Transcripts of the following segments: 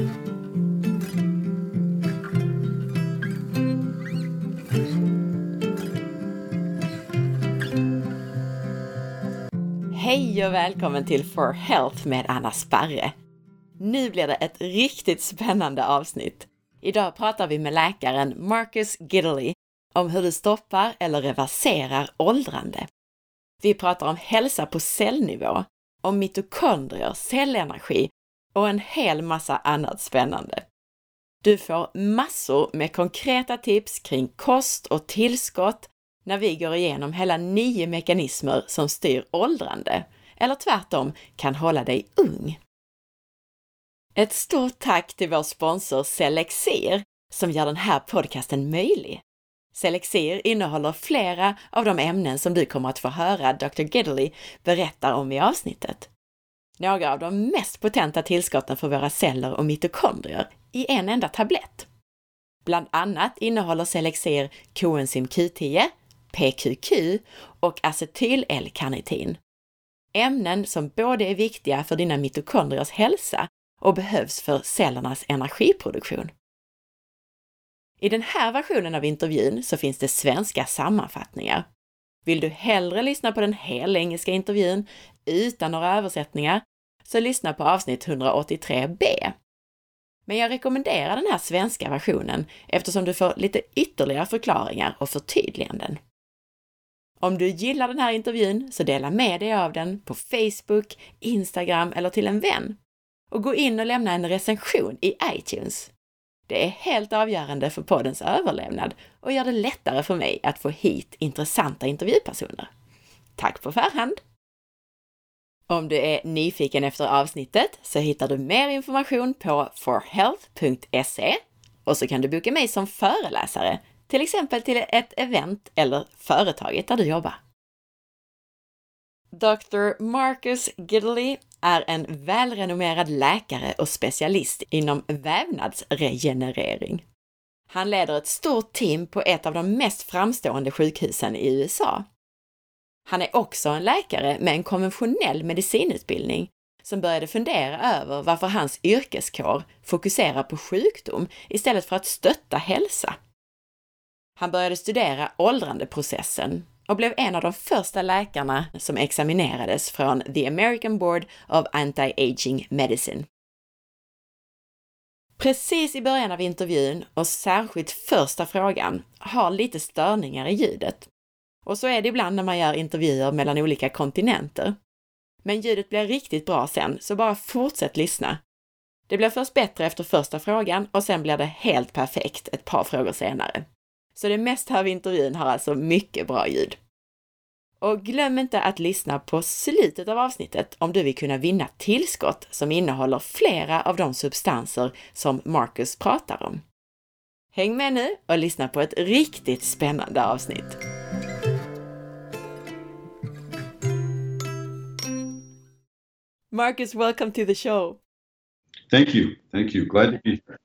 Hej och välkommen till For Health med Anna Sparre. Nu blir det ett riktigt spännande avsnitt. Idag pratar vi med läkaren Marcus Gidley om hur du stoppar eller reverserar åldrande. Vi pratar om hälsa på cellnivå, om mitokondrier, cellenergi och en hel massa annat spännande. Du får massor med konkreta tips kring kost och tillskott när vi går igenom hela nio mekanismer som styr åldrande, eller tvärtom kan hålla dig ung. Ett stort tack till vår sponsor Selexir som gör den här podcasten möjlig. Selexir innehåller flera av de ämnen som du kommer att få höra Dr. Gedley berätta om i avsnittet. Några av de mest potenta tillskotten för våra celler och mitokondrier i en enda tablett. Bland annat innehåller Selexir koenzym Q10, PQQ och acetyl-L-karnitin. Ämnen som både är viktiga för dina mitokondriers hälsa och behövs för cellernas energiproduktion. I den här versionen av intervjun så finns det svenska sammanfattningar. Vill du hellre lyssna på den hela engelska intervjun utan några översättningar, så lyssna på avsnitt 183b. Men jag rekommenderar den här svenska versionen eftersom du får lite ytterligare förklaringar och förtydliganden. Om du gillar den här intervjun så dela med dig av den på Facebook, Instagram eller till en vän. Och gå in och lämna en recension i iTunes. Det är helt avgörande för poddens överlevnad och gör det lättare för mig att få hit intressanta intervjupersoner. Tack på förhand! Om du är nyfiken efter avsnittet så hittar du mer information på forhealth.se och så kan du boka mig som föreläsare, till exempel till ett event eller företaget där du jobbar. Dr. Marcus Gidley är en välrenommerad läkare och specialist inom vävnadsregenerering. Han leder ett stort team på ett av de mest framstående sjukhusen i USA. Han är också en läkare med en konventionell medicinutbildning som började fundera över varför hans yrkeskår fokuserar på sjukdom istället för att stötta hälsa. Han började studera åldrandeprocessen och blev en av de första läkarna som examinerades från The American Board of Anti-Aging Medicine. Precis i början av intervjun och särskilt första frågan har lite störningar i ljudet. Och så är det ibland när man gör intervjuer mellan olika kontinenter. Men ljudet blir riktigt bra sen, så bara fortsätt lyssna. Det blir först bättre efter första frågan och sen blir det helt perfekt ett par frågor senare. Så det mesta av intervjun har alltså mycket bra ljud. Och glöm inte att lyssna på slutet av avsnittet om du vill kunna vinna tillskott som innehåller flera av de substanser som Marcus pratar om. Häng med nu och lyssna på ett riktigt spännande avsnitt. Marcus, welcome to the show. Thank you. Thank you. Glad to be here.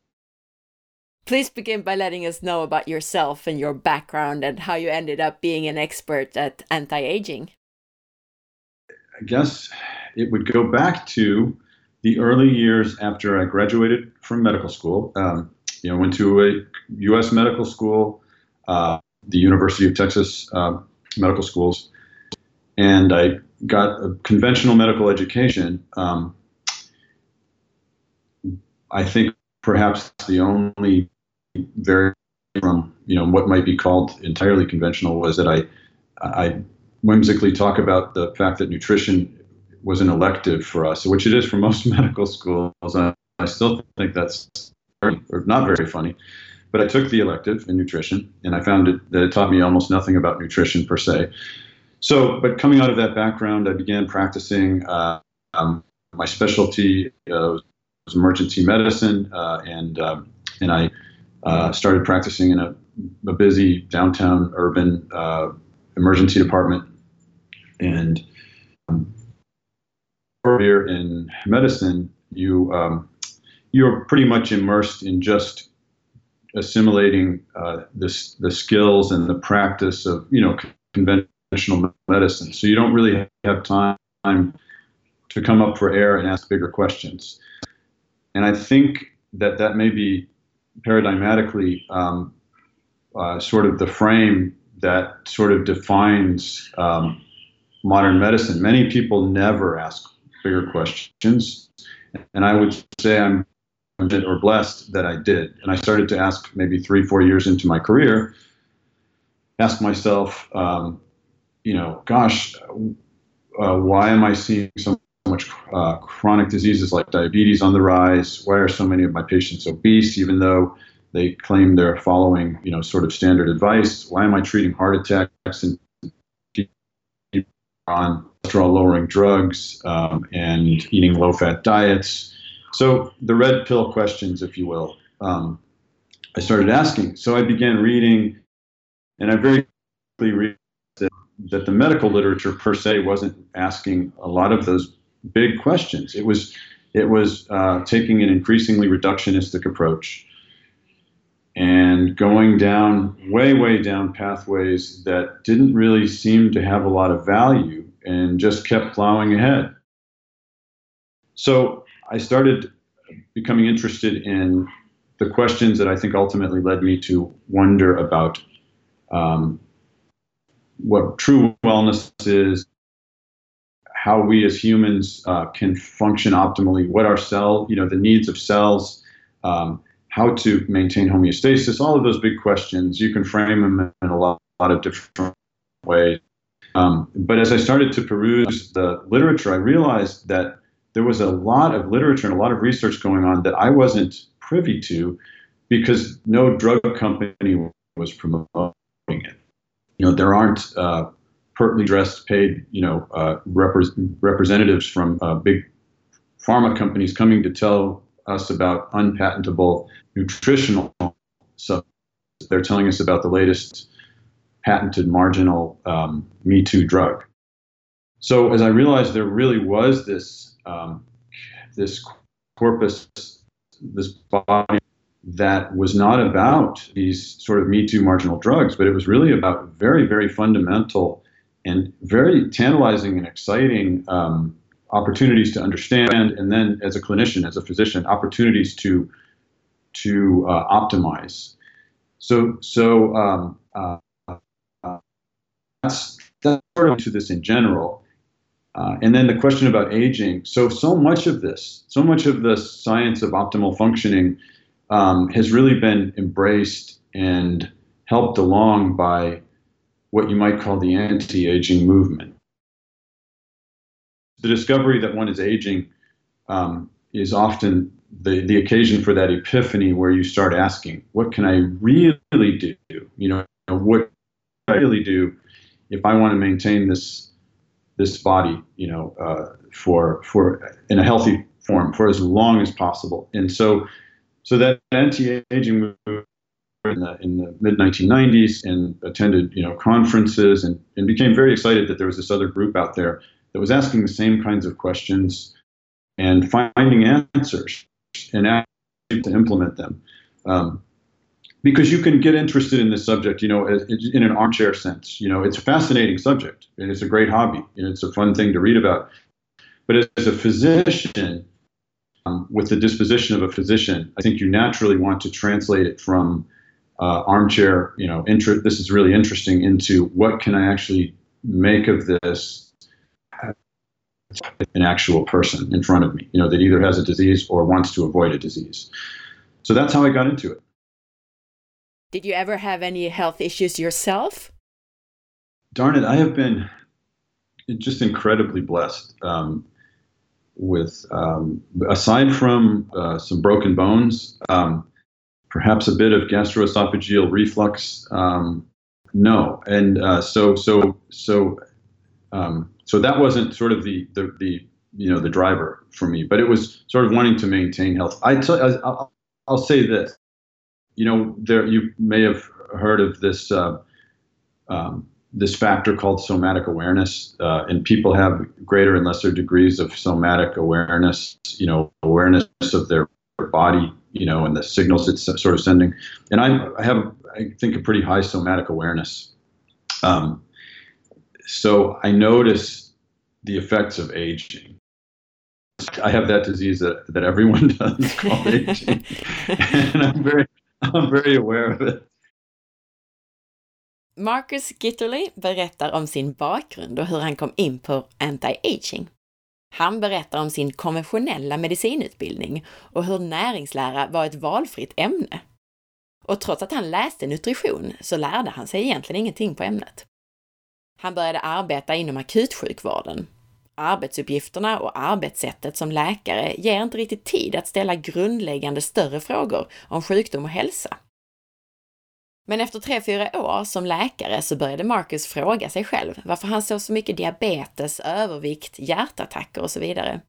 Please begin by letting us know about yourself and your background and how you ended up being an expert at anti aging. I guess it would go back to the early years after I graduated from medical school. Um, you know, went to a U.S. medical school, uh, the University of Texas uh, Medical Schools, and I got a conventional medical education. Um, I think perhaps the only very from you know what might be called entirely conventional was that I I whimsically talk about the fact that nutrition was an elective for us, which it is for most medical schools. I, I still think that's very, or not very funny, but I took the elective in nutrition, and I found it, that it taught me almost nothing about nutrition per se. So, but coming out of that background, I began practicing. Uh, um, my specialty uh, was emergency medicine, uh, and um, and I uh, started practicing in a, a busy downtown urban emergency department. And um, career in medicine, you um, you're pretty much immersed in just assimilating uh, this the skills and the practice of you know conventional medicine. So you don't really have time to come up for air and ask bigger questions. And I think that that may be paradigmatically um, uh, sort of the frame that sort of defines um, modern medicine. Many people never ask bigger questions, and I would say I'm or blessed that I did. And I started to ask maybe three, four years into my career, ask myself, um, you know, gosh, uh, why am I seeing so much uh, chronic diseases like diabetes on the rise? Why are so many of my patients obese, even though they claim they're following, you know, sort of standard advice? Why am I treating heart attacks and on cholesterol lowering drugs um, and eating low fat diets? So the red pill questions, if you will, um, I started asking. So I began reading, and I very quickly realized that, the medical literature per se wasn't asking a lot of those big questions. It was it was uh, taking an increasingly reductionistic approach and going down way way down pathways that didn't really seem to have a lot of value and just kept plowing ahead. So I started becoming interested in the questions that I think ultimately led me to wonder about um, what true wellness is, how we as humans uh, can function optimally, what our cell, you know, the needs of cells, um, how to maintain homeostasis, all of those big questions. You can frame them in a lot, lot of different ways. Um, but as I started to peruse the literature, I realized that there was a lot of literature and a lot of research going on that I wasn't privy to because no drug company was promoting it. You know, there aren't uh, pertly dressed, paid, you know, uh, repre- representatives from uh, big pharma companies coming to tell us about unpatentable nutritional stuff. They're telling us about the latest patented marginal um, Me Too drug. So as I realized there really was this um, this corpus, this body that was not about these sort of Me Too marginal drugs, but it was really about very, very fundamental and very tantalizing and exciting um, opportunities to understand, and then as a clinician, as a physician, opportunities to to uh, optimize. So, so um, uh, uh, that's that's sort of to this in general. Uh, and then the question about aging. So, so much of this, so much of the science of optimal functioning um, has really been embraced and helped along by what you might call the anti aging movement. The discovery that one is aging um, is often the, the occasion for that epiphany where you start asking, what can I really do? You know, what can I really do if I want to maintain this this body, you know, uh, for for in a healthy form for as long as possible. And so, so that anti-aging movement in the, in the mid 1990s and attended you know conferences and, and became very excited that there was this other group out there that was asking the same kinds of questions and finding answers and to implement them. Um, because you can get interested in this subject, you know, in an armchair sense. You know, it's a fascinating subject and it's a great hobby and it's a fun thing to read about. But as a physician, um, with the disposition of a physician, I think you naturally want to translate it from uh, armchair, you know, inter- this is really interesting, into what can I actually make of this an actual person in front of me, you know, that either has a disease or wants to avoid a disease. So that's how I got into it. Did you ever have any health issues yourself? Darn it, I have been just incredibly blessed um, with, um, aside from uh, some broken bones, um, perhaps a bit of gastroesophageal reflux. Um, no, and uh, so so so um, so that wasn't sort of the, the the you know the driver for me, but it was sort of wanting to maintain health. I t- I'll, I'll say this you know, there you may have heard of this uh, um, this factor called somatic awareness, uh, and people have greater and lesser degrees of somatic awareness. You know, awareness of their body, you know, and the signals it's sort of sending. And I, I have, I think, a pretty high somatic awareness. Um, so I notice the effects of aging. I have that disease that, that everyone does called aging, and I'm very, I'm very aware of it. Marcus Gitterly berättar om sin bakgrund och hur han kom in på anti-aging. Han berättar om sin konventionella medicinutbildning och hur näringslära var ett valfritt ämne. Och trots att han läste nutrition så lärde han sig egentligen ingenting på ämnet. Han började arbeta inom akutsjukvården. Arbetsuppgifterna och arbetssättet som läkare ger inte riktigt tid att ställa grundläggande större frågor om sjukdom och hälsa. Men efter tre, fyra år som läkare så började Marcus fråga sig själv varför han såg så mycket diabetes, övervikt, hjärtattacker och så vidare.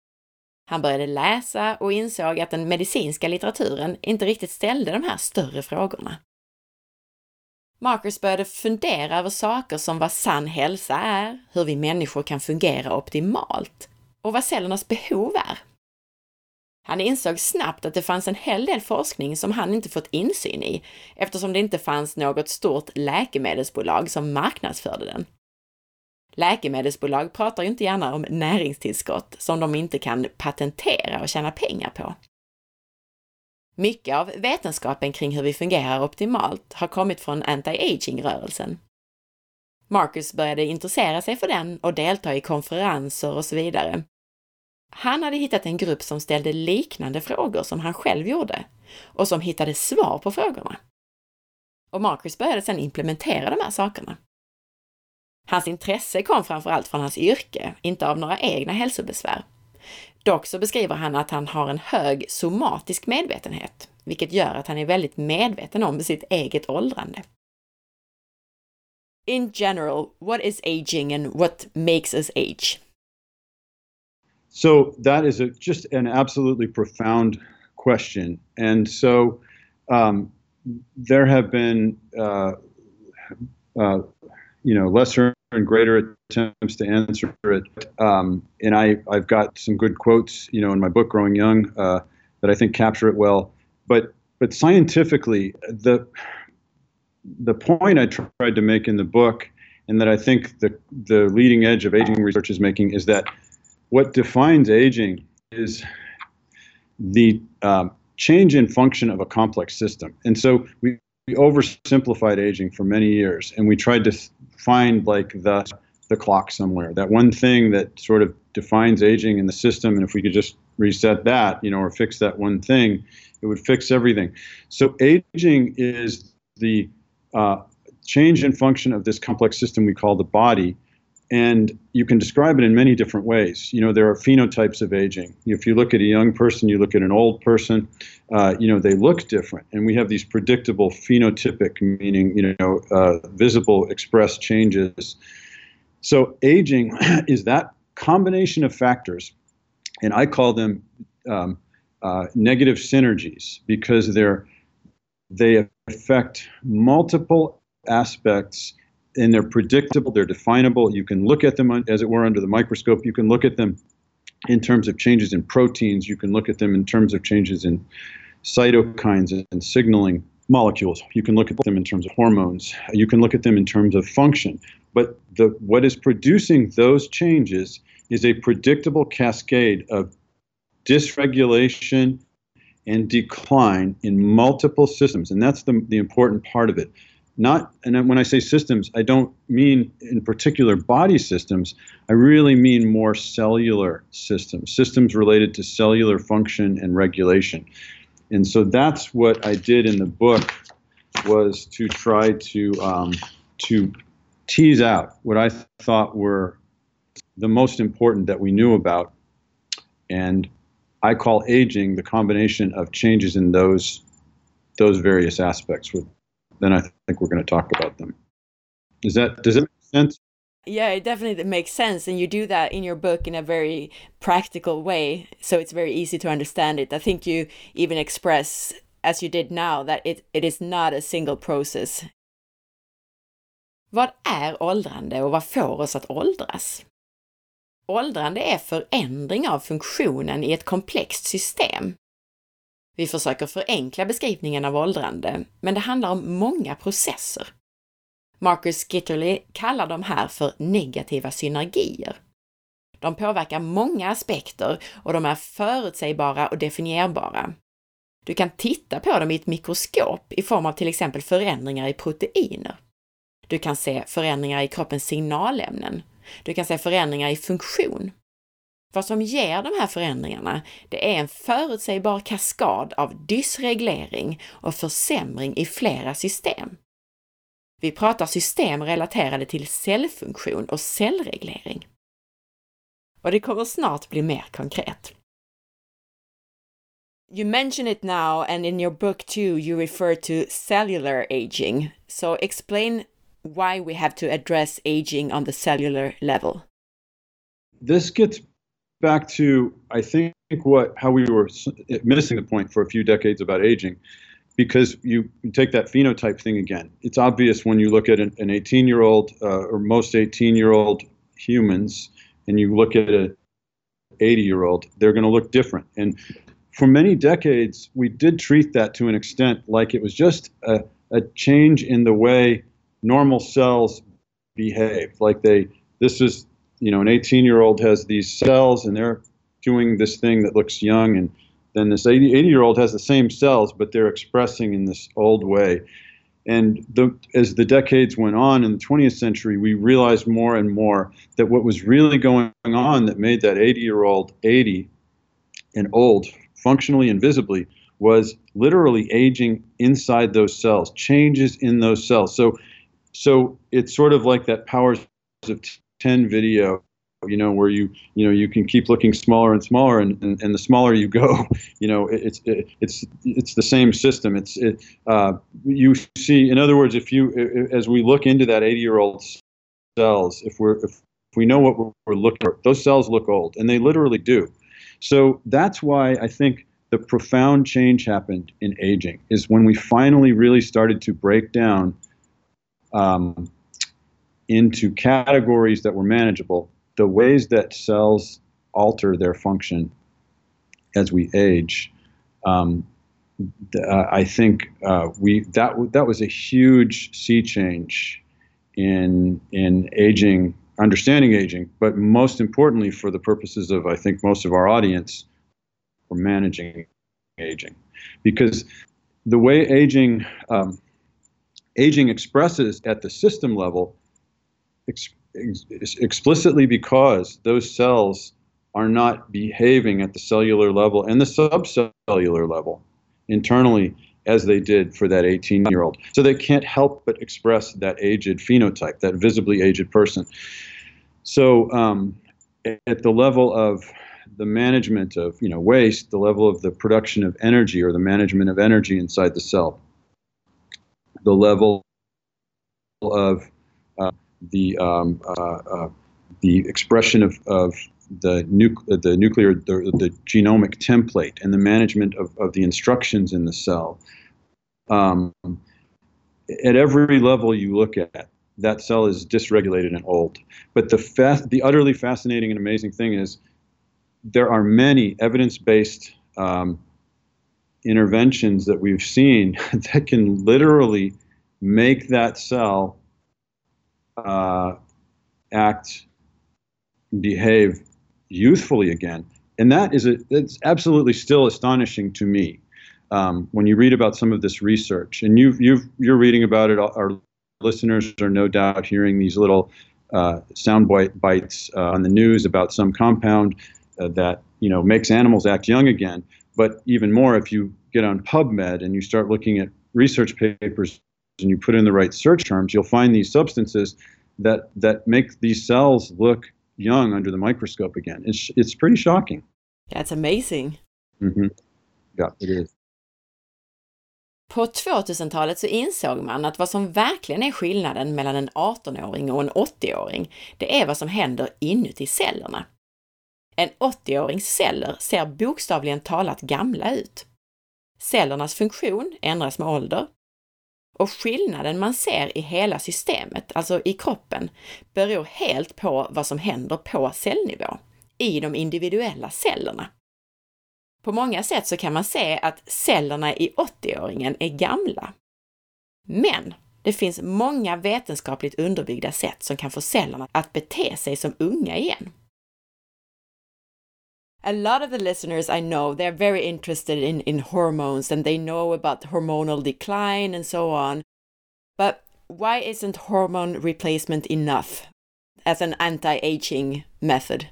Han började läsa och insåg att den medicinska litteraturen inte riktigt ställde de här större frågorna. Marcus började fundera över saker som vad sann hälsa är, hur vi människor kan fungera optimalt och vad cellernas behov är. Han insåg snabbt att det fanns en hel del forskning som han inte fått insyn i eftersom det inte fanns något stort läkemedelsbolag som marknadsförde den. Läkemedelsbolag pratar ju inte gärna om näringstillskott som de inte kan patentera och tjäna pengar på. Mycket av vetenskapen kring hur vi fungerar optimalt har kommit från anti-aging-rörelsen. Marcus började intressera sig för den och delta i konferenser och så vidare. Han hade hittat en grupp som ställde liknande frågor som han själv gjorde och som hittade svar på frågorna. Och Marcus började sedan implementera de här sakerna. Hans intresse kom framförallt från hans yrke, inte av några egna hälsobesvär. Dock så beskriver han att han har en hög somatisk medvetenhet, vilket gör att han är väldigt medveten om sitt eget åldrande. In general, what is aging and what makes us age? So that is a, just an absolutely profound question, and so um, there have been, uh, uh, you know, lesser and greater attempts to answer it. Um, and I, I've got some good quotes, you know, in my book, Growing Young, uh, that I think capture it well. But but scientifically, the the point I tried to make in the book, and that I think the the leading edge of aging research is making, is that what defines aging is the um, change in function of a complex system. And so we, we oversimplified aging for many years, and we tried to find like the the clock somewhere, that one thing that sort of defines aging in the system. And if we could just reset that, you know, or fix that one thing, it would fix everything. So aging is the uh, change in function of this complex system we call the body. And you can describe it in many different ways. You know, there are phenotypes of aging. If you look at a young person, you look at an old person, uh, you know, they look different. And we have these predictable phenotypic, meaning, you know, uh, visible expressed changes so aging is that combination of factors, and I call them um, uh, negative synergies because they're they affect multiple aspects and they're predictable, they're definable. You can look at them, as it were, under the microscope. You can look at them in terms of changes in proteins. You can look at them in terms of changes in cytokines and signaling molecules. You can look at them in terms of hormones. You can look at them in terms of function. But the, what is producing those changes is a predictable cascade of dysregulation and decline in multiple systems. And that's the, the important part of it. Not, and when I say systems, I don't mean in particular body systems. I really mean more cellular systems, systems related to cellular function and regulation. And so that's what I did in the book was to try to um, to tease out what I thought were the most important that we knew about. And I call aging the combination of changes in those those various aspects. Then I think we're going to talk about them. Does that does it make sense? Yeah, it definitely makes sense, and you do that in your book in a very practical way, so it's very easy to understand it. I think you even express, as you did now, that it, it is not a single process. Vad är åldrande och vad får oss att åldras? Åldrande är förändring av funktionen i ett komplext system. Vi försöker förenkla beskrivningen av åldrande, men det handlar om många processer. Marcus Gitterly kallar de här för negativa synergier. De påverkar många aspekter och de är förutsägbara och definierbara. Du kan titta på dem i ett mikroskop i form av till exempel förändringar i proteiner. Du kan se förändringar i kroppens signalämnen. Du kan se förändringar i funktion. Vad som ger de här förändringarna, det är en förutsägbar kaskad av dysreglering och försämring i flera system. Vi pratar system relaterade till cellfunktion och cellreglering. Och det kommer snart bli mer konkret. You mention it now, and in your book too, you refer to cellular aging. So explain why we have to address aging on the cellular level. This gets back to, I think, what how we were missing the point for a few decades about aging, because you, take that phenotype thing again. It's obvious when you look at an 18 year old uh, or most 18 year old humans, and you look at a 80 year old, they're going to look different. And for many decades, we did treat that to an extent like it was just a, a change in the way normal cells behave. Like they, this is, you know, an 18 year old has these cells and they're doing this thing that looks young. And then this 80, 80 year old has the same cells, but they're expressing in this old way. And the, as the decades went on in the 20th century, we realized more and more that what was really going on that made that 80 year old 80 and old functionally and visibly was literally aging inside those cells, changes in those cells. So, so it's sort of like that powers of 10 video, you know, where you, you know, you can keep looking smaller and smaller, and, and, and the smaller you go, you know, it's it, it's it's the same system. It's it, uh, you see, in other words, if you as we look into that 80 year old cells, if we're if we know what we're looking for, those cells look old, and they literally do. So that's why I think the profound change happened in aging is when we finally really started to break down um, into categories that were manageable the ways that cells alter their function as we age. Um, uh, I think uh, we that that was a huge sea change in in aging understanding aging, but most importantly, for the purposes of, I think, most of our audience, for managing aging. Because the way aging, um, aging expresses at the system level, ex- ex- explicitly because those cells are not behaving at the cellular level and the subcellular level internally as they did for that 18 year old. So they can't help but express that aged phenotype, that visibly aged person. So um, at the level of the management of you know waste, the level of the production of energy or the management of energy inside the cell, the level of uh, the um, uh, uh, the expression of, of the, nu- the nuclear the, the, genomic template and the management of, of the instructions in the cell. Um, at every level you look at, that cell is dysregulated and old. But the fa- the utterly fascinating and amazing thing is there are many evidence-based um, interventions that we've seen that can literally make that cell uh, act, behave youthfully again. And that is a, it's absolutely still astonishing to me um, when you read about some of this research. And you you you're reading about it. Our listeners are no doubt hearing these little uh, sound bites uh, on the news about some compound uh, that you know makes animals act young again. But even more, if you get on PubMed and you start looking at research papers and you put in the right search terms, you'll find these substances that that make these cells look young under the microscope again. It's it's pretty shocking. That's amazing. Mm-hmm. Yeah, it is. På 2000-talet så insåg man att vad som verkligen är skillnaden mellan en 18-åring och en 80-åring, det är vad som händer inuti cellerna. En 80-årings celler ser bokstavligen talat gamla ut. Cellernas funktion ändras med ålder och skillnaden man ser i hela systemet, alltså i kroppen, beror helt på vad som händer på cellnivå, i de individuella cellerna. På många sätt så kan man se att cellerna i 80-åringen är gamla. Men det finns många vetenskapligt underbyggda sätt som kan få cellerna att bete sig som unga igen. A lot of the listeners I know, they're very interested in, in hormones and they know about hormonal decline and so on. But why isn't hormone replacement enough as an anti-aging method?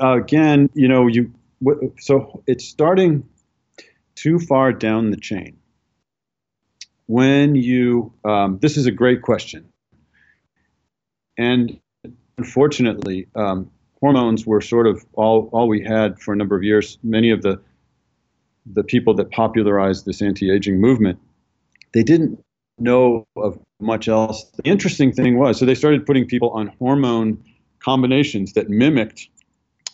Uh, again, you know, you so it's starting too far down the chain. When you, um, this is a great question, and unfortunately, um, hormones were sort of all all we had for a number of years. Many of the the people that popularized this anti-aging movement, they didn't know of much else. The interesting thing was, so they started putting people on hormone combinations that mimicked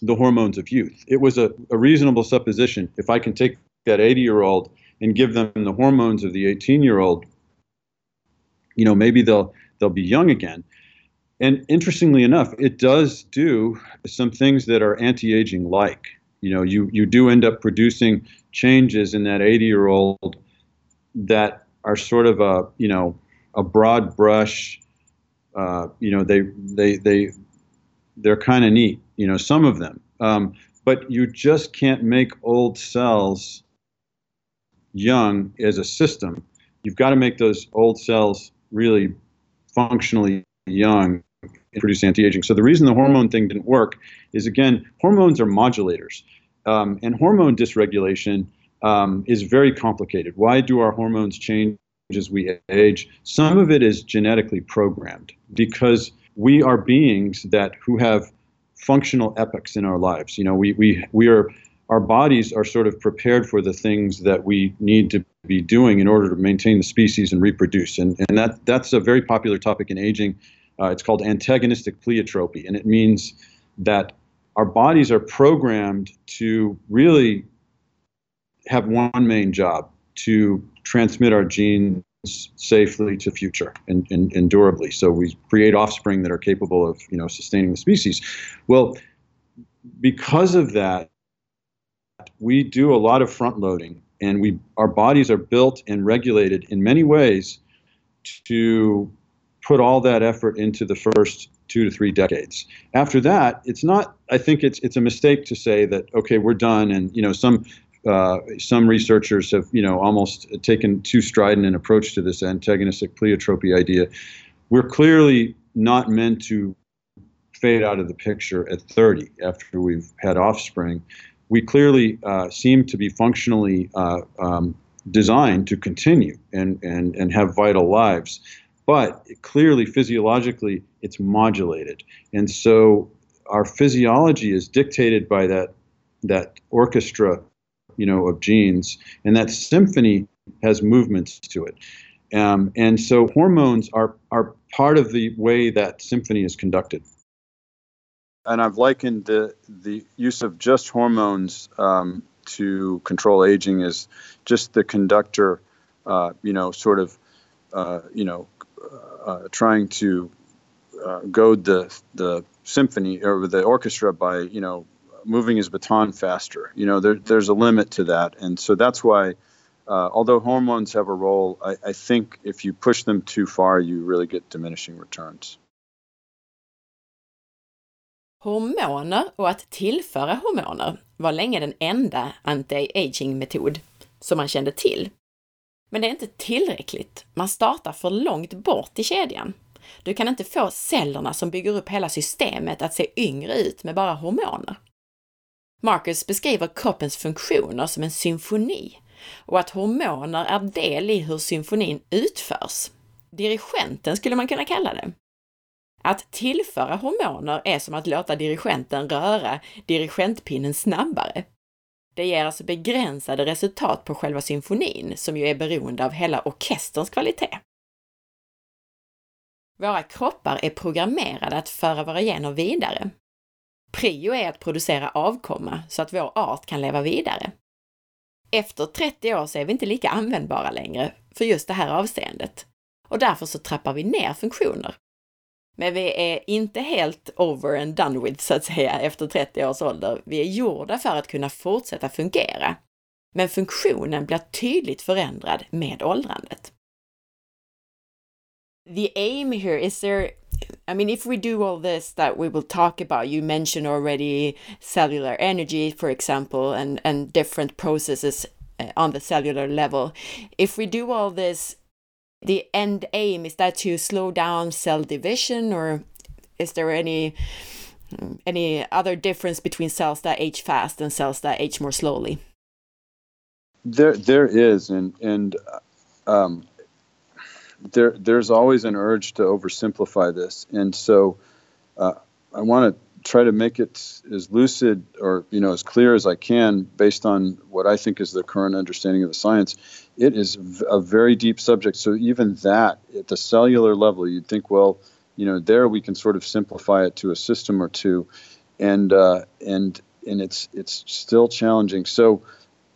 the hormones of youth. It was a, a reasonable supposition. If I can take that 80 year old and give them the hormones of the 18 year old, you know, maybe they'll they'll be young again. And interestingly enough, it does do some things that are anti-aging like. You know, you you do end up producing changes in that 80 year old that are sort of a you know a broad brush. Uh, you know, they they they they're kind of neat. You know, some of them, um, but you just can't make old cells young as a system. You've got to make those old cells really functionally young produce anti-aging. So the reason the hormone thing didn't work is again, hormones are modulators, um, and hormone dysregulation um, is very complicated. Why do our hormones change as we age? Some of it is genetically programmed because we are beings that who have functional epochs in our lives. You know, we we we are our bodies are sort of prepared for the things that we need to be doing in order to maintain the species and reproduce. And and that that's a very popular topic in aging. Uh, it's called antagonistic pleiotropy, and it means that our bodies are programmed to really have one main job to transmit our genes safely to future and, and, and, durably. So we create offspring that are capable of you know sustaining the species. Well, because of that, we do a lot of front loading, and we our bodies are built and regulated in many ways to put all that effort into the first two to three decades. After that, it's not. I think it's it's a mistake to say that okay, we're done, and you know some uh, some researchers have, you know, almost taken too strident an approach to this antagonistic pleiotropy idea. We're clearly not meant to fade out of the picture at 30 after we've had offspring. We clearly uh, seem to be functionally uh, um, designed to continue and, and, and have vital lives. But clearly, physiologically, it's modulated. And so our physiology is dictated by that, that orchestra you know, of genes, and that symphony has movements to it. Um, and so hormones are, are part of the way that symphony is conducted. And I've likened the, the use of just hormones um, to control aging is just the conductor, uh, you know, sort of, uh, you know, uh, trying to uh, goad the, the symphony or the orchestra by, you know, moving his baton faster. You know, there, there's a limit to that, and so that's why. Uh, although hormones have a role, I, I think if you push them too far, you really get diminishing returns. Hormoner och att tillföra hormoner var länge den enda anti-aging-metod som man kände till. Men det är inte tillräckligt. Man startar för långt bort i kedjan. Du kan inte få cellerna som bygger upp hela systemet att se yngre ut med bara hormoner. Marcus beskriver kroppens funktioner som en symfoni och att hormoner är del i hur symfonin utförs. Dirigenten skulle man kunna kalla det. Att tillföra hormoner är som att låta dirigenten röra dirigentpinnen snabbare. Det ger alltså begränsade resultat på själva symfonin, som ju är beroende av hela orkesterns kvalitet. Våra kroppar är programmerade att föra våra gener vidare, Prio är att producera avkomma så att vår art kan leva vidare. Efter 30 år så är vi inte lika användbara längre för just det här avseendet och därför så trappar vi ner funktioner. Men vi är inte helt over and done with så att säga efter 30 års ålder. Vi är gjorda för att kunna fortsätta fungera. Men funktionen blir tydligt förändrad med åldrandet. The aim here is there I mean, if we do all this that we will talk about, you mentioned already cellular energy, for example, and, and different processes uh, on the cellular level. If we do all this, the end aim is that to slow down cell division, or is there any any other difference between cells that age fast and cells that age more slowly? There, there is, and and um, there there's always an urge to oversimplify this, and so uh, I want to try to make it as lucid or you know as clear as I can based on what I think is the current understanding of the science. It is a very deep subject, so even that at the cellular level, you'd think, well, you know, there we can sort of simplify it to a system or two, and uh, and and it's it's still challenging. So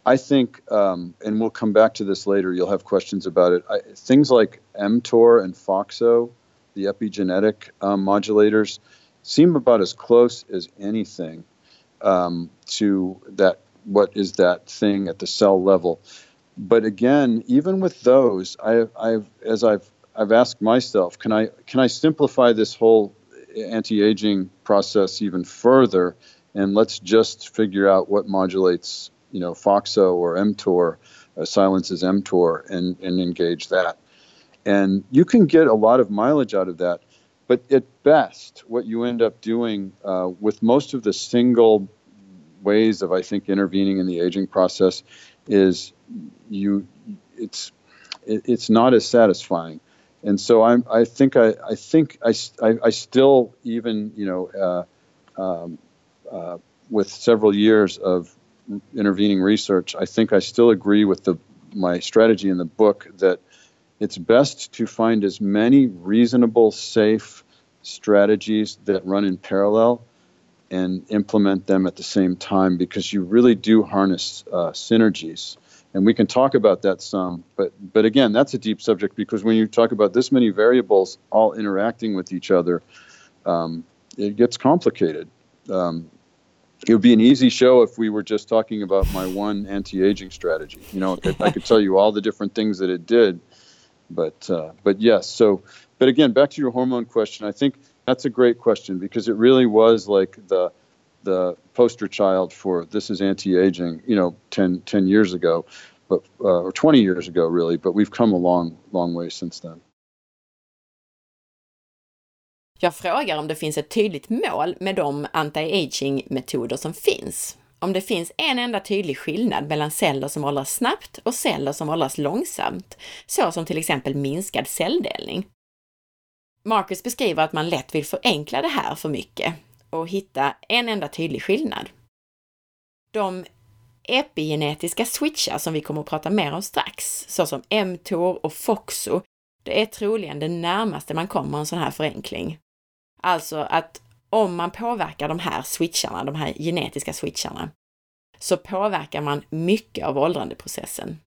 I think, um, and we'll come back to this later. You'll have questions about it. I, things like mTOR and FOXO, the epigenetic um, modulators, seem about as close as anything um, to that. What is that thing at the cell level? But again, even with those, I, I've as I've I've asked myself, can I can I simplify this whole anti-aging process even further, and let's just figure out what modulates you know, FOXO or mTOR, uh, silences mTOR, and, and engage that. And you can get a lot of mileage out of that. But at best, what you end up doing uh, with most of the single ways of, I think, intervening in the aging process is you, it's, it, it's not as satisfying. And so I'm, I think I, I think I, I, I still even, you know, uh, um, uh, with several years of intervening research, I think I still agree with the my strategy in the book that it's best to find as many reasonable, safe strategies that run in parallel and implement them at the same time because you really do harness uh, synergies. And we can talk about that some, but but again, that's a deep subject because when you talk about this many variables all interacting with each other, um, it gets complicated. Um, it would be an easy show if we were just talking about my one anti-aging strategy. You know, I could tell you all the different things that it did, but uh, but yes. So, but again, back to your hormone question. I think that's a great question because it really was like the the poster child for this is anti-aging. You know, 10, 10 years ago, but uh, or 20 years ago, really. But we've come a long, long way since then. Jag frågar om det finns ett tydligt mål med de anti-aging-metoder som finns. Om det finns en enda tydlig skillnad mellan celler som åldras snabbt och celler som åldras långsamt, så som till exempel minskad celldelning. Marcus beskriver att man lätt vill förenkla det här för mycket och hitta en enda tydlig skillnad. De epigenetiska switchar som vi kommer att prata mer om strax, såsom mTOR och FOXO, det är troligen det närmaste man kommer en sån här förenkling. Alltså att om man påverkar de här switcharna, de här genetiska switcharna, så påverkar man mycket av åldrandeprocessen.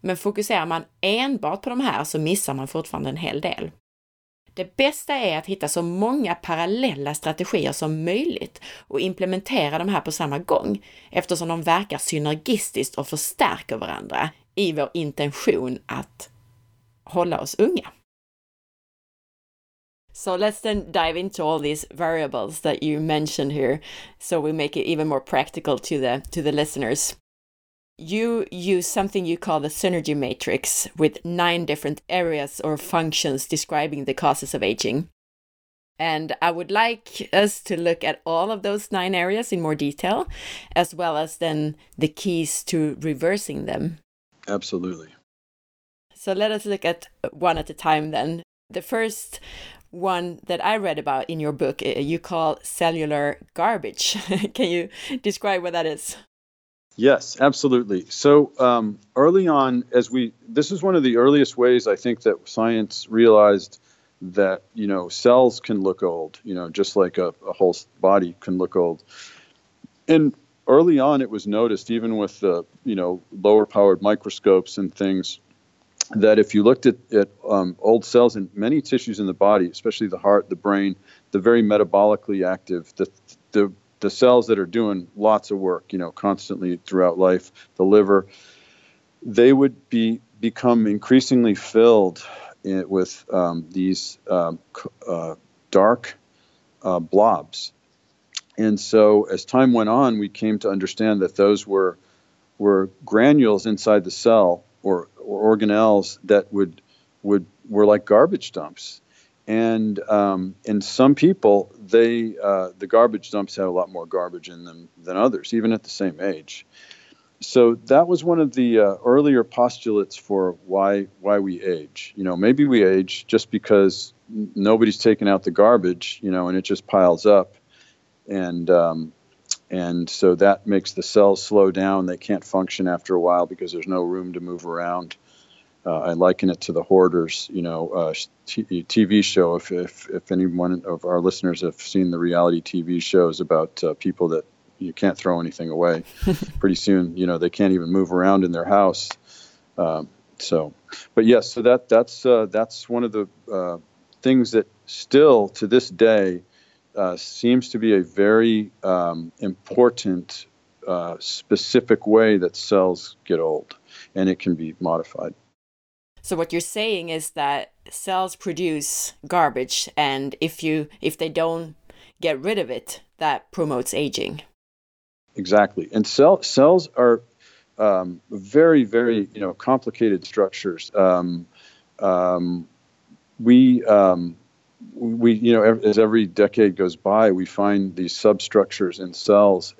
Men fokuserar man enbart på de här så missar man fortfarande en hel del. Det bästa är att hitta så många parallella strategier som möjligt och implementera de här på samma gång eftersom de verkar synergistiskt och förstärker varandra i vår intention att hålla oss unga. So let's then dive into all these variables that you mentioned here so we make it even more practical to the to the listeners. You use something you call the synergy matrix with nine different areas or functions describing the causes of aging. And I would like us to look at all of those nine areas in more detail, as well as then the keys to reversing them. Absolutely. So let us look at one at a time then. The first one that I read about in your book uh, you call cellular garbage. Can you describe what that is? Yes, absolutely. So um, early on, as we, this is one of the earliest ways I think that science realized that you know cells can look old. You know, just like a, a whole body can look old. And early on, it was noticed, even with the you know lower powered microscopes and things, that if you looked at, at um, old cells in many tissues in the body, especially the heart, the brain, the very metabolically active, the, the, the cells that are doing lots of work, you know, constantly throughout life, the liver, they would be become increasingly filled in, with um, these um, uh, dark uh, blobs. And so as time went on, we came to understand that those were were granules inside the cell or, or organelles that would would were like garbage dumps. And um, in some people, they uh, the garbage dumps have a lot more garbage in them than others, even at the same age. So that was one of the uh, earlier postulates for why why we age. You know, maybe we age just because nobody's taken out the garbage, you know, and it just piles up, and um, and so that makes the cells slow down. They can't function after a while because there's no room to move around. Uh, I liken it to the Hoarders, you know, uh, t- TV show. If, if if anyone of our listeners have seen the reality TV shows about uh, people that you can't throw anything away, pretty soon, you know, they can't even move around in their house. Um, so, but yes, so that that's uh, that's one of the uh, things that still to this day uh, seems to be a very um, important specific way that cells get old, and it can be modified. So what you're saying is that cells produce garbage and if you if they don't get rid of it, that promotes aging. Exactly. And cell, cells are um, very, very, you know, complicated structures. Um, um, we, um, we, you know, as every decade goes by, we find these substructures in cells,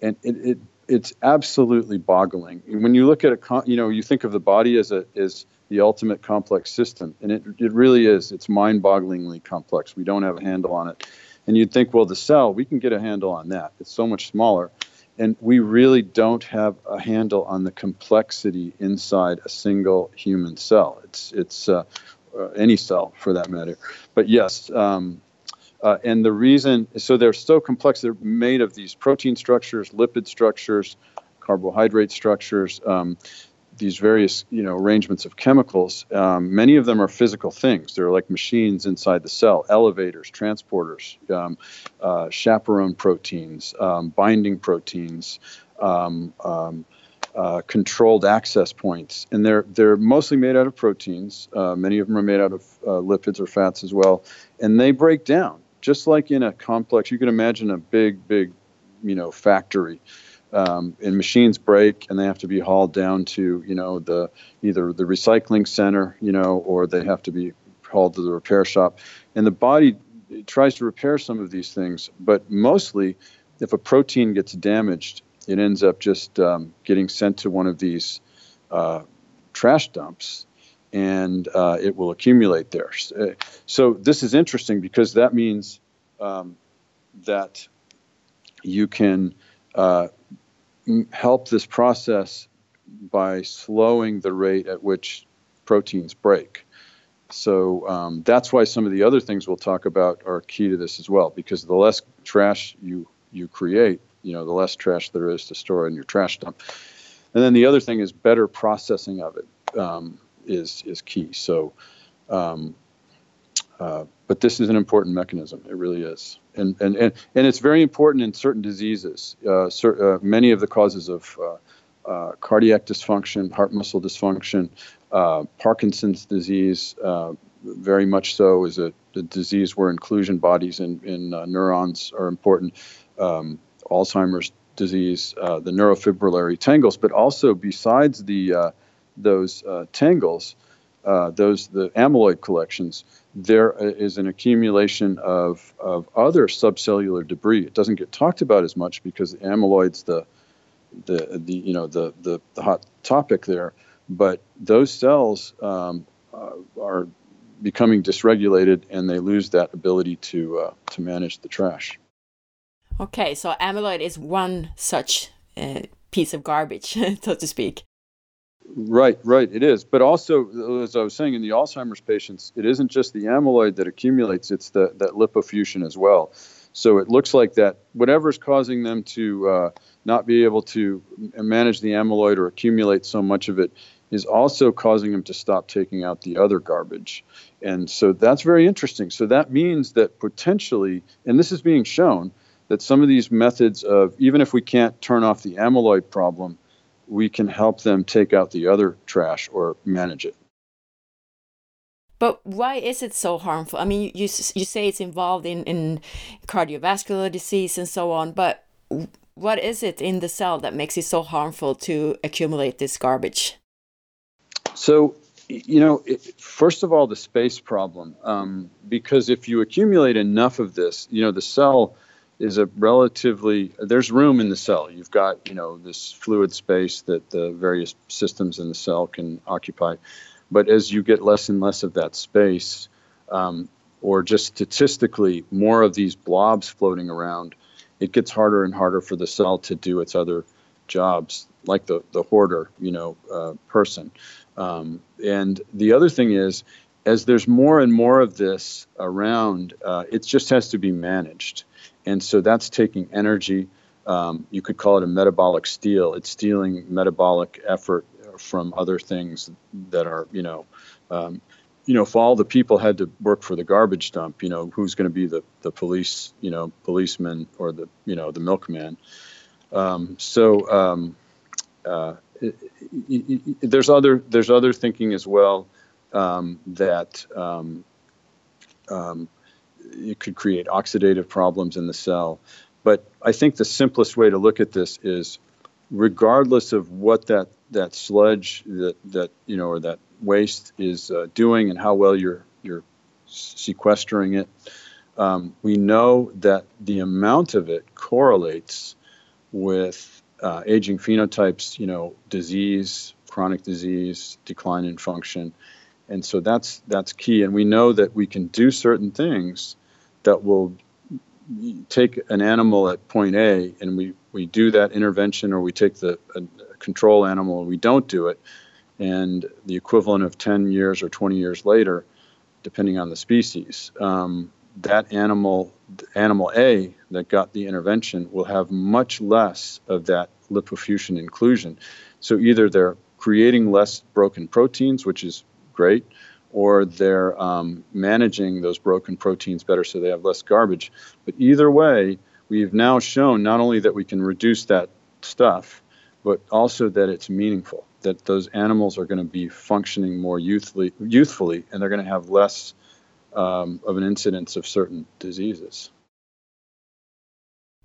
and it, it, it's absolutely boggling. When you look at a, you know, you think of the body as a as the ultimate complex system. And it, it really is. It's mind bogglingly complex. We don't have a handle on it. And you'd think, well, the cell, we can get a handle on that. It's so much smaller. And we really don't have a handle on the complexity inside a single human cell. It's, it's uh, uh, any cell for that matter. But yes, um, uh, and the reason, so they're so complex, they're made of these protein structures, lipid structures, carbohydrate structures. Um, these various you know arrangements of chemicals. Um, many of them are physical things. They're like machines inside the cell, elevators, transporters, um, uh, chaperone proteins, um, binding proteins. Um, um, uh, controlled access points, and they're they're mostly made out of proteins. Uh, many of them are made out of uh, lipids or fats as well, and they break down just like in a complex. You can imagine a big, big, you know, factory um, and machines break and they have to be hauled down to you know the either the recycling center you know or they have to be hauled to the repair shop. And the body tries to repair some of these things but mostly if a protein gets damaged it ends up just um, getting sent to one of these uh, trash dumps and uh, it will accumulate there. So this is interesting because that means um, that you can uh, help this process by slowing the rate at which proteins break. So um, that's why some of the other things we'll talk about are key to this as well, because the less trash you you create, you know, the less trash there is to store in your trash dump. And then the other thing is better processing of it um, is is key. So, um, uh, but this is an important mechanism. It really is and, and, and, and it's very important in certain diseases. Uh, uh, many of the causes of uh, uh cardiac dysfunction, heart muscle dysfunction, Parkinson's disease, very much so, is a, a, disease where inclusion bodies in, in neurons are important. Um, Alzheimer's disease, the neurofibrillary tangles, but also besides the those tangles, those the amyloid collections there is an accumulation of, of other subcellular debris. It doesn't get talked about as much because amyloid's the the, the you know the, the, the hot topic there, but those cells um, uh, are becoming dysregulated and they lose that ability to uh, to manage the trash. Okay, so amyloid is one such uh, piece of garbage, so to speak. Right, right, it is. But also, as I was saying, in the Alzheimer's patients, it isn't just the amyloid that accumulates; it's the, that lipofuscin as well. So it looks like that whatever is causing them to uh, not be able to manage the amyloid or accumulate so much of it is also causing them to stop taking out the other garbage. And so that's very interesting. So that means that potentially, and this is being shown, that some of these methods of even if we can't turn off the amyloid problem we can help them take out the other trash or manage it. But why is it so harmful? I mean, you you say it's involved in in cardiovascular disease and so on, but what is it in the cell that makes it so harmful to accumulate this garbage? So, you know, it, first of all, the space problem, um, because if you accumulate enough of this, you know, the cell is a relatively there's room in the cell. You've got you know this fluid space that the various systems in the cell can occupy, but as you get less and less of that space, um, or just statistically more of these blobs floating around, it gets harder and harder for the cell to do its other jobs, like the the hoarder you know uh, person. Um, and the other thing is, as there's more and more of this around, uh, it just has to be managed. And so that's taking energy. Um, you could call it a metabolic steal. It's stealing metabolic effort from other things that are, you know, um, you know, if all the people had to work for the garbage dump, you know, who's going to be the, the police, you know, policeman or the, you know, the milkman. Um, so um, uh, it, it, it, there's other there's other thinking as well um, that um, um, it could create oxidative problems in the cell. But I think the simplest way to look at this is, regardless of what that that sludge that that you know or that waste is uh, doing and how well you're you're sequestering it, um, we know that the amount of it correlates with uh, aging phenotypes, you know, disease, chronic disease, decline in function, and so that's that's key. And we know that we can do certain things that will take an animal at point A and we, we do that intervention or we take the control animal and we don't do it and the equivalent of 10 years or 20 years later depending on the species um, that animal animal A that got the intervention will have much less of that lipofuscin inclusion so either they're creating less broken proteins which is great or they're um, managing those broken proteins better so they have less garbage. But either way, we've now shown not only that we can reduce that stuff, but also that it's meaningful, that those animals are going to be functioning more youthfully, youthfully and they're going to have less um, of an incidence of certain diseases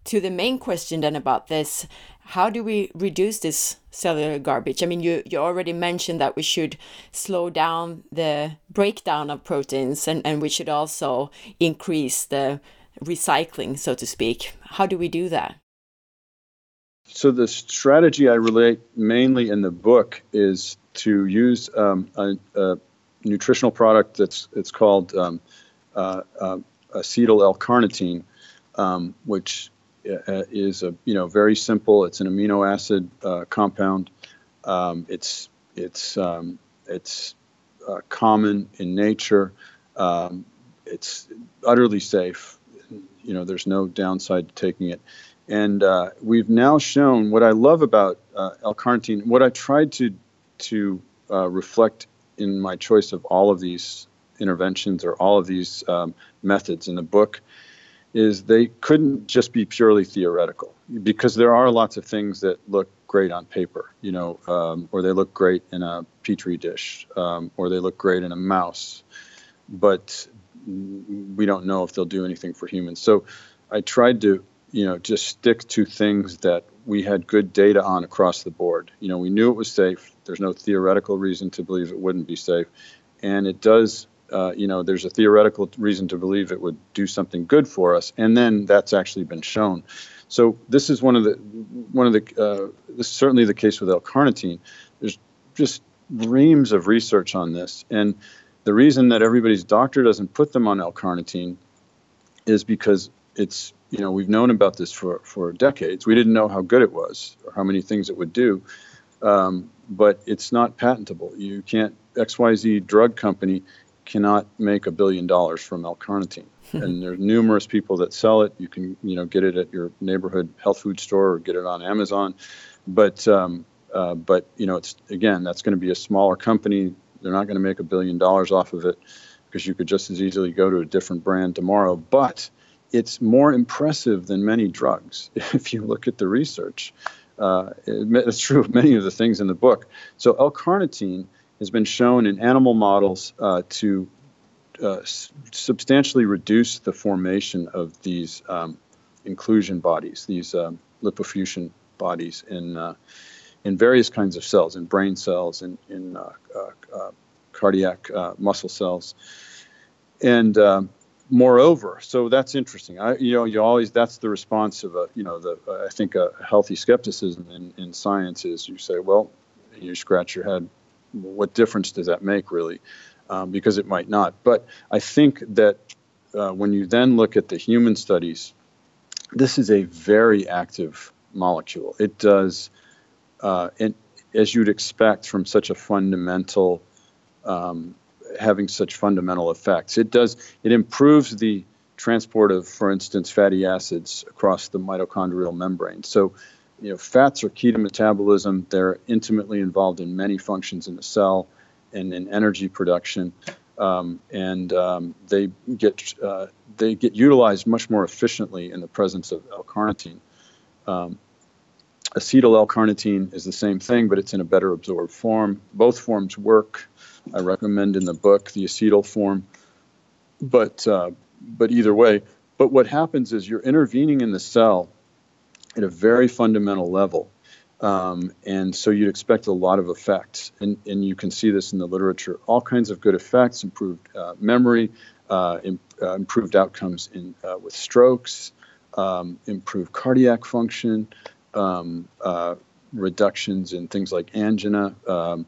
to the main question then about this how do we reduce this cellular garbage? I mean you you already mentioned that we should slow down the breakdown of proteins and and we should also increase the recycling so to speak. How do we do that? So the strategy i relate mainly in the book is to use um, a, a, nutritional product that's it's called um, uh, uh, acetyl L-carnitine, um, which is a you know very simple. It's an amino acid uh, compound. Um, it's it's um, it's uh, common in nature. Um, it's utterly safe. You know, there's no downside to taking it. And uh, we've now shown what I love about uh, L-carnitine. What I tried to to uh, reflect in my choice of all of these interventions or all of these um, methods in the book is they couldn't just be purely theoretical because there are lots of things that look great on paper, you know, um, or they look great in a petri dish, um, or they look great in a mouse, but we don't know if they'll do anything for humans. So I tried to, you know, just stick to things that we had good data on across the board. You know, we knew it was safe. There's no theoretical reason to believe it wouldn't be safe, and it does uh, you know, there's a theoretical reason to believe it would do something good for us, and then that's actually been shown. So this is one of the one of the uh, this is certainly the case with L-carnitine. There's just reams of research on this, and the reason that everybody's doctor doesn't put them on L-carnitine is because it's you know we've known about this for for decades. We didn't know how good it was or how many things it would do, um, but it's not patentable. You can't XYZ drug company cannot make a billion dollars from L-carnitine. and there's numerous people that sell it. You can, you know, get it at your neighborhood health food store or get it on Amazon. But, um, uh, but you know, it's again, that's going to be a smaller company. They're not going to make a billion dollars off of it because you could just as easily go to a different brand tomorrow. But it's more impressive than many drugs if you look at the research. Uh, it, it's true of many of the things in the book. So L-carnitine has been shown in animal models uh, to uh, substantially reduce the formation of these um, inclusion bodies, these um, lipofuscin bodies in uh, in various kinds of cells, in brain cells, in in uh, uh, uh cardiac muscle cells, and um, moreover, so that's interesting. I, you know, you always that's the response of a, you know, the I think a healthy skepticism in, in science is you say, well, you scratch your head, what difference does that make really? Um, because it might not. But I think that uh, when you then look at the human studies, this is a very active molecule. It does, uh, as you'd expect from such a fundamental um, having such fundamental effects. It does it improves the transport of, for instance, fatty acids across the mitochondrial membrane. So, you know, fats are key to metabolism. They're intimately involved in many functions in the cell and in energy production, um, and um, they get uh, they get utilized much more efficiently in the presence of L-carnitine. Um, acetyl L-carnitine is the same thing, but it's in a better absorbed form. Both forms work. I recommend in the book the acetyl form. But uh, but either way, but what happens is you're intervening in the cell at a very fundamental level. Um, and so you'd expect a lot of effects. And, and you can see this in the literature all kinds of good effects, improved uh, memory, uh, uh, improved outcomes in, uh, with strokes, um, improved cardiac function, um, uh, reductions in things like angina, um,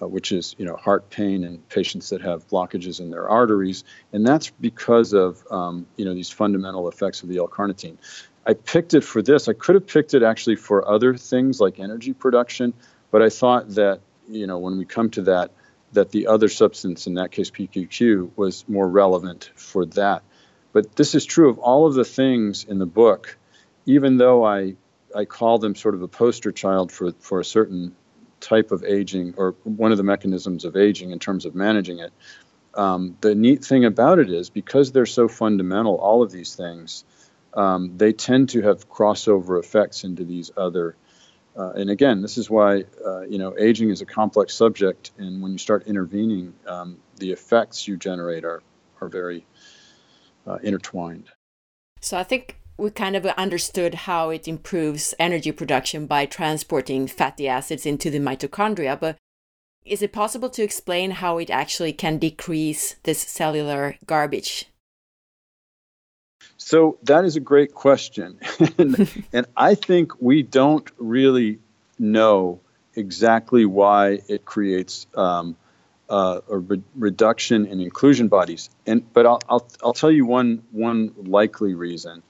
uh, which is you know heart pain in patients that have blockages in their arteries, and that's because of um, you know these fundamental effects of the L-carnitine. I picked it for this. I could have picked it actually for other things like energy production, but I thought that you know when we come to that, that the other substance, in that case PQQ, was more relevant for that. But this is true of all of the things in the book, even though I I call them sort of a poster child for for a certain type of aging or one of the mechanisms of aging in terms of managing it. Um, the neat thing about it is because they're so fundamental, all of these things, um, they tend to have crossover effects into these other. Uh, and again, this is why uh, you know aging is a complex subject, and when you start intervening, um, the effects you generate are are very uh, intertwined. So I think we kind of understood how it improves energy production by transporting fatty acids into the mitochondria, but is it possible to explain how it actually can decrease this cellular garbage? So that is a great question. and, and I think we don't really know exactly why it creates um, uh, a re- reduction in inclusion bodies. And but I'll, I'll, I'll tell you one one likely reason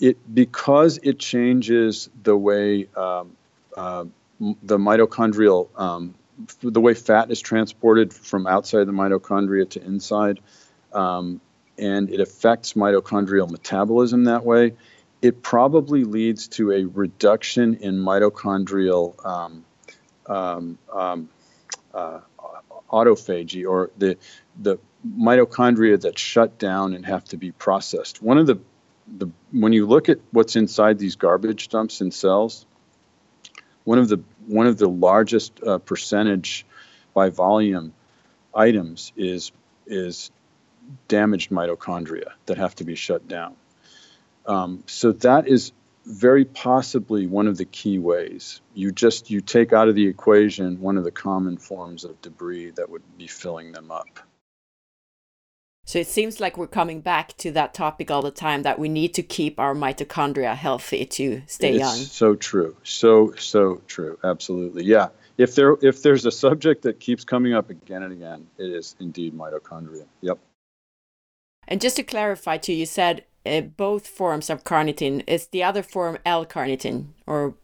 it because it changes the way um, uh, the mitochondrial um, the way fat is transported from outside the mitochondria to inside, um, and it affects mitochondrial metabolism that way. It probably leads to a reduction in mitochondrial um, um, um, uh, autophagy, or the the mitochondria that shut down and have to be processed. One of the the when you look at what's inside these garbage dumps in cells, one of the one of the largest uh, percentage by volume items is is damaged mitochondria that have to be shut down. Um, so that is very possibly one of the key ways. You just you take out of the equation one of the common forms of debris that would be filling them up. So it seems like we're coming back to that topic all the time that we need to keep our mitochondria healthy to stay it's young. So true. So so true. Absolutely. Yeah. If there if there's a subject that keeps coming up again and again, it is indeed mitochondria. Yep. And just to clarify too, you said uh, both forms of carnitine. Is the other form L-carnitine or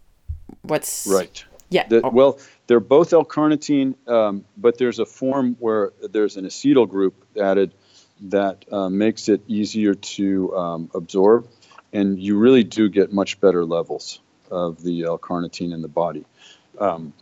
what's right? Yeah. The, oh. Well, they're both L-carnitine, um, but there's a form where there's an acetyl group added that uh, makes it easier to um, absorb, and you really do get much better levels of the L-carnitine in the body. Um,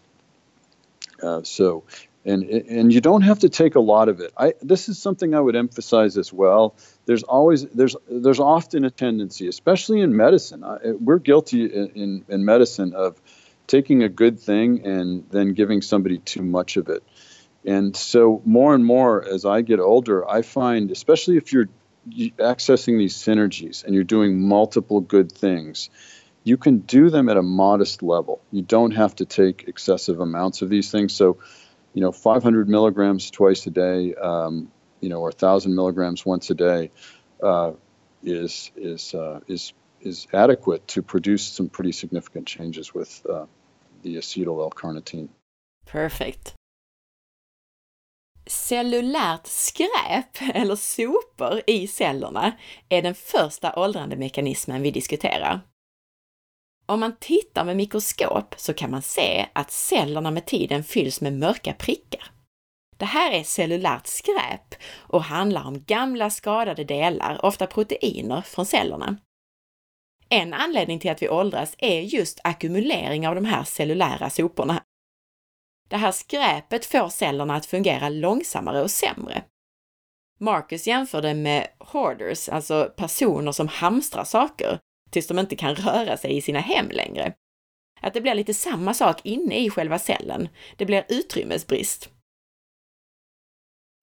uh, so, and and you don't have to take a lot of it. I this is something I would emphasize as well. There's always there's there's often a tendency, especially in medicine. I, we're guilty in, in, in medicine of taking a good thing and then giving somebody too much of it. And so, more and more as I get older, I find, especially if you're accessing these synergies and you're doing multiple good things, you can do them at a modest level. You don't have to take excessive amounts of these things. So, you know, 500 milligrams twice a day, um, you know, or 1,000 milligrams once a day uh, is is uh, is is adequate to produce some pretty significant changes with uh, the acetyl L-carnitine. Perfect. Cellulärt skräp, eller sopor, i cellerna är den första åldrande mekanismen vi diskuterar. Om man tittar med mikroskop så kan man se att cellerna med tiden fylls med mörka prickar. Det här är cellulärt skräp och handlar om gamla skadade delar, ofta proteiner, från cellerna. En anledning till att vi åldras är just ackumulering av de här cellulära soporna. Det här skräpet får cellerna att fungera långsammare och sämre. Marcus jämför det med hoarders, alltså personer som hamstrar saker tills de inte kan röra sig i sina hem längre. Att det blir lite samma sak inne i själva cellen. Det blir utrymmesbrist.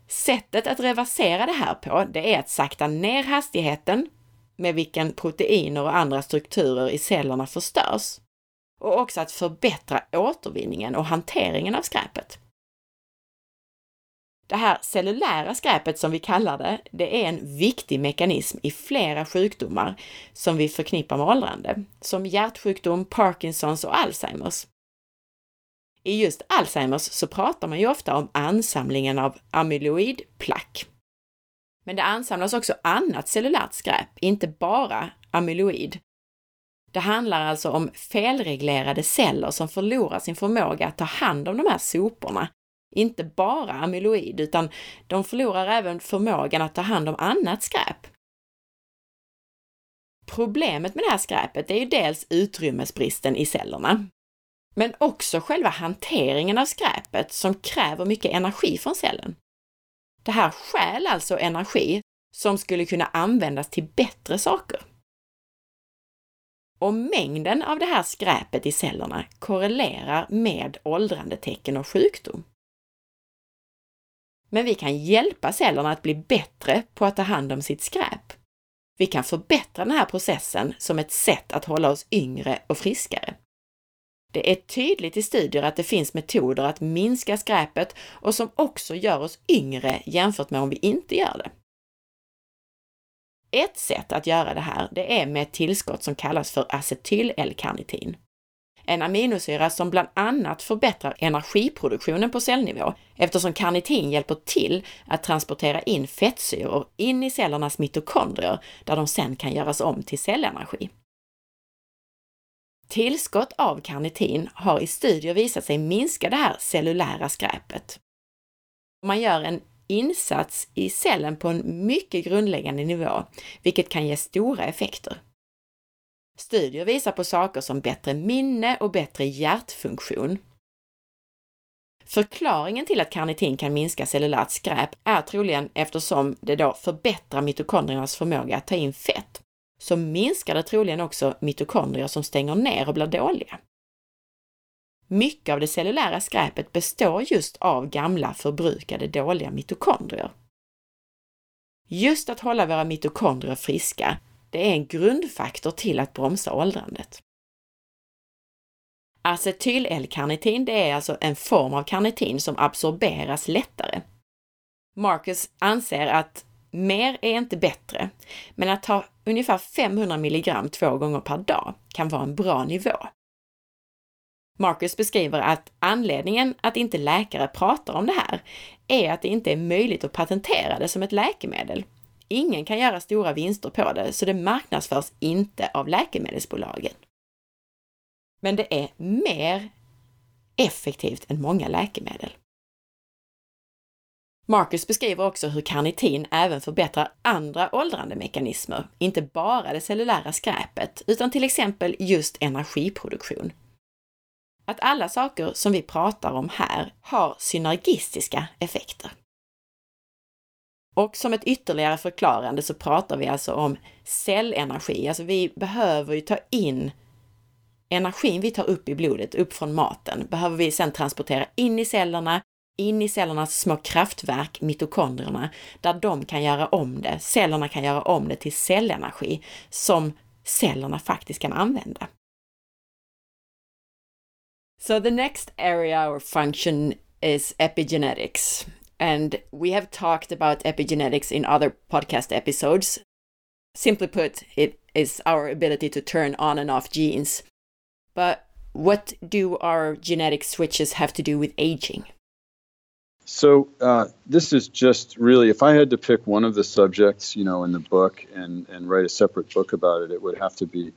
Sättet att reversera det här på, det är att sakta ner hastigheten med vilken proteiner och andra strukturer i cellerna förstörs och också att förbättra återvinningen och hanteringen av skräpet. Det här cellulära skräpet som vi kallar det, det är en viktig mekanism i flera sjukdomar som vi förknippar med åldrande, som hjärtsjukdom, Parkinsons och Alzheimers. I just Alzheimers så pratar man ju ofta om ansamlingen av amyloidplack. Men det ansamlas också annat cellulärt skräp, inte bara amyloid. Det handlar alltså om felreglerade celler som förlorar sin förmåga att ta hand om de här soporna. Inte bara amyloid, utan de förlorar även förmågan att ta hand om annat skräp. Problemet med det här skräpet är ju dels utrymmesbristen i cellerna, men också själva hanteringen av skräpet som kräver mycket energi från cellen. Det här stjäl alltså energi som skulle kunna användas till bättre saker. Och mängden av det här skräpet i cellerna korrelerar med åldrandetecken och sjukdom. Men vi kan hjälpa cellerna att bli bättre på att ta hand om sitt skräp. Vi kan förbättra den här processen som ett sätt att hålla oss yngre och friskare. Det är tydligt i studier att det finns metoder att minska skräpet och som också gör oss yngre jämfört med om vi inte gör det. Ett sätt att göra det här, det är med ett tillskott som kallas för acetyl-L-karnitin. En aminosyra som bland annat förbättrar energiproduktionen på cellnivå eftersom karnitin hjälper till att transportera in fettsyror in i cellernas mitokondrier där de sen kan göras om till cellenergi. Tillskott av karnitin har i studier visat sig minska det här cellulära skräpet. Man gör en insats i cellen på en mycket grundläggande nivå, vilket kan ge stora effekter. Studier visar på saker som bättre minne och bättre hjärtfunktion. Förklaringen till att karnitin kan minska cellulärt skräp är troligen eftersom det då förbättrar mitokondriernas förmåga att ta in fett så minskar det troligen också mitokondrier som stänger ner och blir dåliga. Mycket av det cellulära skräpet består just av gamla förbrukade dåliga mitokondrier. Just att hålla våra mitokondrier friska, det är en grundfaktor till att bromsa åldrandet. Acetyl-L-karnitin, det är alltså en form av karnitin som absorberas lättare. Marcus anser att Mer är inte bättre, men att ta ungefär 500 milligram två gånger per dag kan vara en bra nivå. Marcus beskriver att anledningen att inte läkare pratar om det här är att det inte är möjligt att patentera det som ett läkemedel. Ingen kan göra stora vinster på det, så det marknadsförs inte av läkemedelsbolagen. Men det är mer effektivt än många läkemedel. Marcus beskriver också hur karnitin även förbättrar andra åldrande mekanismer, inte bara det cellulära skräpet, utan till exempel just energiproduktion. Att alla saker som vi pratar om här har synergistiska effekter. Och som ett ytterligare förklarande så pratar vi alltså om cellenergi, alltså vi behöver ju ta in energin vi tar upp i blodet, upp från maten, behöver vi sedan transportera in i cellerna in i cellernas små kraftverk, mitokondrierna, där de kan göra om det. Cellerna kan göra om det till cellenergi som cellerna faktiskt kan använda. So the next area or function is epigenetics. And we have talked about epigenetics in other podcast episodes. Simply put, it is our ability to turn on and off genes. But what do our genetic switches have to do with aging? So uh, this is just really, if I had to pick one of the subjects, you know, in the book and and write a separate book about it, it would have to be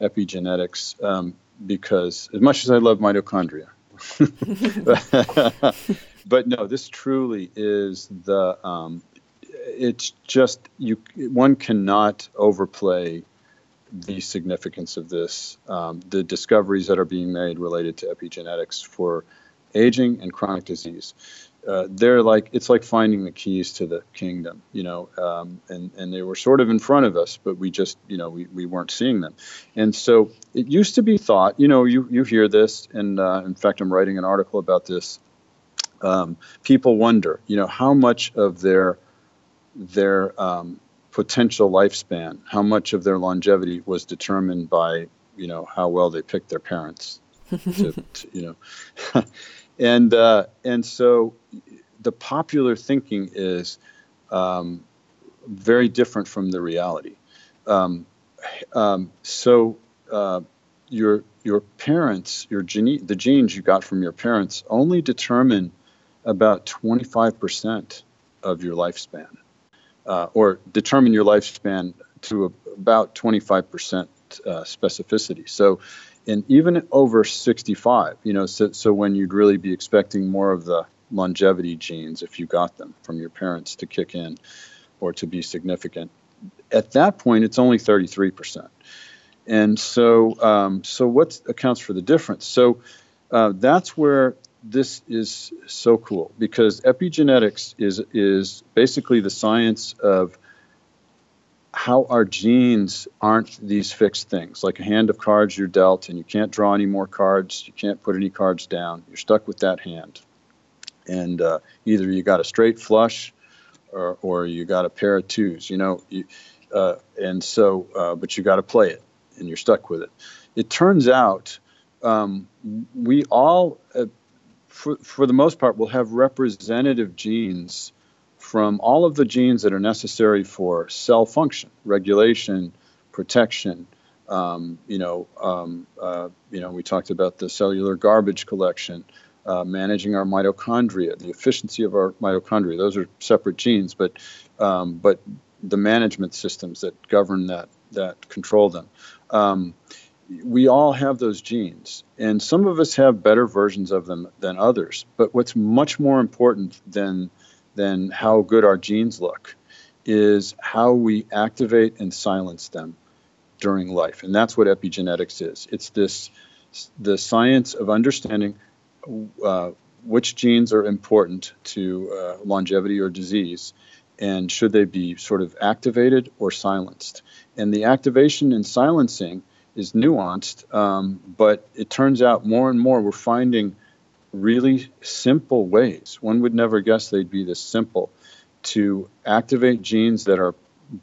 epigenetics, um, because as much as I love mitochondria, but no, this truly is the. Um, it's just you. One cannot overplay the significance of this. Um, the discoveries that are being made related to epigenetics for aging and chronic disease uh, they're like it's like finding the keys to the kingdom, you know, um, and and they were sort of in front of us, but we just you know we, we weren't seeing them, and so it used to be thought, you know, you you hear this, and uh, in fact, I'm writing an article about this. Um, people wonder, you know, how much of their their um, potential lifespan, how much of their longevity was determined by you know how well they picked their parents, to, to, you know. and uh, and so the popular thinking is um, very different from the reality. Um, um, so uh, your your parents, your gene, the genes you got from your parents, only determine about 25% of your lifespan, uh, or determine your lifespan to a, about 25% uh, specificity. So and even over 65, you know, so, so when you'd really be expecting more of the longevity genes, if you got them from your parents to kick in or to be significant, at that point, it's only 33%. And so, um, so what accounts for the difference? So uh, that's where this is so cool because epigenetics is is basically the science of how our genes aren't these fixed things. Like a hand of cards you're dealt and you can't draw any more cards. You can't put any cards down. You're stuck with that hand. And uh, either you got a straight flush or, or you got a pair of twos you know you, uh, and so uh, but you got to play it and you're stuck with it. It turns out um, we all uh, for, for the most part will have representative genes from all of the genes that are necessary for cell function, regulation, protection. Um, you know, um, uh, you know, we talked about the cellular garbage collection, uh, managing our mitochondria, the efficiency of our mitochondria. Those are separate genes, but um, but the management systems that govern that that control them. We all have those genes, and some of us have better versions of them than others. But what's much more important than than how good our genes look is how we activate and silence them during life. And that's what epigenetics is. It's this the science of understanding uh, which genes are important to uh, longevity or disease and should they be sort of activated or silenced. And the activation and silencing is nuanced, um, but it turns out more and more we're finding really simple ways. One would never guess they'd be this simple to activate genes that are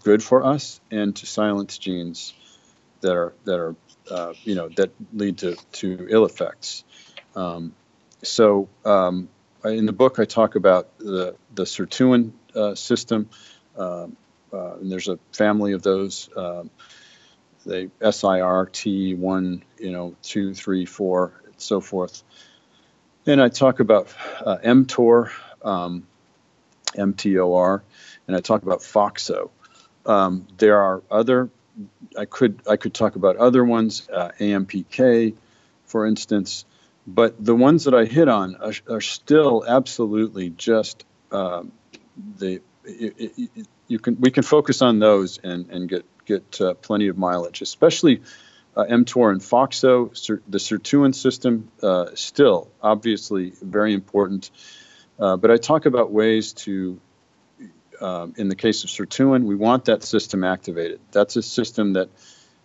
good for us and to silence genes that are that are uh, you know that lead to to ill effects. Um, so um, in the book, I talk about the the sirtuin uh, system, uh, uh and there's a family of those. They SIRT one, you know, two, three, four, and so forth. And I talk about uh, mTOR, um, MTOR, and I talk about FOXO. Um, there are other. I could I could talk about other ones, uh, AMPK, for instance, but the ones that I hit on are, are still absolutely just um, the. It, it, you can we can focus on those and and get get uh, plenty of mileage, especially uh, mTOR and FOXO, the sirtuin system, uh, still obviously very important. Uh, but I talk about ways to, um, in the case of sirtuin, we want that system activated. That's a system that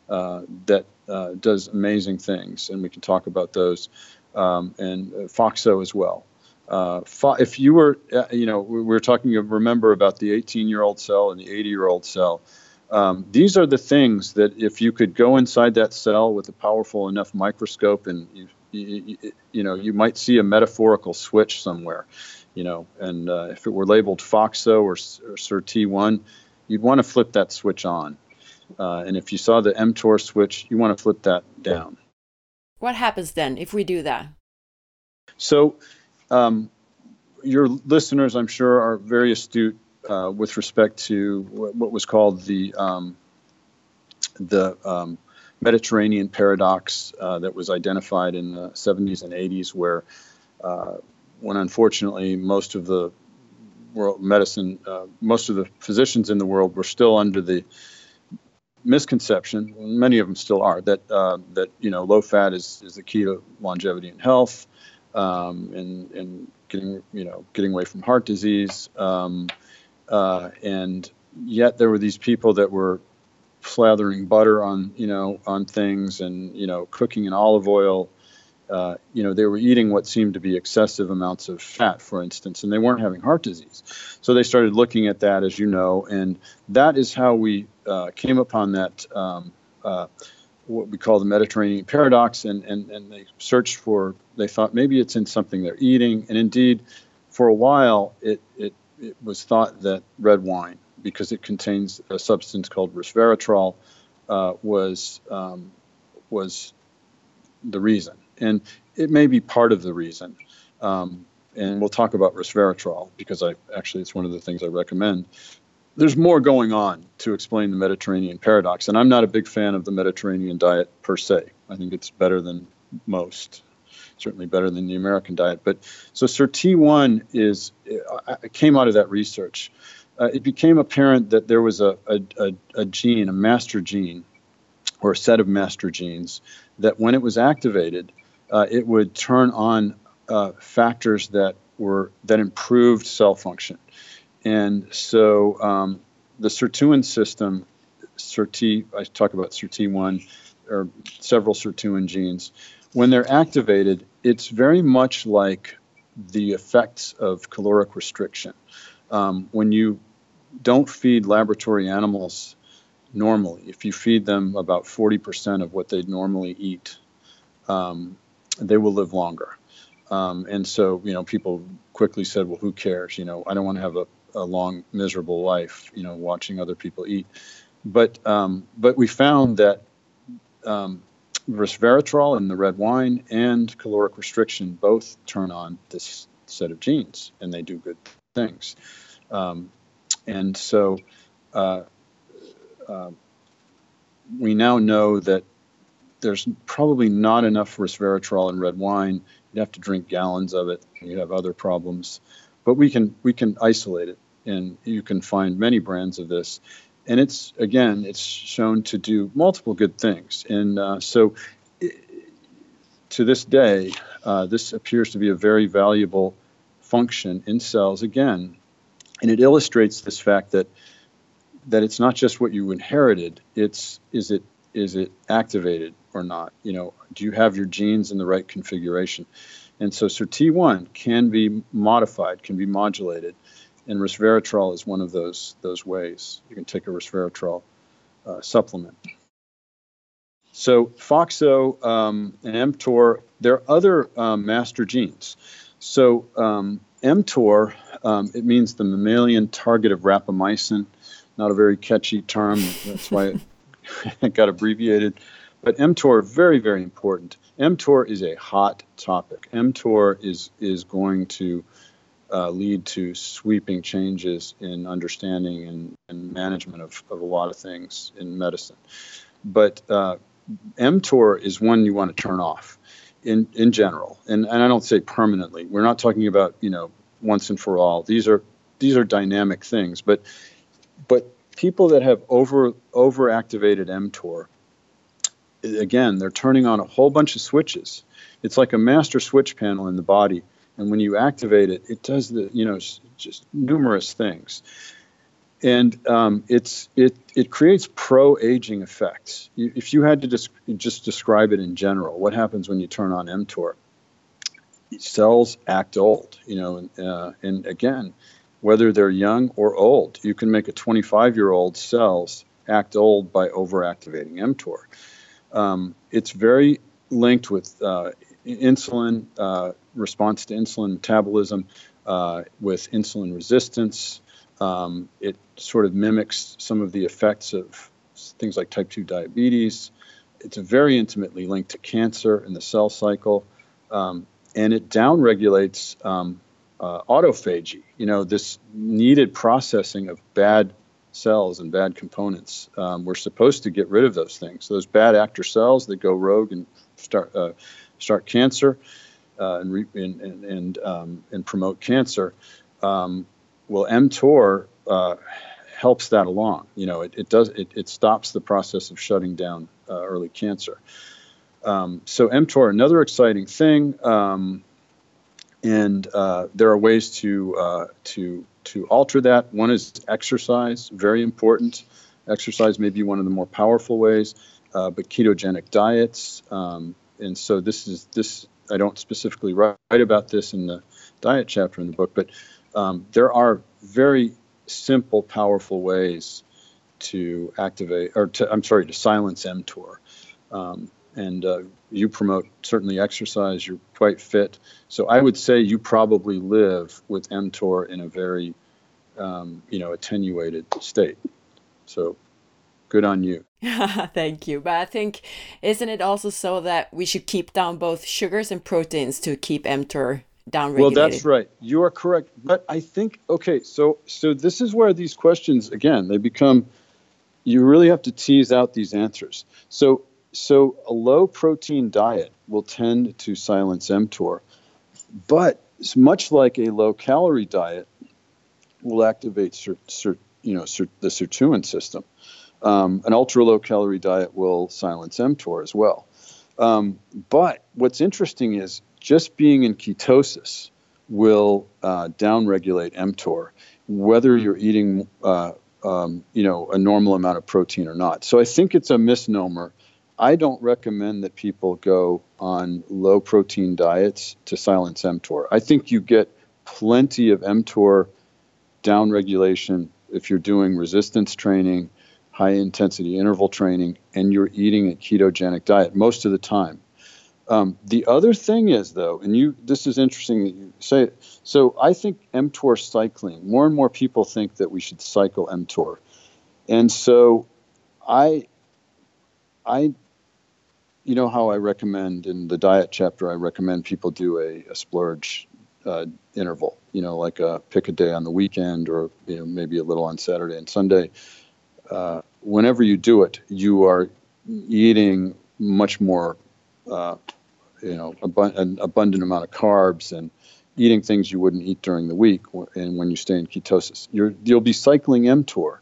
uh, that uh, does amazing things, and we can talk about those, um, and FOXO as well. uh, if you were, you know, we were talking, remember about the 18 year old cell and the 80 year old cell. Um, these are the things that if you could go inside that cell with a powerful enough microscope and you, you, you know, you might see a metaphorical switch somewhere, you know, and uh, if it were labeled FOXO or, or SIRT1, you'd want to flip that switch on. Uh, and if you saw the mTOR switch, you want to flip that down. What happens then if we do that? So, um, your listeners, I'm sure, are very astute uh, with respect to what was called the um, the um, Mediterranean paradox uh, that was identified in the 70s and 80s, where uh, when unfortunately most of the world medicine, uh, most of the physicians in the world were still under the misconception, many of them still are, that uh, that you know low fat is, is the key to longevity and health, um, and and getting you know getting away from heart disease, um, uh, and yet there were these people that were slathering butter on you know on things and you know cooking in olive oil uh, you know, they were eating what seemed to be excessive amounts of fat, for instance, and they weren't having heart disease. So they started looking at that, as you know, and that is how we uh, came upon that, um, uh, what we call the Mediterranean paradox, and, and, and they searched for, they thought maybe it's in something they're eating, and indeed, for a while, it, it, it was thought that red wine, because it contains a substance called resveratrol, uh, was um, was the reason and it may be part of the reason. Um, and we'll talk about resveratrol because I actually it's one of the things I recommend. There's more going on to explain the Mediterranean paradox, and I'm not a big fan of the Mediterranean diet per se. I think it's better than most, certainly better than the American diet. But so SIRT1 is it came out of that research. Uh, it became apparent that there was a, a, a, a gene, a master gene, or a set of master genes, that when it was activated, uh, it would turn on uh, factors that were that improved cell function. And so um, the sirtuin system, SIRT, I talk about SIRT1 or several sirtuin genes. When they're activated, it's very much like the effects of caloric restriction. Um, when you don't feed laboratory animals normally, if you feed them about 40% of what they'd normally eat, um, they will live longer. Um, and so, you know, people quickly said, well, who cares? You know, I don't want to have a, a long, miserable life, you know, watching other people eat. But, um, but we found that um, resveratrol in the red wine and caloric restriction both turn on this set of genes and they do good things. Um, and so uh, uh, we now know that there's probably not enough resveratrol in red wine. You'd have to drink gallons of it. You have other problems, but we can we can isolate it, and you can find many brands of this. And it's again, it's shown to do multiple good things. And uh, so, to this day, uh, this appears to be a very valuable function in cells again, and it illustrates this fact that that it's not just what you inherited. It's is it is it activated or not? You know, do you have your genes in the right configuration? And so, so T1 can be modified, can be modulated, and resveratrol is one of those those ways. You can take a resveratrol uh, supplement. So FOXO um, and mTOR, there are other um, master genes. So um, mTOR, um, it means the mammalian target of rapamycin. Not a very catchy term. That's why it got abbreviated. But mTOR, very, very important. mTOR is a hot topic. mTOR is, is going to uh, lead to sweeping changes in understanding and, and management of, of a lot of things in medicine. But uh, mTOR is one you want to turn off in, in general. And, and I don't say permanently. We're not talking about, you know, once and for all. These are these are dynamic things. But but people that have over overactivated mTOR, again, they're turning on a whole bunch of switches. It's like a master switch panel in the body, and when you activate it, it does the you know just numerous things, and um, it's it it creates pro aging effects. If you had to just just describe it in general, what happens when you turn on mTOR? cells act old, you know, and, uh, and again, whether they're young or old, you can make a 25 year old cells act old by overactivating mTOR. Um, it's very linked with uh, insulin uh, response to insulin metabolism, uh, with insulin resistance. Um, it sort of mimics some of the effects of things like type 2 diabetes. It's very intimately linked to cancer in the cell cycle, um, and it downregulates um, uh, autophagy. You know, this needed processing of bad cells and bad components. Um, we're supposed to get rid of those things. Those bad actor cells that go rogue and start uh, start cancer uh, and, re- and, and and, um, and promote cancer. Um, well, mTOR uh, helps that along. You know, it, it does it, it stops the process of shutting down uh, early cancer. Um, so mTOR, another exciting thing, um, and uh, there are ways to uh, to to alter that. One is exercise, very important. Exercise may be one of the more powerful ways, uh, but ketogenic diets. Um, and so this is this. I don't specifically write about this in the diet chapter in the book, but um, there are very simple, powerful ways to activate, or to, I'm sorry, to silence mTOR. Um, and uh, you promote certainly exercise. You're quite fit, so I would say you probably live with mTOR in a very, um, you know, attenuated state. So, good on you. Thank you. But I think isn't it also so that we should keep down both sugars and proteins to keep mTOR down Well, that's right. You are correct. But I think okay, so so this is where these questions again they become. You really have to tease out these answers. So so a low protein diet will tend to silence mTOR, but it's much like a low calorie diet will activate cert, cert, you know cert, the sirtuin system. Um, an ultra low calorie diet will silence mTOR as well. Um, but what's interesting is just being in ketosis will uh, downregulate mTOR, whether you're eating uh, um, you know a normal amount of protein or not. So I think it's a misnomer I don't recommend that people go on low protein diets to silence mTOR. I think you get plenty of mTOR downregulation if you're doing resistance training, high intensity interval training, and you're eating a ketogenic diet most of the time. Um, the other thing is though, and you this is interesting that you say it. So I think mTOR cycling. More and more people think that we should cycle mTOR, and so I I you know how I recommend in the diet chapter, I recommend people do a, a splurge uh, interval, you know, like a, pick a day on the weekend or you know, maybe a little on Saturday and Sunday. Uh, whenever you do it, you are eating much more, uh, you know, an abundant amount of carbs and eating things you wouldn't eat during the week and when you stay in ketosis. You're, you'll be cycling mTOR.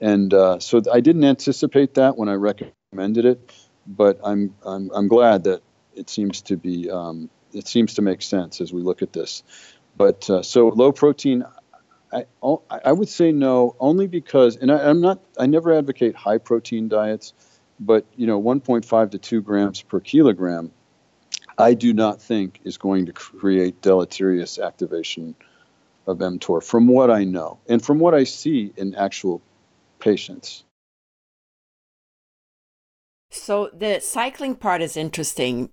And uh, so I didn't anticipate that when I recommended it but I'm, I'm, I'm glad that it seems to be um, it seems to make sense as we look at this. But uh, so low protein, I, I would say no only because, and I, am not I never advocate high protein diets, but you know 1.5 to 2 grams per kilogram, I do not think is going to create deleterious activation of mTOR from what I know and from what I see in actual patients. So the cycling part is interesting.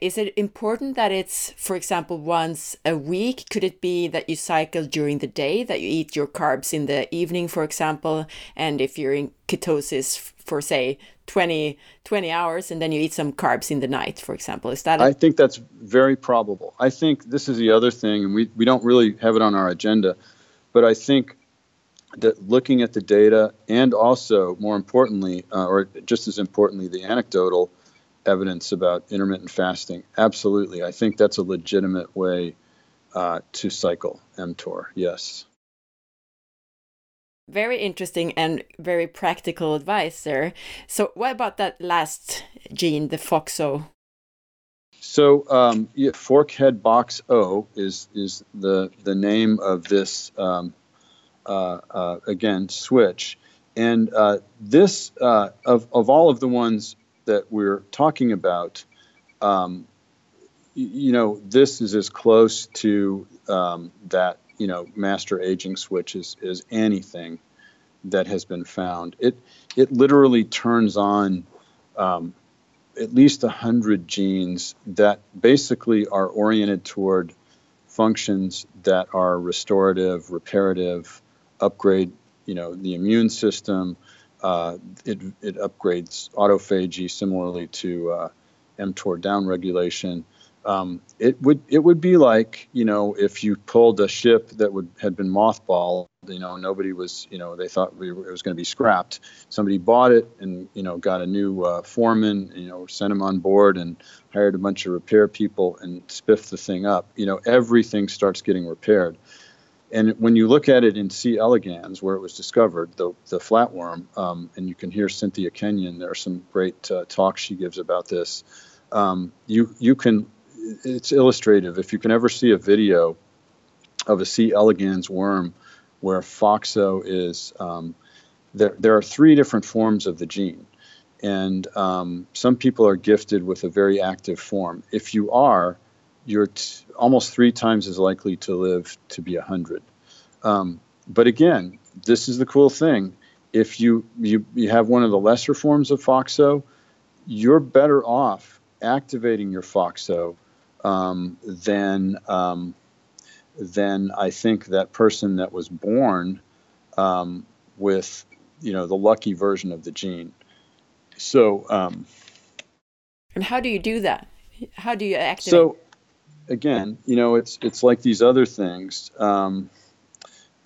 Is it important that it's, for example, once a week? Could it be that you cycle during the day, that you eat your carbs in the evening, for example? And if you're in ketosis for, say, 20, 20 hours, and then you eat some carbs in the night, for example? Is that? I think that's very probable. I think this is the other thing, and we, we don't really have it on our agenda, but I think that looking at the data and also more importantly, uh, or just as importantly, the anecdotal evidence about intermittent fasting. Absolutely, I think that's a legitimate way uh, to cycle mTOR. Yes. Very interesting and very practical advice there. So, what about that last gene, the FOXO? So, um, yeah, forkhead box O is is the the name of this um, uh, uh, again switch. And uh, this of of all of the ones that we're talking about, um, you know, this is as close to um, that, you know, master aging switch as, as anything that has been found. It it literally turns on um, at least a hundred genes that basically are oriented toward functions that are restorative, reparative, upgrade, you know, the immune system. Uh, it, it upgrades autophagy similarly to uh, mTOR downregulation. Um, it would it would be like you know if you pulled a ship that would had been mothballed you know nobody was you know they thought we were, it was going to be scrapped. Somebody bought it and you know got a new uh, foreman you know sent him on board and hired a bunch of repair people and spiffed the thing up. You know everything starts getting repaired and when you look at it in C. elegans, where it was discovered, the, the flatworm, um, and you can hear Cynthia Kenyon, there are some great uh, talks she gives about this. Um, you, you can, it's illustrative. If you can ever see a video of a C. elegans worm where FOXO is, um, there, there are three different forms of the gene. And um, some people are gifted with a very active form. If you are, you're t- almost three times as likely to live to be 100. Um, but again, this is the cool thing. If you, you, you have one of the lesser forms of FOXO, you're better off activating your FOXO um, than um, then I think that person that was born um, with, you know, the lucky version of the gene. So. Um, and how do you do that? How do you activate? So, again, you know, it's it's like these other things. Um,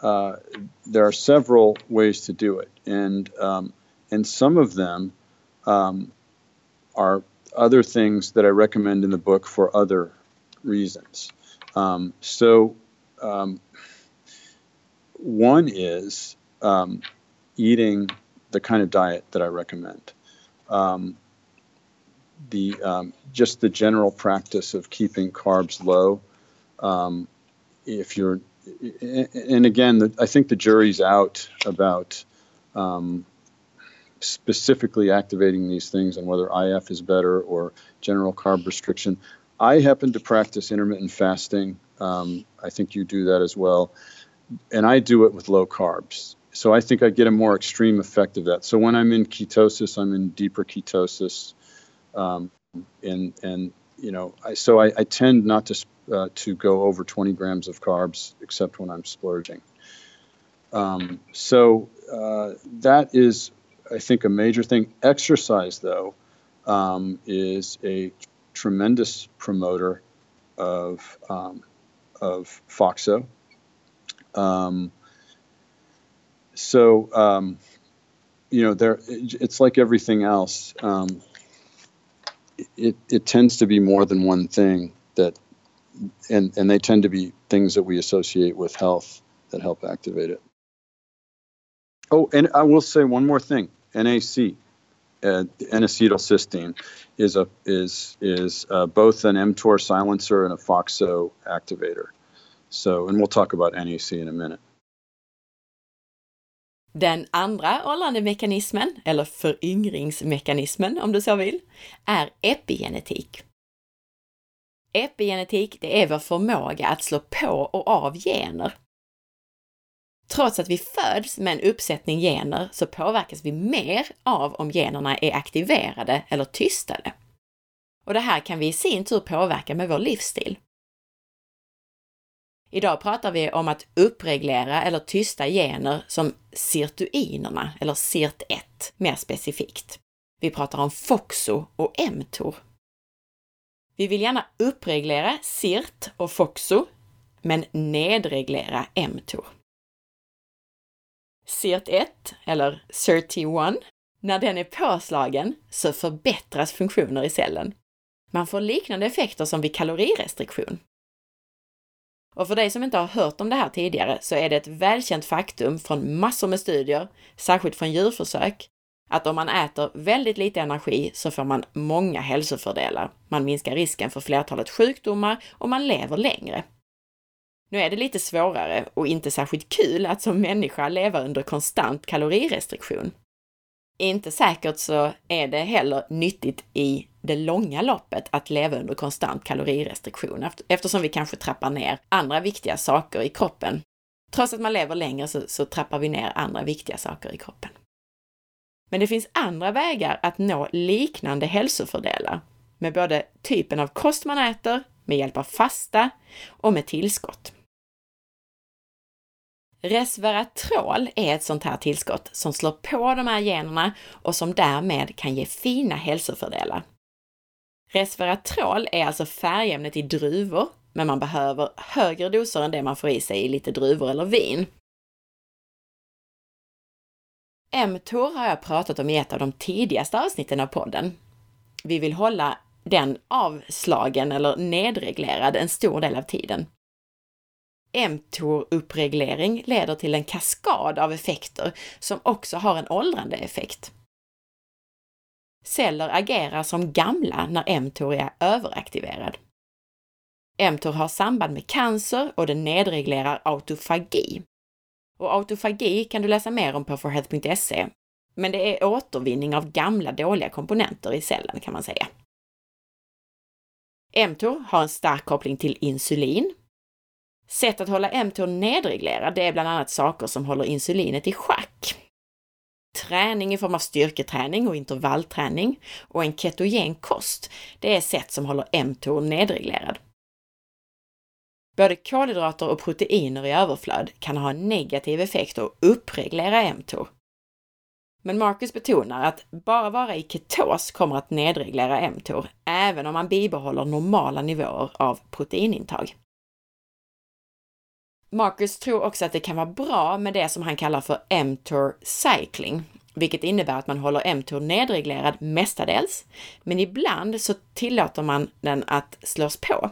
uh, there are several ways to do it, and um, and some of them um, are other things that I recommend in the book for other reasons. Um, so um, one is um, eating the kind of diet that I recommend. Um, the um, just the general practice of keeping carbs low. Um, if you're, and again, the, I think the jury's out about um, specifically activating these things and whether IF is better or general carb restriction. I happen to practice intermittent fasting um, I think you do that as well. And I do it with low carbs. So I think I get a more extreme effect of that. So when I'm in ketosis, I'm in deeper ketosis. Um, and, and, you know, I, so I, I tend not to, uh, to go over 20 grams of carbs except when I'm splurging. Um, so uh, that is, I think, a major thing. Exercise, though, um, is a tremendous promoter of um, of FOXO. Um, so, um, you know, there it's like everything else. It, it tends to be more than one thing that, and, and they tend to be things that we associate with health that help activate it. Oh, and I will say one more thing NAC, uh, N-acetylcysteine, is a is is uh, both an mTOR silencer and a FOXO activator. So, and we'll talk about NAC in a minute. Den andra åldrandemekanismen, eller föryngringsmekanismen om du så vill, är epigenetik. Epigenetik, det är vår förmåga att slå på och av gener. Trots att vi föds med en uppsättning gener så påverkas vi mer av om generna är aktiverade eller tystade. Och det här kan vi i sin tur påverka med vår livsstil. Idag pratar vi om att uppreglera eller tysta gener som sirtuinerna, eller SIRT1 mer specifikt. Vi pratar om FOXO och mTOR. Vi vill gärna uppreglera SIRT och FOXO, men nedreglera mTOR. SIRT1, eller SIRT1, när den är påslagen så förbättras funktioner i cellen. Man får liknande effekter som vid kalorirestriktion. Och för dig som inte har hört om det här tidigare så är det ett välkänt faktum från massor med studier, särskilt från djurförsök, att om man äter väldigt lite energi så får man många hälsofördelar. Man minskar risken för flertalet sjukdomar och man lever längre. Nu är det lite svårare och inte särskilt kul att som människa leva under konstant kalorirestriktion inte säkert så är det heller nyttigt i det långa loppet att leva under konstant kalorirestriktion eftersom vi kanske trappar ner andra viktiga saker i kroppen. Trots att man lever längre så, så trappar vi ner andra viktiga saker i kroppen. Men det finns andra vägar att nå liknande hälsofördelar med både typen av kost man äter, med hjälp av fasta och med tillskott. Resveratrol är ett sånt här tillskott som slår på de här generna och som därmed kan ge fina hälsofördelar. Resveratrol är alltså färgämnet i druvor, men man behöver högre doser än det man får i sig i lite druvor eller vin. mTOR har jag pratat om i ett av de tidigaste avsnitten av podden. Vi vill hålla den avslagen eller nedreglerad en stor del av tiden mTOR-uppreglering leder till en kaskad av effekter som också har en åldrande effekt. Celler agerar som gamla när mTOR är överaktiverad. mTOR har samband med cancer och den nedreglerar autofagi. Och autofagi kan du läsa mer om på forhealth.se. Men det är återvinning av gamla dåliga komponenter i cellen kan man säga. mTOR har en stark koppling till insulin Sätt att hålla mTOR nedreglerad, det är bland annat saker som håller insulinet i schack. Träning i form av styrketräning och intervallträning och en ketogen kost, det är sätt som håller mTOR nedreglerad. Både kolhydrater och proteiner i överflöd kan ha en negativ effekt och uppreglera mTOR. Men Marcus betonar att bara vara i ketos kommer att nedreglera mTOR, även om man bibehåller normala nivåer av proteinintag. Marcus tror också att det kan vara bra med det som han kallar för mTOR cycling, vilket innebär att man håller mTOR nedreglerad mestadels, men ibland så tillåter man den att slås på.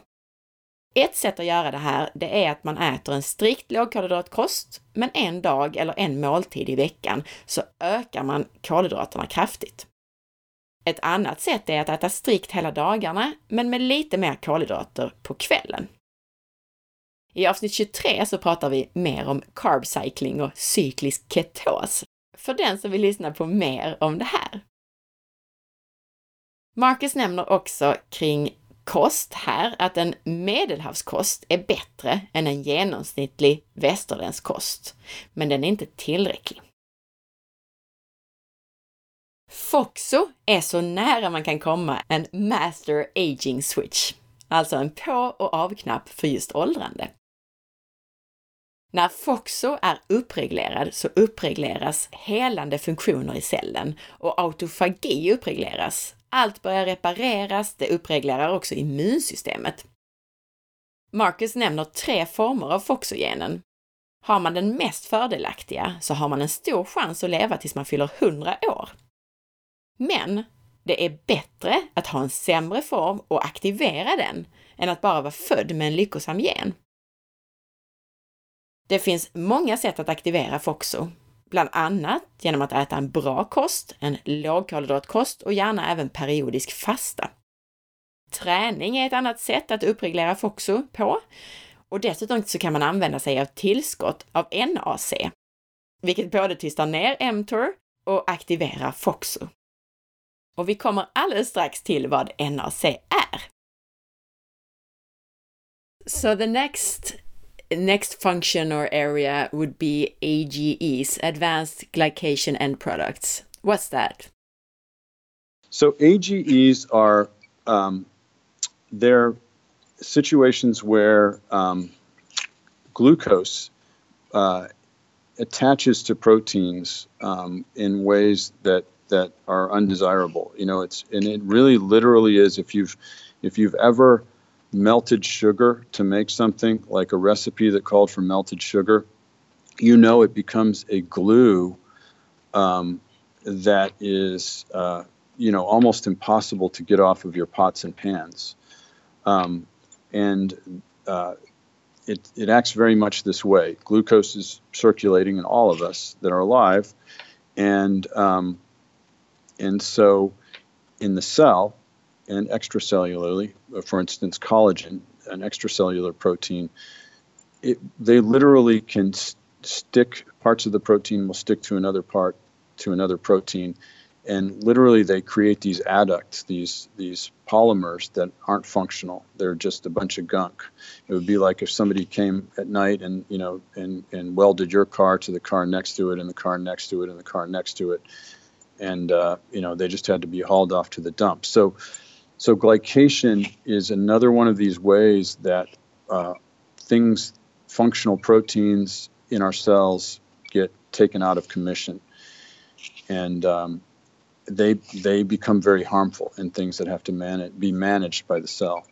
Ett sätt att göra det här, det är att man äter en strikt lågkolhydratkost, men en dag eller en måltid i veckan så ökar man kolhydraterna kraftigt. Ett annat sätt är att äta strikt hela dagarna, men med lite mer kolhydrater på kvällen. I avsnitt 23 så pratar vi mer om carb cycling och cyklisk ketos, för den som vill lyssna på mer om det här. Marcus nämner också kring kost här att en medelhavskost är bättre än en genomsnittlig västerländsk kost, men den är inte tillräcklig. Foxo är så nära man kan komma en master aging switch, alltså en på och avknapp för just åldrande. När FOXO är uppreglerad så uppregleras helande funktioner i cellen och autofagi uppregleras. Allt börjar repareras, det uppreglerar också immunsystemet. Marcus nämner tre former av FOXO-genen. Har man den mest fördelaktiga så har man en stor chans att leva tills man fyller 100 år. Men det är bättre att ha en sämre form och aktivera den än att bara vara född med en lyckosam gen. Det finns många sätt att aktivera FOXO, bland annat genom att äta en bra kost, en lågkolhydratkost och gärna även periodisk fasta. Träning är ett annat sätt att uppreglera FOXO på och dessutom så kan man använda sig av tillskott av NAC, vilket både tystar ner mTOR och aktiverar FOXO. Och vi kommer alldeles strax till vad NAC är. So the next next function or area would be AGEs, Advanced Glycation End Products. What's that? So AGEs are um, they're situations where um, glucose uh, attaches to proteins um, in ways that that are undesirable. You know, it's and it really literally is if you've if you've ever melted sugar to make something, like a recipe that called for melted sugar, you know it becomes a glue um, that is, uh, you know, almost impossible to get off of your pots and pans. Um, and uh, it, it acts very much this way. Glucose is circulating in all of us that are alive, and um, and so in the cell, and extracellularly, uh, for instance, collagen, an extracellular protein, it, they literally can st- stick, parts of the protein will stick to another part, to another protein, and literally they create these adducts, these these polymers that aren't functional. They're just a bunch of gunk. It would be like if somebody came at night and you know and and welded your car to the car next to it, and the car next to it, and the car next to it, and uh, you know they just had to be hauled off to the dump. So so glycation is another one of these ways that uh, things, functional proteins in our cells, get taken out of commission. And um, they they become very harmful in things that have to manage, be managed by the cell.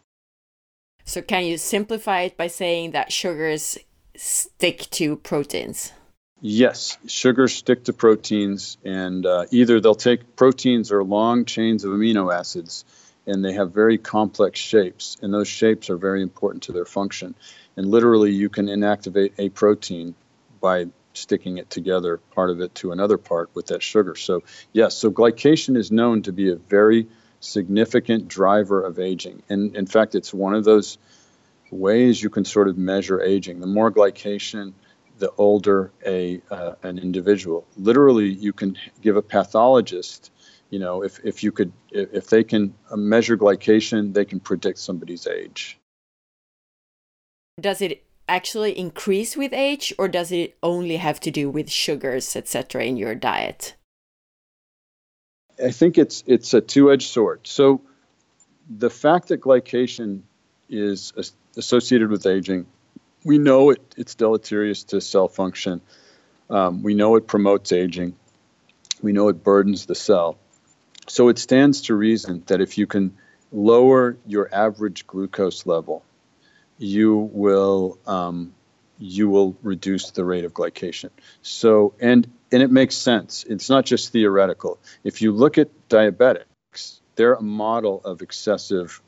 So can you simplify it by saying that sugars stick to proteins? Yes, sugars stick to proteins, and uh, either they'll take proteins or long chains of amino acids, and they have very complex shapes, and those shapes are very important to their function. And literally, you can inactivate a protein by sticking it together, part of it to another part with that sugar. So, yes, so glycation is known to be a very significant driver of aging. And in fact, it's one of those ways you can sort of measure aging. The more glycation, the older a uh, an individual. Literally, you can give a pathologist, you know, if, if you could, if they can measure glycation, they can predict somebody's age. Does it actually increase with age, or does it only have to do with sugars, etc., in your diet? I think it's it's a two-edged sword. So the fact that glycation is associated with aging, we know it, it's deleterious to cell function. Um, we know it promotes aging. We know it burdens the cell. So it stands to reason that if you can lower your average glucose level, you will um, you will reduce the rate of glycation. So and and it makes sense. It's not just theoretical. If you look at diabetics, they're a model of excessive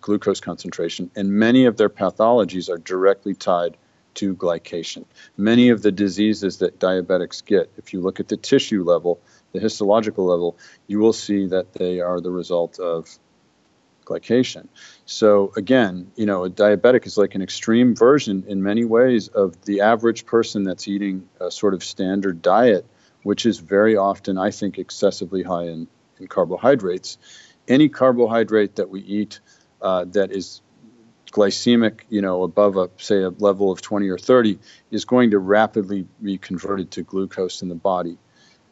glucose concentration, and many of their pathologies are directly tied to glycation. Many of the diseases that diabetics get, if you look at the tissue level, the histological level, you will see that they are the result of glycation. So again, you know, a diabetic is like an extreme version in many ways of the average person that's eating a sort of standard diet, which is very often, I think, excessively high in, in carbohydrates. Any carbohydrate that we eat uh, that is glycemic, you know, above a say a level of 20 or 30, is going to rapidly be converted to glucose in the body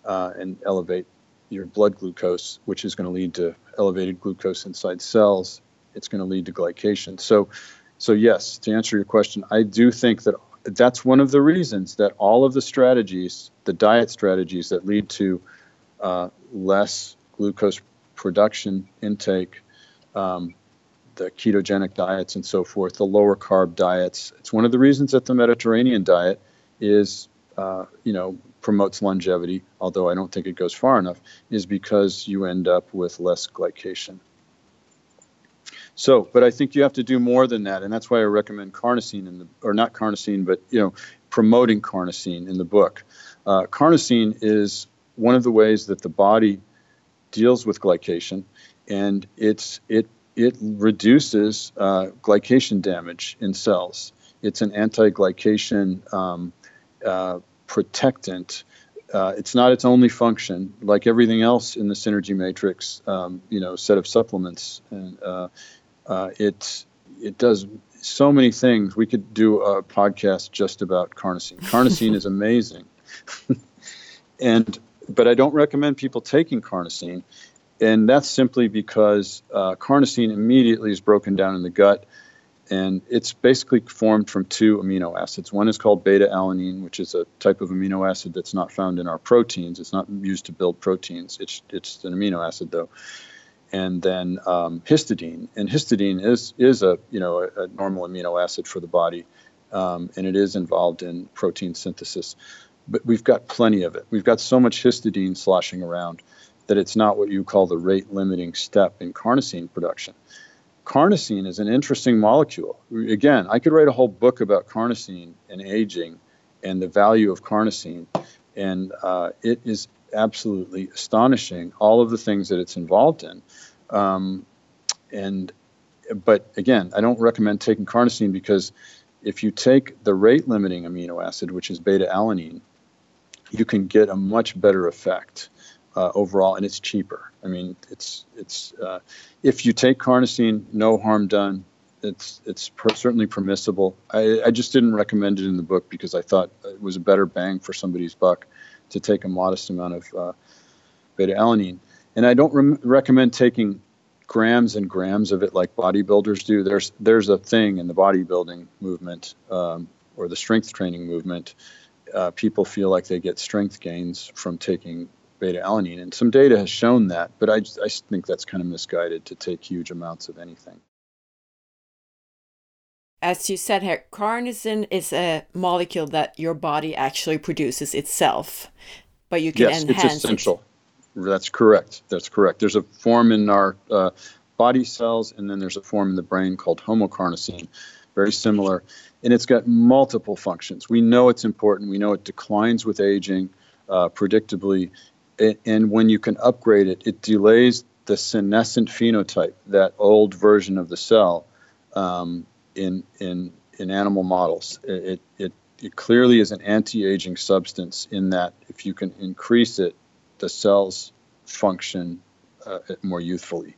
uh, and elevate your blood glucose, which is going to lead to elevated glucose inside cells. It's going to lead to glycation. So, so yes, to answer your question, I do think that that's one of the reasons that all of the strategies, the diet strategies that lead to uh, less glucose production intake, um, the ketogenic diets and so forth, the lower carb diets. It's one of the reasons that the Mediterranean diet is, uh, you know, promotes longevity, although I don't think it goes far enough, is because you end up with less glycation. So, but I think you have to do more than that, and that's why I recommend carnosine in the, or not carnosine, but you know, promoting carnosine in the book. Uh, carnosine is one of the ways that the body deals with glycation, and it's it it reduces uh, glycation damage in cells. It's an anti-glycation um, uh, protectant. Uh, it's not its only function, like everything else in the synergy matrix. Um, you know, set of supplements, and uh, uh, it it does so many things. We could do a podcast just about carnosine. Carnosine is amazing, and but I don't recommend people taking carnosine, and that's simply because uh, carnosine immediately is broken down in the gut and it's basically formed from two amino acids. One is called beta alanine, which is a type of amino acid that's not found in our proteins. It's not used to build proteins. It's it's an amino acid though. And then um, histidine, and histidine is is a you know a, a normal amino acid for the body, um, and it is involved in protein synthesis. But we've got plenty of it. We've got so much histidine sloshing around that it's not what you call the rate limiting step in carnosine production carnosine is an interesting molecule. Again, I could write a whole book about carnosine and aging and the value of carnosine, and uh, it is absolutely astonishing all of the things that it's involved in. Um, and but again, I don't recommend taking carnosine because if you take the rate limiting amino acid, which is beta alanine, you can get a much better effect uh, overall, and it's cheaper. I mean, it's it's uh, if you take carnosine, no harm done. It's it's per- certainly permissible. I, I just didn't recommend it in the book because I thought it was a better bang for somebody's buck to take a modest amount of uh, beta alanine. And I don't re- recommend taking grams and grams of it like bodybuilders do. There's there's a thing in the bodybuilding movement um, or the strength training movement. Uh, people feel like they get strength gains from taking beta alanine, and some data has shown that. But I I think that's kind of misguided to take huge amounts of anything. As you said here, carnosine is a molecule that your body actually produces itself, but you can yes, enhance it's essential. It that's correct. That's correct. There's a form in our uh, body cells, and then there's a form in the brain called homocarnosine, very similar, and it's got multiple functions. We know it's important. We know it declines with aging, uh, predictably, and, when you can upgrade it, it delays the senescent phenotype, that old version of the cell, um, in in in animal models. It, it it clearly is an anti-aging substance in that if you can increase it the cells function uh, more youthfully.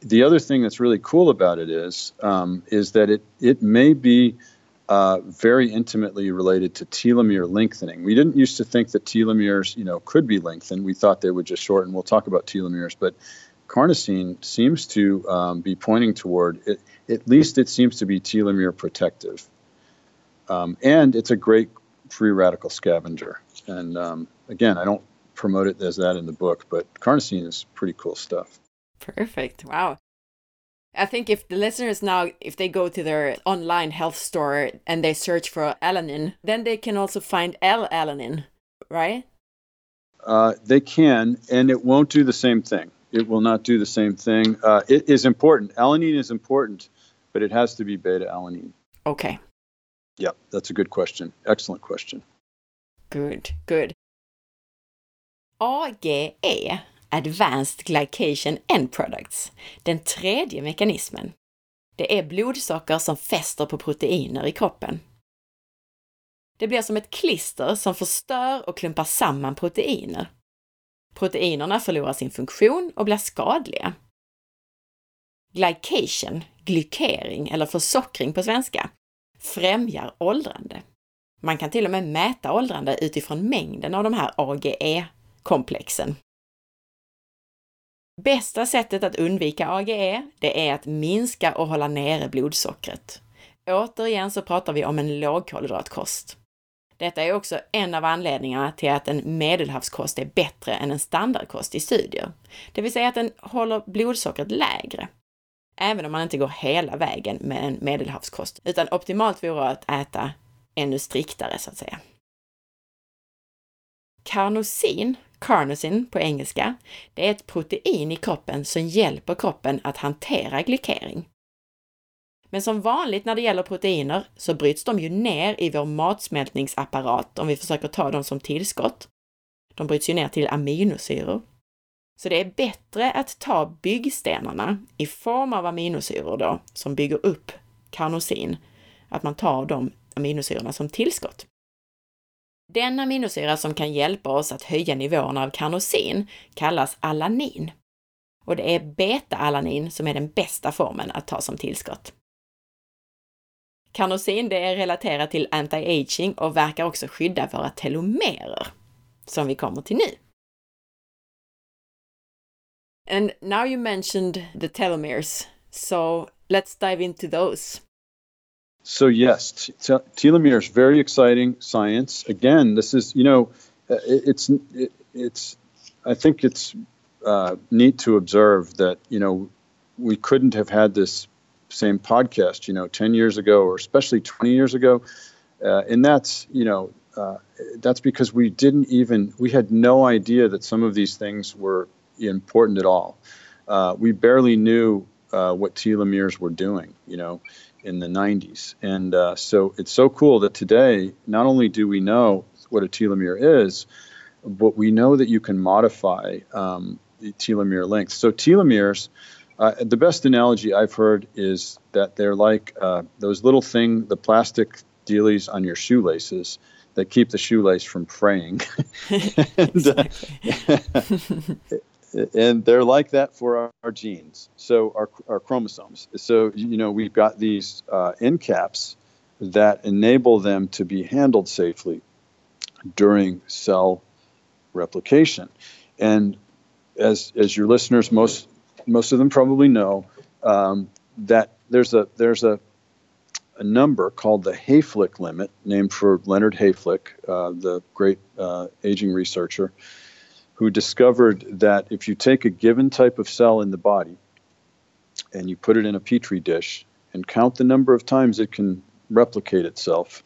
The other thing that's really cool about it is um, is that it it may be uh, very intimately related to telomere lengthening. We didn't used to think that telomeres, you know, could be lengthened. We thought they would just shorten. We'll talk about telomeres, but carnosine seems to um, be pointing toward it. At least it seems to be telomere protective, um, and it's a great free radical scavenger. And um, again, I don't promote it as that in the book, but carnosine is pretty cool stuff. Perfect. Wow. I think if the listeners now, if they go to their online health store and they search for alanine, then they can also find L-alanine, right? Uh, they can, and it won't do the same thing. It will not do the same thing. Uh, it is important. Alanine is important, but it has to be beta alanine. Okay. Yeah, that's a good question. Excellent question. Good, good. AGE, Advanced Glycation End Products, den tredje mekanismen. Det är blodsocker som fäster på proteiner i kroppen. Det blir som ett klister som förstör och klumpar samman proteiner. Proteinerna förlorar sin funktion och blir skadliga. Glycation, glykering eller försockring på svenska, främjar åldrande. Man kan till och med mäta åldrande utifrån mängden av de här AGE komplexen. Bästa sättet att undvika AGE, det är att minska och hålla nere blodsockret. Återigen så pratar vi om en lågkolhydratkost. Detta är också en av anledningarna till att en medelhavskost är bättre än en standardkost i studier. Det vill säga att den håller blodsockret lägre. Även om man inte går hela vägen med en medelhavskost, utan optimalt vore att äta ännu striktare så att säga. Karnosin carnosin på engelska, det är ett protein i kroppen som hjälper kroppen att hantera glykering. Men som vanligt när det gäller proteiner så bryts de ju ner i vår matsmältningsapparat om vi försöker ta dem som tillskott. De bryts ju ner till aminosyror. Så det är bättre att ta byggstenarna i form av aminosyror då, som bygger upp carnosin, att man tar de aminosyrorna som tillskott. Den aminosyra som kan hjälpa oss att höja nivåerna av karnosin kallas alanin. Och det är beta-alanin som är den bästa formen att ta som tillskott. Karnosin det är relaterat till anti-aging och verkar också skydda våra telomerer, som vi kommer till nu. And now you mentioned the telomeres, so let's dive into those. So yes, t- telomeres very exciting science. Again, this is you know, uh, it, it's it, it's I think it's uh, neat to observe that you know we couldn't have had this same podcast you know 10 years ago or especially 20 years ago. Uh, and that's you know uh, that's because we didn't even we had no idea that some of these things were important at all. Uh, we barely knew uh, what telomeres were doing you know in the 90s. And uh, so it's so cool that today, not only do we know what a telomere is, but we know that you can modify um, the telomere length. So telomeres, uh, the best analogy I've heard is that they're like uh, those little thing, the plastic dealies on your shoelaces that keep the shoelace from fraying. and, uh, and, they're like that for our, our, genes. So our, our chromosomes. So you know we've got these uh, end caps that enable them to be handled safely during cell replication. And as as your listeners most most of them probably know um, that there's a there's a a number called the Hayflick limit, named for Leonard Hayflick, uh, the great uh, aging researcher, who discovered that if you take a given type of cell in the body and you put it in a petri dish and count the number of times it can replicate itself,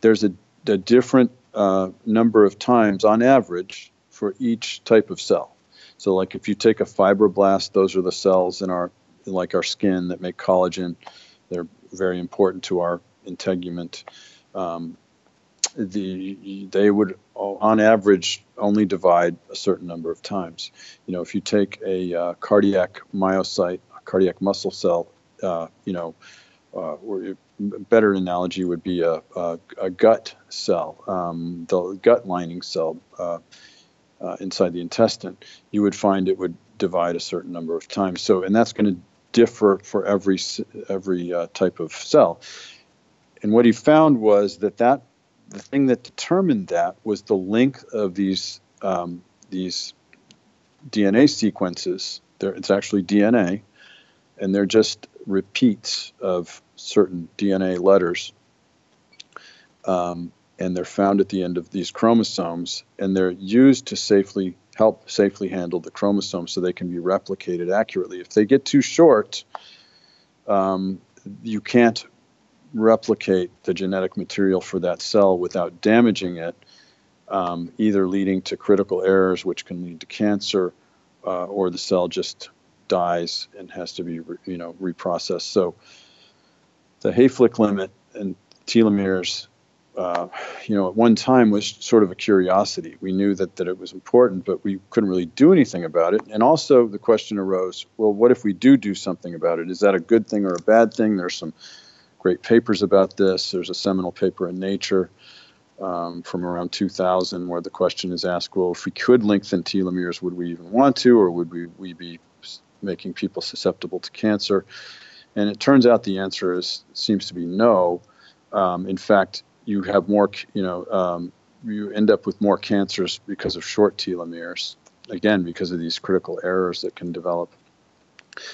there's a, a different uh, number of times on average for each type of cell. So, like if you take a fibroblast, those are the cells in our like our skin that make collagen. They're very important to our integument. Um, the they would on average only divide a certain number of times. You know, if you take a uh, cardiac myocyte, a cardiac muscle cell, uh, you know, uh, or better analogy would be a, a, a gut cell, um, the gut lining cell uh, uh, inside the intestine. You would find it would divide a certain number of times. So, and that's going to differ for every every uh, type of cell. And what he found was that that the thing that determined that was the length of these um, these DNA sequences. There, it's actually DNA, and they're just repeats of certain DNA letters. Um, and they're found at the end of these chromosomes, and they're used to safely help safely handle the chromosomes so they can be replicated accurately. If they get too short, um, you can't replicate the genetic material for that cell without damaging it, um, either leading to critical errors, which can lead to cancer, uh, or the cell just dies and has to be, re- you know, reprocessed. So the Hayflick limit and telomeres uh, you know, at one time was sort of a curiosity. We knew that, that it was important, but we couldn't really do anything about it. And also the question arose, well, what if we do do something about it? Is that a good thing or a bad thing? There's some great papers about this. There's a seminal paper in Nature um, from around 2000 where the question is asked, well, if we could lengthen telomeres, would we even want to, or would we, we be making people susceptible to cancer? And it turns out the answer is seems to be no. Um, in fact, you have more, you know, um, you end up with more cancers because of short telomeres. Again, because of these critical errors that can develop.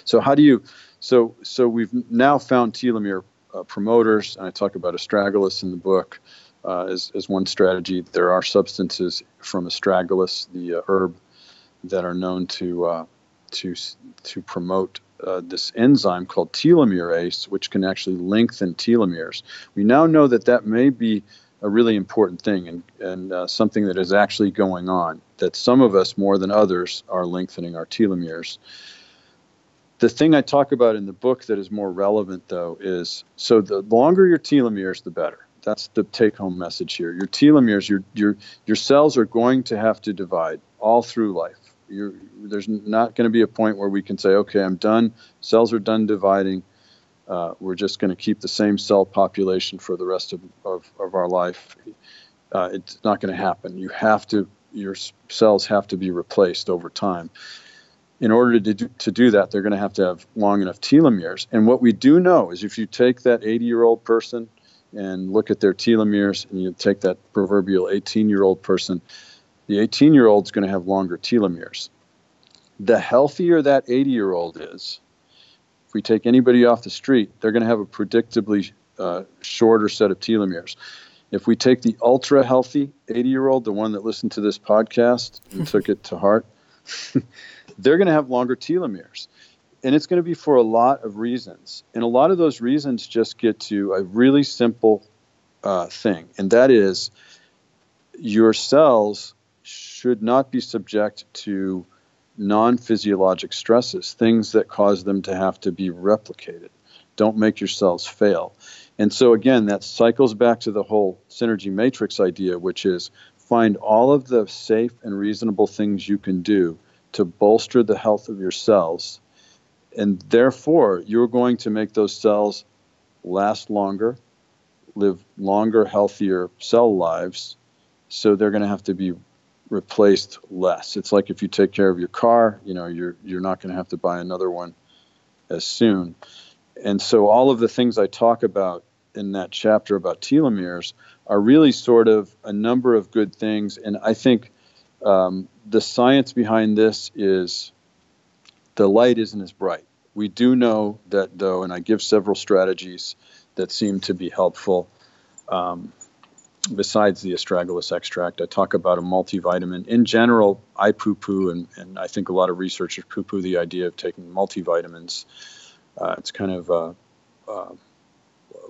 So how do you? So so we've now found telomere uh, promoters, and I talk about astragalus in the book uh, as as one strategy. There are substances from astragalus, the uh, herb, that are known to uh, to to promote uh, this enzyme called telomerase, which can actually lengthen telomeres. We now know that that may be a really important thing and, and uh, something that is actually going on, that some of us more than others are lengthening our telomeres. The thing I talk about in the book that is more relevant, though, is so the longer your telomeres, the better. That's the take home message here. Your telomeres, your, your, your cells are going to have to divide all through life you're, there's not going to be a point where we can say, okay, I'm done. Cells are done dividing. Uh, we're just going to keep the same cell population for the rest of, of, of our life. Uh, it's not going to happen. You have to, your cells have to be replaced over time. In order to do, to do that, they're going to have to have long enough telomeres. And what we do know is if you take that 80 year old person and look at their telomeres, and you take that proverbial 18 year old person, the 18 year old is going to have longer telomeres. The healthier that 80 year old is, if we take anybody off the street, they're going to have a predictably uh, shorter set of telomeres. If we take the ultra healthy 80 year old, the one that listened to this podcast and took it to heart, they're going to have longer telomeres. And it's going to be for a lot of reasons. And a lot of those reasons just get to a really simple uh, thing, and that is your cells should not be subject to non physiologic stresses, things that cause them to have to be replicated. Don't make your cells fail. And so, again, that cycles back to the whole synergy matrix idea, which is find all of the safe and reasonable things you can do to bolster the health of your cells. And therefore, you're going to make those cells last longer, live longer, healthier cell lives, so they're going to have to be replaced less. It's like if you take care of your car, you know, you're you're not going to have to buy another one as soon. And so all of the things I talk about in that chapter about telomeres are really sort of a number of good things. And I think um, the science behind this is the light isn't as bright. We do know that, though, and I give several strategies that seem to be helpful. Um, besides the astragalus extract, I talk about a multivitamin. In general, I poo poo, and, and I think a lot of researchers poo poo the idea of taking multivitamins. Uh, it's kind of, uh, uh,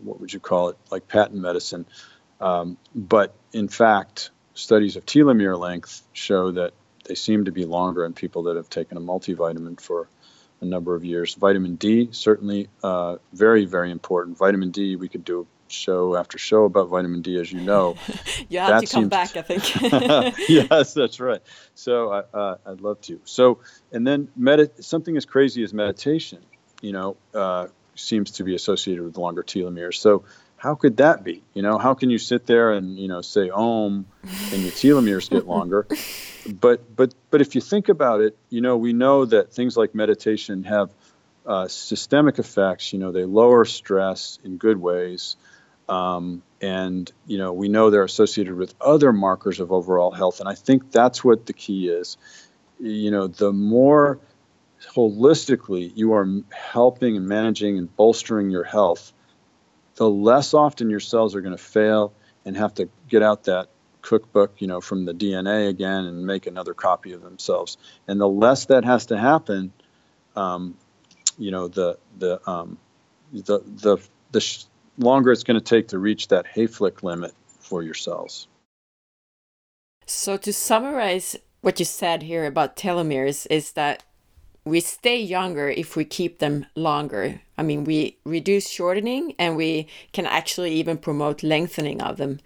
what would you call it, like patent medicine. Um, but in fact, studies of telomere length show that they seem to be longer in people that have taken a multivitamin for a number of years. Vitamin D, certainly uh, very, very important. Vitamin D, we could do show after show about vitamin D, as you know. you have that to come seems... back, I think. yes, that's right. So uh, I'd love to. So, and then medit- something as crazy as meditation, you know, uh, seems to be associated with longer telomeres. So how could that be? You know, how can you sit there and you know say Om and your telomeres get longer? but but but if you think about it, you know, we know that things like meditation have uh, systemic effects. You know, they lower stress in good ways. Um, and you know we know they're associated with other markers of overall health and i think that's what the key is you know the more holistically you are helping and managing and bolstering your health the less often your cells are going to fail and have to get out that cookbook, you know, from the DNA again and make another copy of themselves. And the less that has to happen, um, you know, the the um, the the the sh- longer it's going to take to reach that Hayflick limit for your cells. So to summarize what you said here about telomeres is that we stay younger if we keep them longer. I mean, we reduce shortening and we can actually even promote lengthening of them.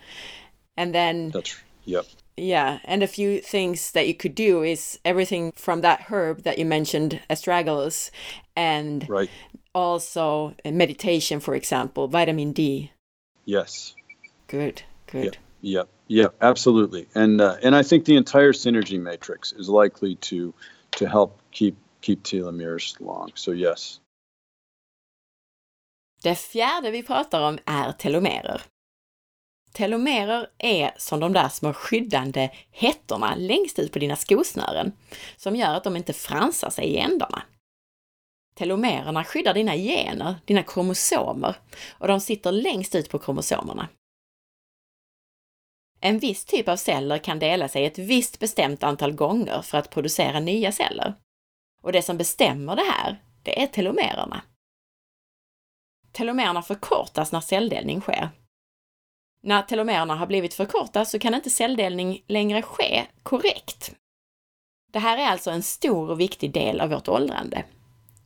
And then That's yep. Yeah, and a few things that you could do is everything from that herb that you mentioned, astragalus, and right. also meditation, for example, vitamin D. Yes. Good. Good. Yeah, yeah, Yep. Absolutely. And uh, and I think the entire synergy matrix is likely to to help keep keep telomeres long. So yes. Det fjärde vi pratar om är telomerer. Telomerer är som de där små skyddande hettorna längst ut på dina skosnören, som gör att de inte fransar sig i ändarna. Telomererna skyddar dina gener, dina kromosomer, och de sitter längst ut på kromosomerna. En viss typ av celler kan dela sig ett visst bestämt antal gånger för att producera nya celler. Och det som bestämmer det här, det är telomererna. Telomererna förkortas när celldelning sker. När telomererna har blivit förkortade så kan inte celldelning längre ske korrekt. Det här är alltså en stor och viktig del av vårt åldrande.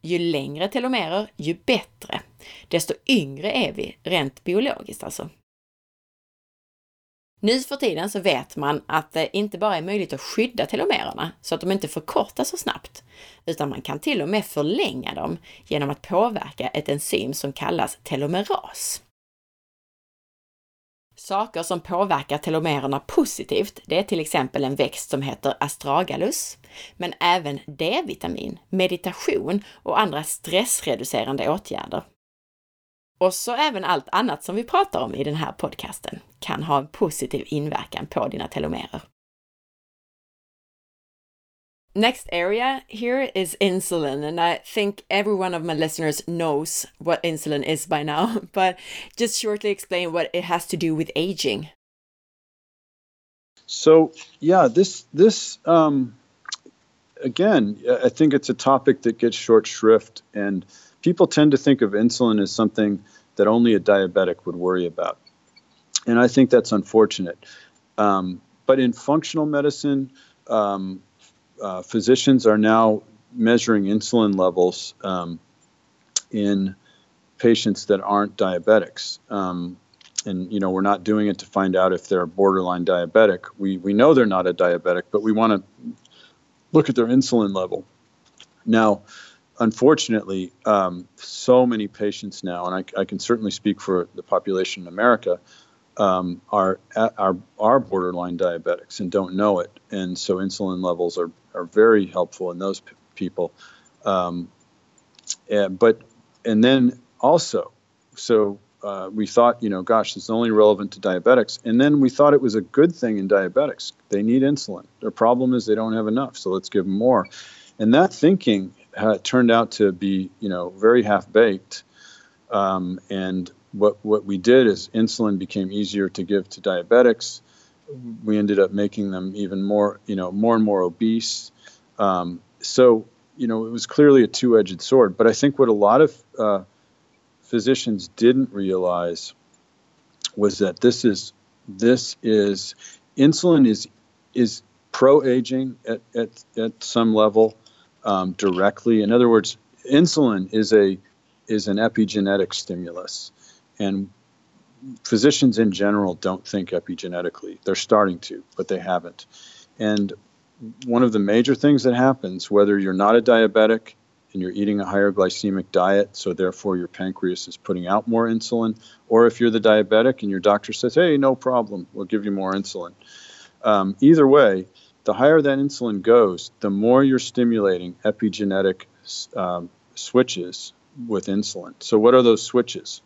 Ju längre telomerer, ju bättre. Desto yngre är vi, rent biologiskt alltså. Nu för tiden så vet man att det inte bara är möjligt att skydda telomererna så att de inte förkortas så snabbt, utan man kan till och med förlänga dem genom att påverka ett enzym som kallas telomeras. Saker som påverkar telomererna positivt, det är till exempel en växt som heter astragalus, men även D-vitamin, meditation och andra stressreducerande åtgärder. Och så även allt annat som vi pratar om i den här podcasten kan ha en positiv inverkan på dina telomerer. Next area here is insulin, and I think every one of my listeners knows what insulin is by now, but just shortly explain what it has to do with aging. So, yeah, this this um, again, I think it's a topic that gets short shrift, and people tend to think of insulin as something that only a diabetic would worry about. And I think that's unfortunate. Um, but in functional medicine, um, uh, physicians are now measuring insulin levels um, in patients that aren't diabetics. Um, and you know we're not doing it to find out if they're borderline diabetic. We we know they're not a diabetic, but we want to look at their insulin level. Now, unfortunately, um, so many patients now, and I, I, can certainly speak for the population in America, um, are are are borderline diabetics and don't know it, and so insulin levels are are very helpful in those p- people. Um, and, but and then also, so uh, we thought, you know, gosh, this is only relevant to diabetics. And then we thought it was a good thing in diabetics. They need insulin. Their problem is they don't have enough, so let's give them more. And that thinking uh, turned out to be, you know, very half baked. Um, and what what we did is insulin became easier to give to diabetics. We ended up making them even more, you know, more and more obese. Um, so, you know, it was clearly a two-edged sword. But I think what a lot of uh, physicians didn't realize was that this is this is insulin is is pro aging at, at, at some level um, directly. In other words, insulin is a is an epigenetic stimulus, and physicians in general don't think epigenetically. They're starting to, but they haven't. And one of the major things that happens, whether you're not a diabetic and you're eating a higher glycemic diet, so therefore your pancreas is putting out more insulin, or if you're the diabetic and your doctor says, hey, no problem, we'll give you more insulin. Um, either way, the higher that insulin goes, the more you're stimulating epigenetic um, switches with insulin. So, what are those switches?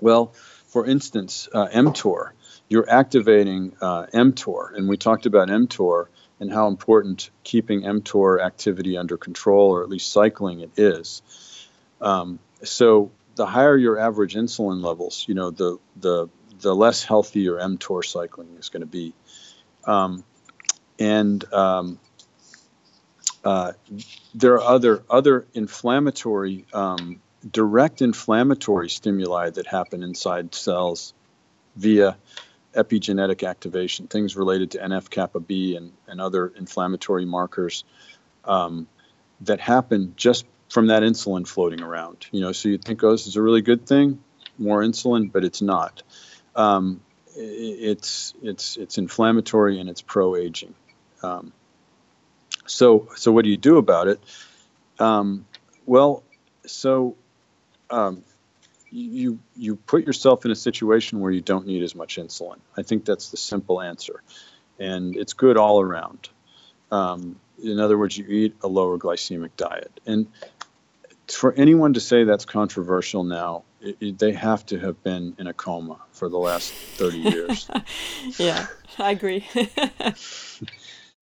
Well, for instance, uh, mTOR, you're activating uh, mTOR, and we talked about mTOR and how important keeping mTOR activity under control, or at least cycling it is. Um, so the higher your average insulin levels, you know, the the the less healthy your mTOR cycling is going to be. Um, and um, uh, there are other other inflammatory, um, direct inflammatory stimuli that happen inside cells via epigenetic activation, things related to NF kappa B and, and other inflammatory markers um, that happen just from that insulin floating around. You know, so you think, oh, this is a really good thing, more insulin, but it's not. Um, it's it's it's inflammatory and it's pro aging. Um, so so what do you do about it? Um, well, so um, you you put yourself in a situation where you don't need as much insulin. I think that's the simple answer, and it's good all around. Um, in other words, you eat a lower glycemic diet, and for anyone to say that's controversial now, it, it, they have to have been in a coma for the last thirty years. yeah, I agree.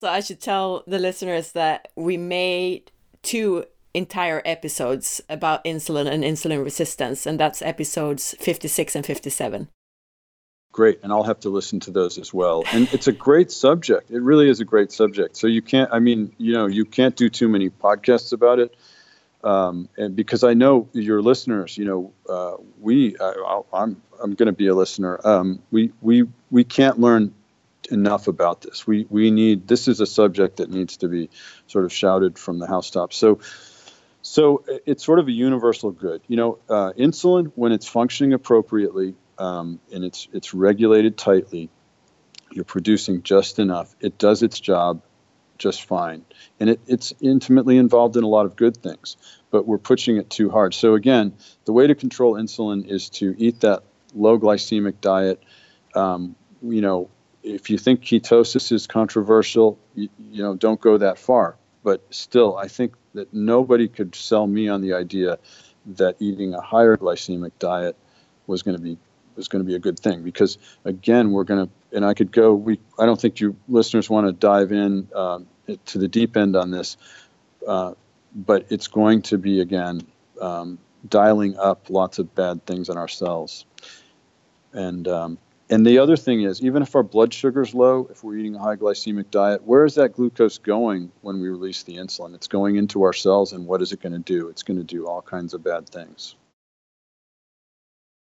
so I should tell the listeners that we made two entire episodes about insulin and insulin resistance, and that's episodes 56 and 57. Great, and I'll have to listen to those as well. And it's a great subject. It really is a great subject. So you can't, I mean, you know, you can't do too many podcasts about it. Um, and because I know your listeners, you know, uh, we, I, I'm, I'm going to be a listener. Um, we, we, we can't learn enough about this. We, we need, this is a subject that needs to be sort of shouted from the housetops. So, so it's sort of a universal good. You know, uh, insulin, when it's functioning appropriately um, and it's it's regulated tightly, you're producing just enough. It does its job just fine, and it, it's intimately involved in a lot of good things. But we're pushing it too hard. So again, the way to control insulin is to eat that low glycemic diet. Um, you know, if you think ketosis is controversial, you, you know, don't go that far. But still, I think that nobody could sell me on the idea that eating a higher glycemic diet was going to be was going to be a good thing because again we're going to and I could go we I don't think you listeners want to dive in um, to the deep end on this uh, but it's going to be again um, dialing up lots of bad things in our cells and um, and the other thing is, even if our blood sugar is low, if we're eating a high glycemic diet, where is that glucose going when we release the insulin? It's going into our cells, and what is it going to do? It's going to do all kinds of bad things.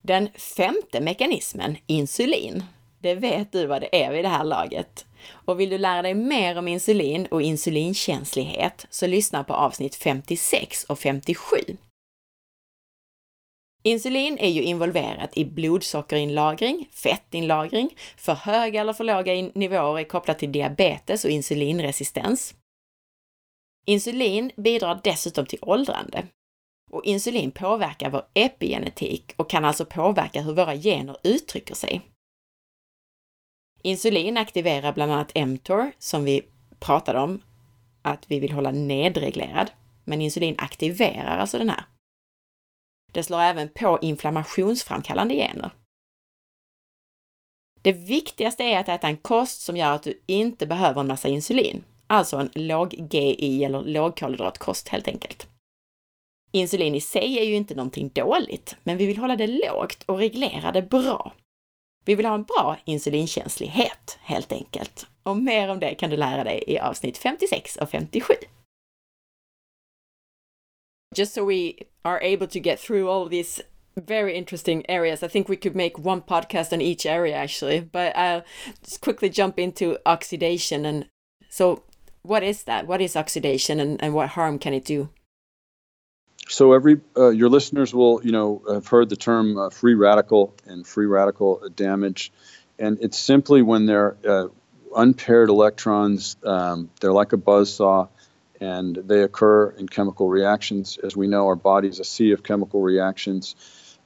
Den femte mekanismen, insulin, det vet du vad det är vid det här laget. Och vill du lära dig mer om insulin och insulinkänslighet så lyssna på avsnitt 56 och 57. Insulin är ju involverat i blodsockerinlagring, fettinlagring, för höga eller för låga nivåer är kopplat till diabetes och insulinresistens. Insulin bidrar dessutom till åldrande. Och insulin påverkar vår epigenetik och kan alltså påverka hur våra gener uttrycker sig. Insulin aktiverar bland annat mTOR, som vi pratade om att vi vill hålla nedreglerad. Men insulin aktiverar alltså den här. Det slår även på inflammationsframkallande gener. Det viktigaste är att äta en kost som gör att du inte behöver en massa insulin, alltså en låg-GI eller lågkolhydratkost helt enkelt. Insulin i sig är ju inte någonting dåligt, men vi vill hålla det lågt och reglera det bra. Vi vill ha en bra insulinkänslighet helt enkelt. Och mer om det kan du lära dig i avsnitt 56 och 57. Just so we are able to get through all these very interesting areas. I think we could make one podcast on each area actually, but I'll just quickly jump into oxidation. And so, what is that? What is oxidation and, and what harm can it do? So every uh, your listeners will you know have heard the term uh, free radical and free radical damage, and it's simply when they're uh, unpaired electrons. Um, they're like a buzz saw, and they occur in chemical reactions. As we know, our body is a sea of chemical reactions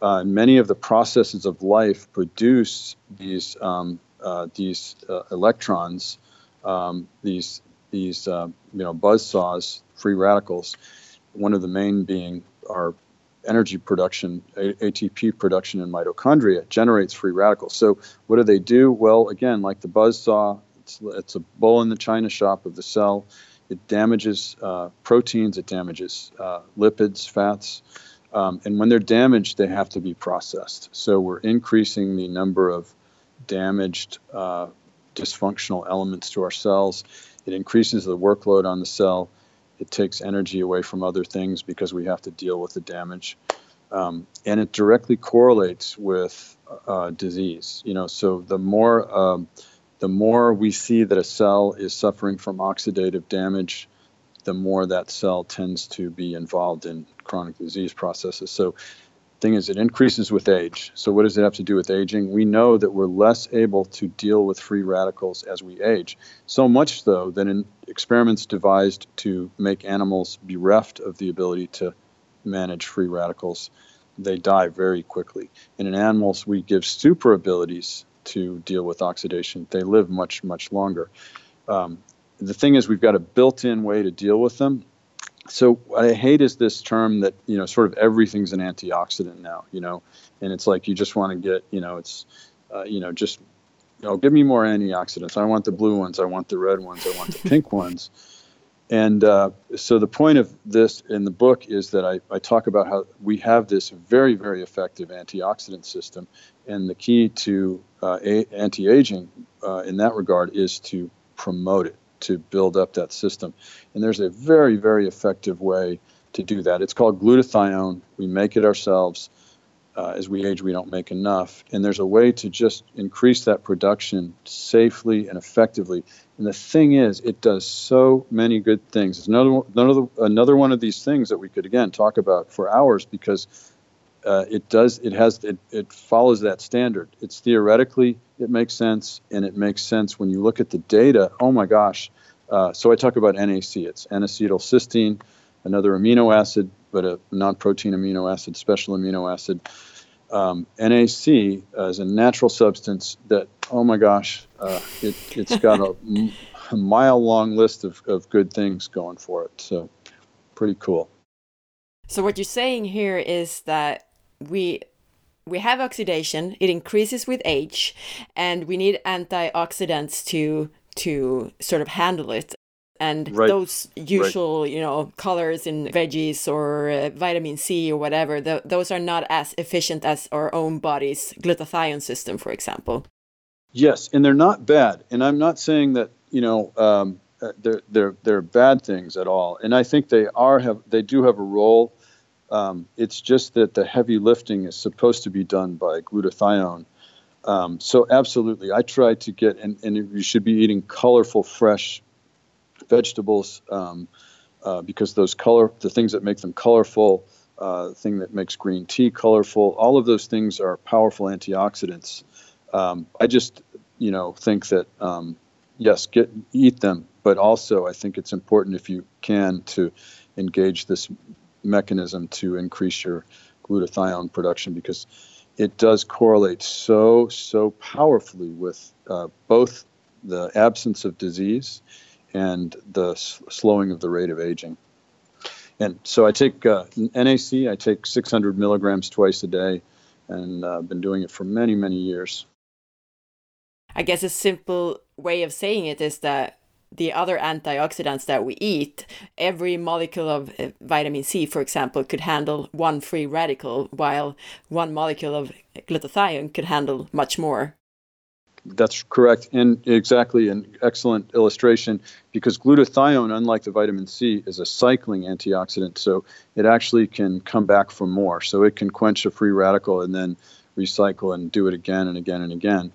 uh, many of the processes of life produce these um, uh, these uh, electrons, um, these these uh, you know buzz saws, free radicals. One of the main being our energy production, ATP production in mitochondria generates free radicals. So what do they do? Well, again, like the buzz saw, it's, it's a bull in the china shop of the cell. It damages uh, proteins, it damages uh, lipids, fats. Um, and when they're damaged, they have to be processed. So we're increasing the number of damaged, uh, dysfunctional elements to our cells. It increases the workload on the cell. It takes energy away from other things because we have to deal with the damage. Um, and it directly correlates with uh, disease. You know, so the more um, the more we see that a cell is suffering from oxidative damage, the more that cell tends to be involved in chronic disease processes. So, thing is, it increases with age. So, what does it have to do with aging? We know that we're less able to deal with free radicals as we age. So much so that in experiments devised to make animals bereft of the ability to manage free radicals, they die very quickly. And in animals, we give super abilities to deal with oxidation. They live much, much longer. Um, the thing is, we've got a built in way to deal with them so what I hate is this term that you know sort of everything's an antioxidant now, you know, and it's like you just want to get you know it's uh, you know just you know give me more antioxidants. I want the blue ones, I want the red ones, I want the pink ones. And uh, so the point of this in the book is that I, I talk about how we have this very, very effective antioxidant system. And the key to uh, a- anti aging uh, in that regard is to promote it to build up that system. And there's a very, very effective way to do that. It's called glutathione. We make it ourselves. Uh, as we age, we don't make enough. And there's a way to just increase that production safely and effectively. And the thing is, it does so many good things. It's another, another, another one of these things that we could, again, talk about for hours because uh, it does, it has, it, it follows that standard. It's theoretically it makes sense, and it makes sense when you look at the data. Oh my gosh! Uh, so I talk about NAC. It's N-acetylcysteine, another amino acid, but a non-protein amino acid, special amino acid. Um, NAC is a natural substance that, oh my gosh, uh, it, has got a, a mile long list of, of good things going for it. So, pretty cool. So, what you're saying here is that we we have oxidation it increases with age and we need antioxidants to to sort of handle it and right. those usual right. you know colors in veggies or uh, vitamin c or whatever th those are not as efficient as our own body's glutathione system for example yes and they're not bad and i'm not saying that you know um, uh, they're they're they're bad things at all and i think they are have they do have a role um, it's just that the heavy lifting is supposed to be done by glutathione. Um, so absolutely, I try to get, and, and you should be eating colorful, fresh vegetables um, uh, because those color, the things that make them colorful, uh, the thing that makes green tea colorful, all of those things are powerful antioxidants. Um, I just, you know, think that um, yes, get eat them, but also I think it's important if you can to engage this mechanism to increase your glutathione production because it does correlate so so powerfully with uh, both the absence of disease and the s- slowing of the rate of aging. And so I take uh, NAC. I take 600 milligrams twice a day, and I've uh, been doing it for many many years. I guess a simple way of saying it is that the other antioxidants that we eat, every molecule of uh, vitamin C, for example, could handle one free radical, while one molecule of glutathione could handle much more. That's correct, and exactly an excellent illustration because glutathione, unlike the vitamin C, is a cycling antioxidant, so it actually can come back for more. So it can quench a free radical and then recycle and do it again and again and again.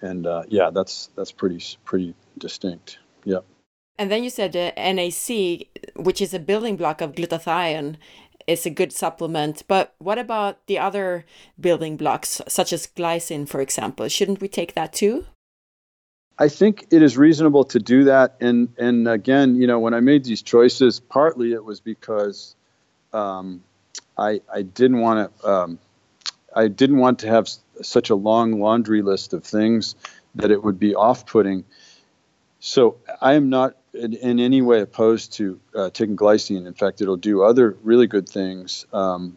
And uh, yeah, that's that's pretty pretty distinct. Yep. And then you said uh, NAC, which is a building block of glutathione, is a good supplement. But what about the other building blocks, such as glycine, for example? Shouldn't we take that too? I think it is reasonable to do that. And and again, you know, when I made these choices, partly it was because um, I I didn't want to um, I didn't want to have such a long laundry list of things that it would be off-putting. So I am not in, in any way opposed to uh, taking glycine. In fact, it'll do other really good things. Um,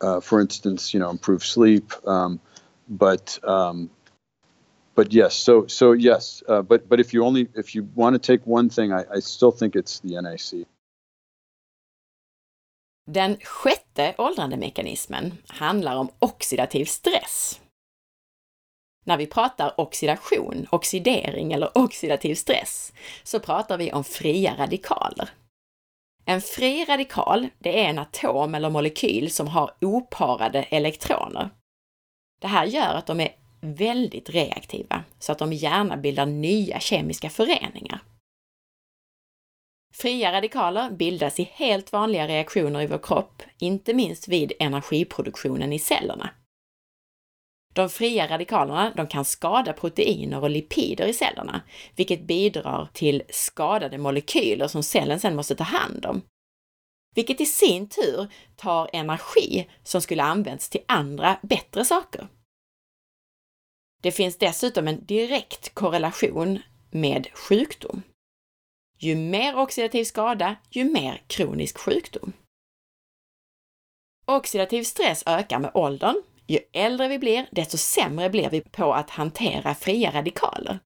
uh, for instance, you know, improve sleep. Um, but um, but yes, so so yes, uh, but but if you only if you want to take one thing, I, I still think it's the NAC. Den sjätte åldrandemekanismen handlar om oxidativ stress. När vi pratar oxidation, oxidering eller oxidativ stress så pratar vi om fria radikaler. En fri radikal, det är en atom eller molekyl som har oparade elektroner. Det här gör att de är väldigt reaktiva, så att de gärna bildar nya kemiska föreningar. Fria radikaler bildas i helt vanliga reaktioner i vår kropp, inte minst vid energiproduktionen i cellerna. De fria radikalerna de kan skada proteiner och lipider i cellerna, vilket bidrar till skadade molekyler som cellen sedan måste ta hand om. Vilket i sin tur tar energi som skulle använts till andra, bättre saker. Det finns dessutom en direkt korrelation med sjukdom. Ju mer oxidativ skada, ju mer kronisk sjukdom. Oxidativ stress ökar med åldern, ju äldre vi blir, desto sämre blir vi på att hantera fria radikaler.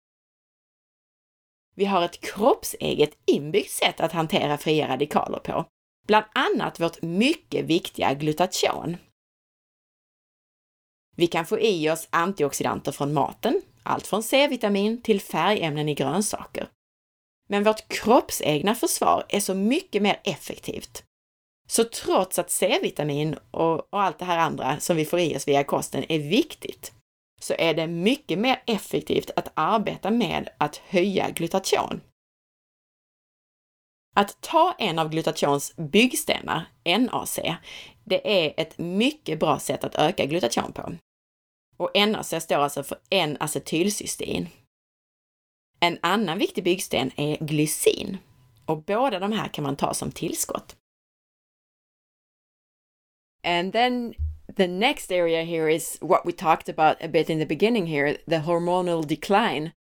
Vi har ett kroppseget inbyggt sätt att hantera fria radikaler på, bland annat vårt mycket viktiga glutation. Vi kan få i oss antioxidanter från maten, allt från C-vitamin till färgämnen i grönsaker. Men vårt kroppsegna försvar är så mycket mer effektivt så trots att C-vitamin och, och, allt det här andra som vi får i oss via kosten är viktigt, så är det mycket mer effektivt att arbeta med att höja glutation. Att ta en av glutations byggstenar, NAC, det är ett mycket bra sätt att öka glutation på. Och NAC står alltså för N-acetylcystein. En annan viktig byggsten är glycin och båda de här kan man ta som tillskott. And then the next area here is what we talked about a bit in the beginning here the hormonal decline.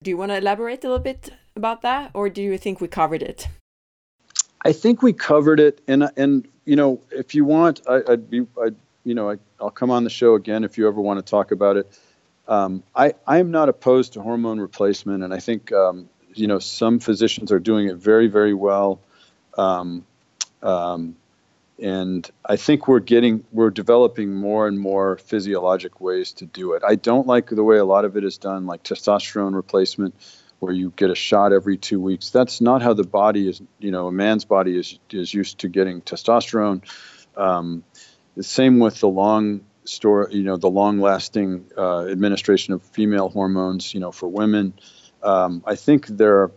Do you want to elaborate a little bit about that, or do you think we covered it? I think we covered it, and and you know, if you want, I, would be, I'd, you know, I, will come on the show again if you ever want to talk about it. Um, I I am not opposed to hormone replacement, and I think um, you know some physicians are doing it very very well. Um, um and I think we're getting we're developing more and more physiologic ways to do it. I don't like the way a lot of it is done, like testosterone replacement, where you get a shot every two weeks. That's not how the body is. You know, a man's body is is used to getting testosterone. Um, the same with the long store, you know, the long-lasting uh, administration of female hormones. You know, for women, um, I think there are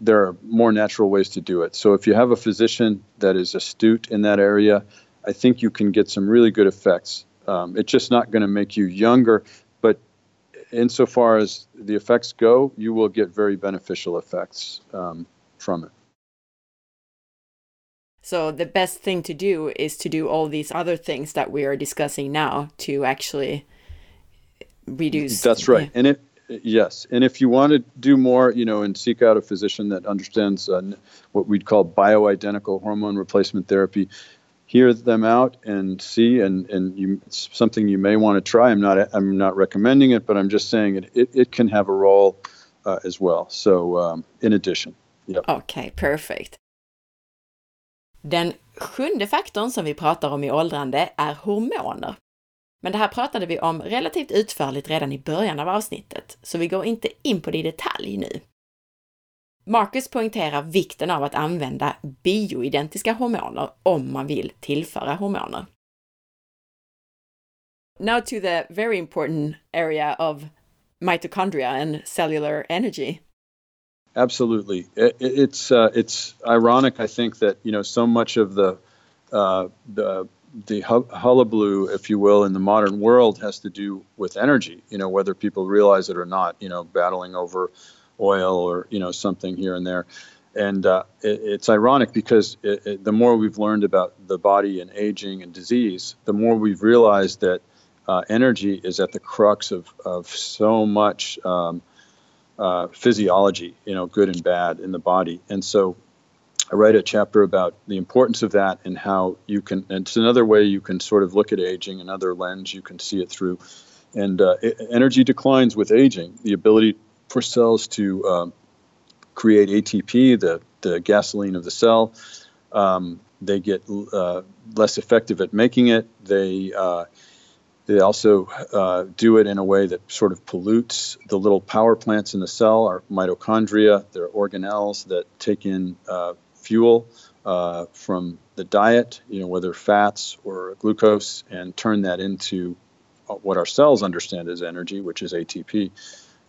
there are more natural ways to do it. So if you have a physician that is astute in that area, I think you can get some really good effects. Um, it's just not going to make you younger, but insofar as the effects go, you will get very beneficial effects um, from it. So the best thing to do is to do all these other things that we are discussing now to actually reduce. That's right. Yeah. And it yes, and if you want to do more, you know, and seek out a physician that understands uh, what we'd call bioidentical hormone replacement therapy, hear them out and see and and you it's something you may want to try. I'm not I'm not recommending it, but I'm just saying it it, it can have a role uh, as well. So um, in addition. Yep. okay, perfect. Den sjunde faktorn som vi pratar om i åldrande är hormoner. Men det här pratade vi om relativt utförligt redan i början av avsnittet, så vi går inte in på det i detalj nu. Marcus poängterar vikten av att använda bioidentiska hormoner om man vill tillföra hormoner. Now to the very important area of mitochondria and cellular energy. Absolutely, it, it's uh, it's ironic. I think that you know so much of the uh, the the hullabaloo, if you will, in the modern world has to do with energy. You know, whether people realize it or not. You know, battling over oil or you know something here and there. And uh, it, it's ironic because it, it, the more we've learned about the body and aging and disease, the more we've realized that uh, energy is at the crux of, of so much um, uh, physiology, you know, good and bad in the body. And so I write a chapter about the importance of that and how you can, it's another way you can sort of look at aging, another lens you can see it through. And uh, energy declines with aging. The ability for cells to um, create ATP, the, the gasoline of the cell, um, they get uh, less effective at making it. They uh, they also uh, do it in a way that sort of pollutes the little power plants in the cell, our mitochondria. They're organelles that take in uh, fuel uh, from the diet, you know, whether fats or glucose, and turn that into uh, what our cells understand as energy, which is ATP,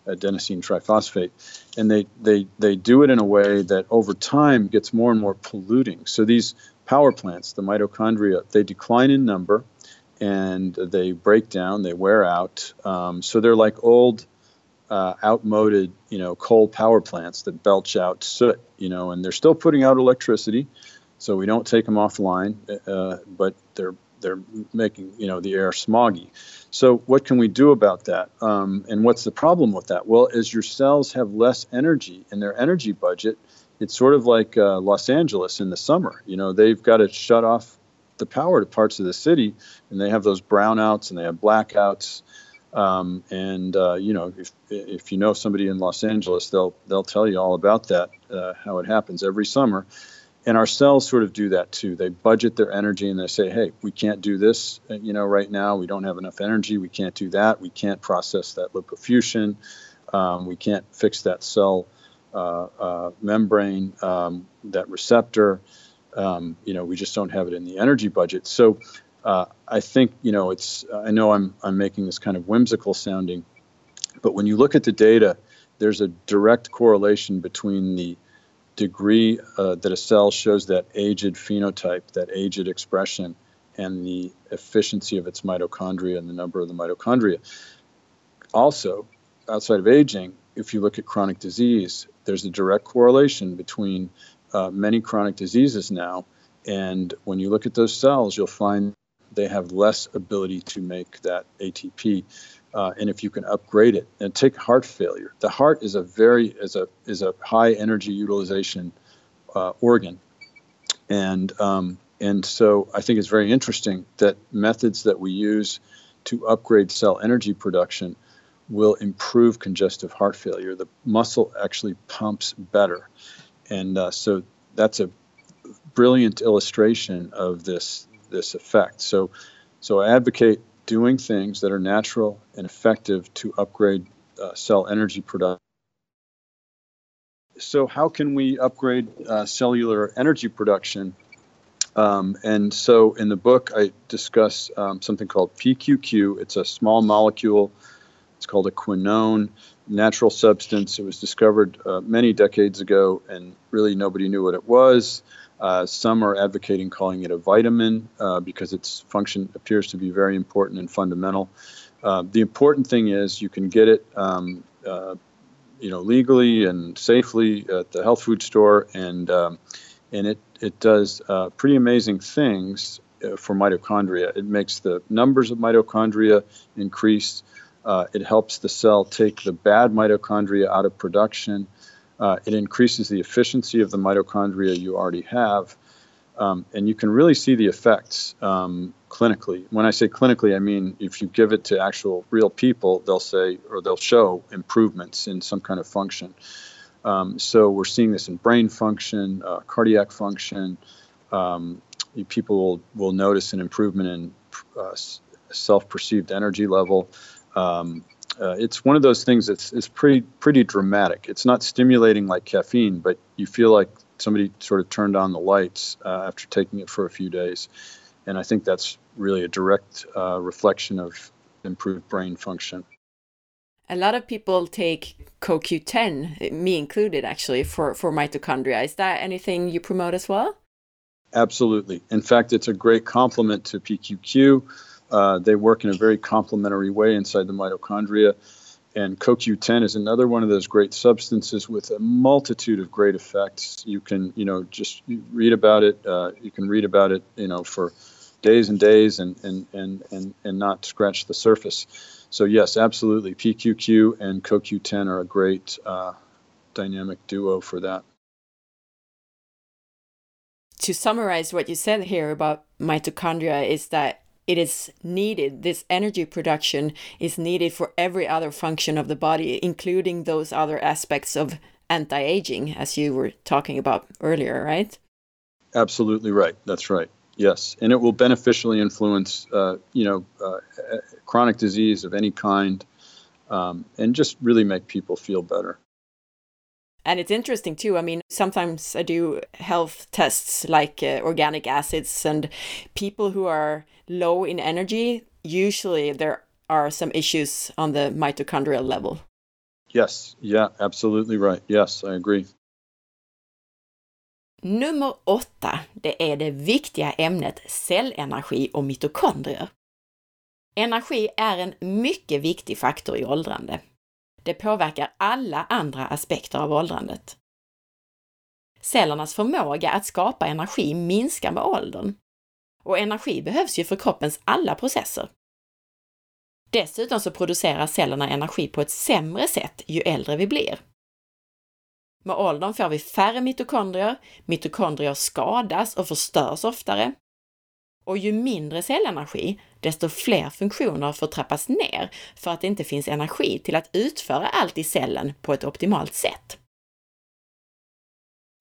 adenosine triphosphate. And they, they, they do it in a way that over time gets more and more polluting. So these power plants, the mitochondria, they decline in number and they break down, they wear out. Um, so they're like old, uh, outmoded, you know, coal power plants that belch out soot, you know, and they're still putting out electricity. So we don't take them offline, uh, but they're they're making you know the air smoggy. So what can we do about that? Um, and what's the problem with that? Well, as your cells have less energy in their energy budget, it's sort of like uh, Los Angeles in the summer. You know, they've got to shut off the power to parts of the city, and they have those brownouts and they have blackouts. Um, and uh, you know, if if you know somebody in Los Angeles, they'll they'll tell you all about that, uh, how it happens every summer. And our cells sort of do that too. They budget their energy and they say, "Hey, we can't do this, uh, you know, right now. We don't have enough energy. We can't do that. We can't process that lipofuscin. Um, we can't fix that cell uh, uh, membrane, um, that receptor." Um, you know, we just don't have it in the energy budget. So uh, I think you know it's. I know I'm I'm making this kind of whimsical sounding, but when you look at the data, there's a direct correlation between the degree uh, that a cell shows that aged phenotype, that aged expression, and the efficiency of its mitochondria and the number of the mitochondria. Also, outside of aging, if you look at chronic disease, there's a direct correlation between uh, many chronic diseases now. And when you look at those cells, you'll find they have less ability to make that ATP. Uh, and if you can upgrade it and take heart failure, the heart is a very is a is a high energy utilization uh, organ, and um, and so I think it's very interesting that methods that we use to upgrade cell energy production will improve congestive heart failure. The muscle actually pumps better, and uh, so that's a brilliant illustration of this this effect. So, so I advocate doing things that are natural and effective to upgrade uh, cell energy production. So, how can we upgrade uh, cellular energy production? Um, and so, in the book, I discuss um, something called PQQ. It's a small molecule. It's called a quinone natural substance. It was discovered uh, many decades ago, and really nobody knew what it was. Uh, some are advocating calling it a vitamin uh, because its function appears to be very important and fundamental. Uh, the important thing is you can get it, um, uh, you know, legally and safely at the health food store, and um, and it it does uh, pretty amazing things for mitochondria. It makes the numbers of mitochondria increase. It helps the cell take the bad mitochondria out of production. Uh, it increases the efficiency of the mitochondria you already have. Um, and you can really see the effects um, clinically. When I say clinically, I mean if you give it to actual real people, they'll say or they'll show improvements in some kind of function. Um, so we're seeing this in brain function, uh, cardiac function. Um, people will, will notice an improvement in uh, self-perceived energy level. Um, uh, it's one of those things that's it's pretty pretty dramatic. It's not stimulating like caffeine, but you feel like somebody sort of turned on the lights uh, after taking it for a few days, and I think that's really a direct uh, reflection of improved brain function. A lot of people take CoQ10, me included, actually, for for mitochondria. Is that anything you promote as well? Absolutely. In fact, it's a great complement to PQQ. Uh, they work in a very complementary way inside the mitochondria. And CoQ10 is another one of those great substances with a multitude of great effects. You can, you know, just read about it. Uh, you can read about it, you know, for days and days and, and, and, and, and not scratch the surface. So, yes, absolutely. PQQ and CoQ10 are a great uh, dynamic duo for that. To summarize what you said here about mitochondria, is that it is needed, this energy production is needed for every other function of the body, including those other aspects of anti aging, as you were talking about earlier, right? Absolutely right. That's right. Yes, and it will beneficially influence, uh, you know, uh, chronic disease of any kind, um, and just really make people feel better. And it's interesting too. I mean, sometimes I do health tests like uh, organic acids, and people who are low in energy, usually there are some issues on the mitochondrial level. Yes, yeah, absolutely right. Yes, I agree. Nummer åtta, det är det viktiga ämnet cellenergi och mitokondrier. Energi är en mycket viktig faktor i åldrande. Det påverkar alla andra aspekter av åldrandet. Cellernas förmåga att skapa energi minskar med åldern. Och energi behövs ju för kroppens alla processer. Dessutom så producerar cellerna energi på ett sämre sätt ju äldre vi blir. Med åldern får vi färre mitokondrier, mitokondrier skadas och förstörs oftare. Och ju mindre cellenergi, desto fler funktioner får trappas ner för att det inte finns energi till att utföra allt i cellen på ett optimalt sätt.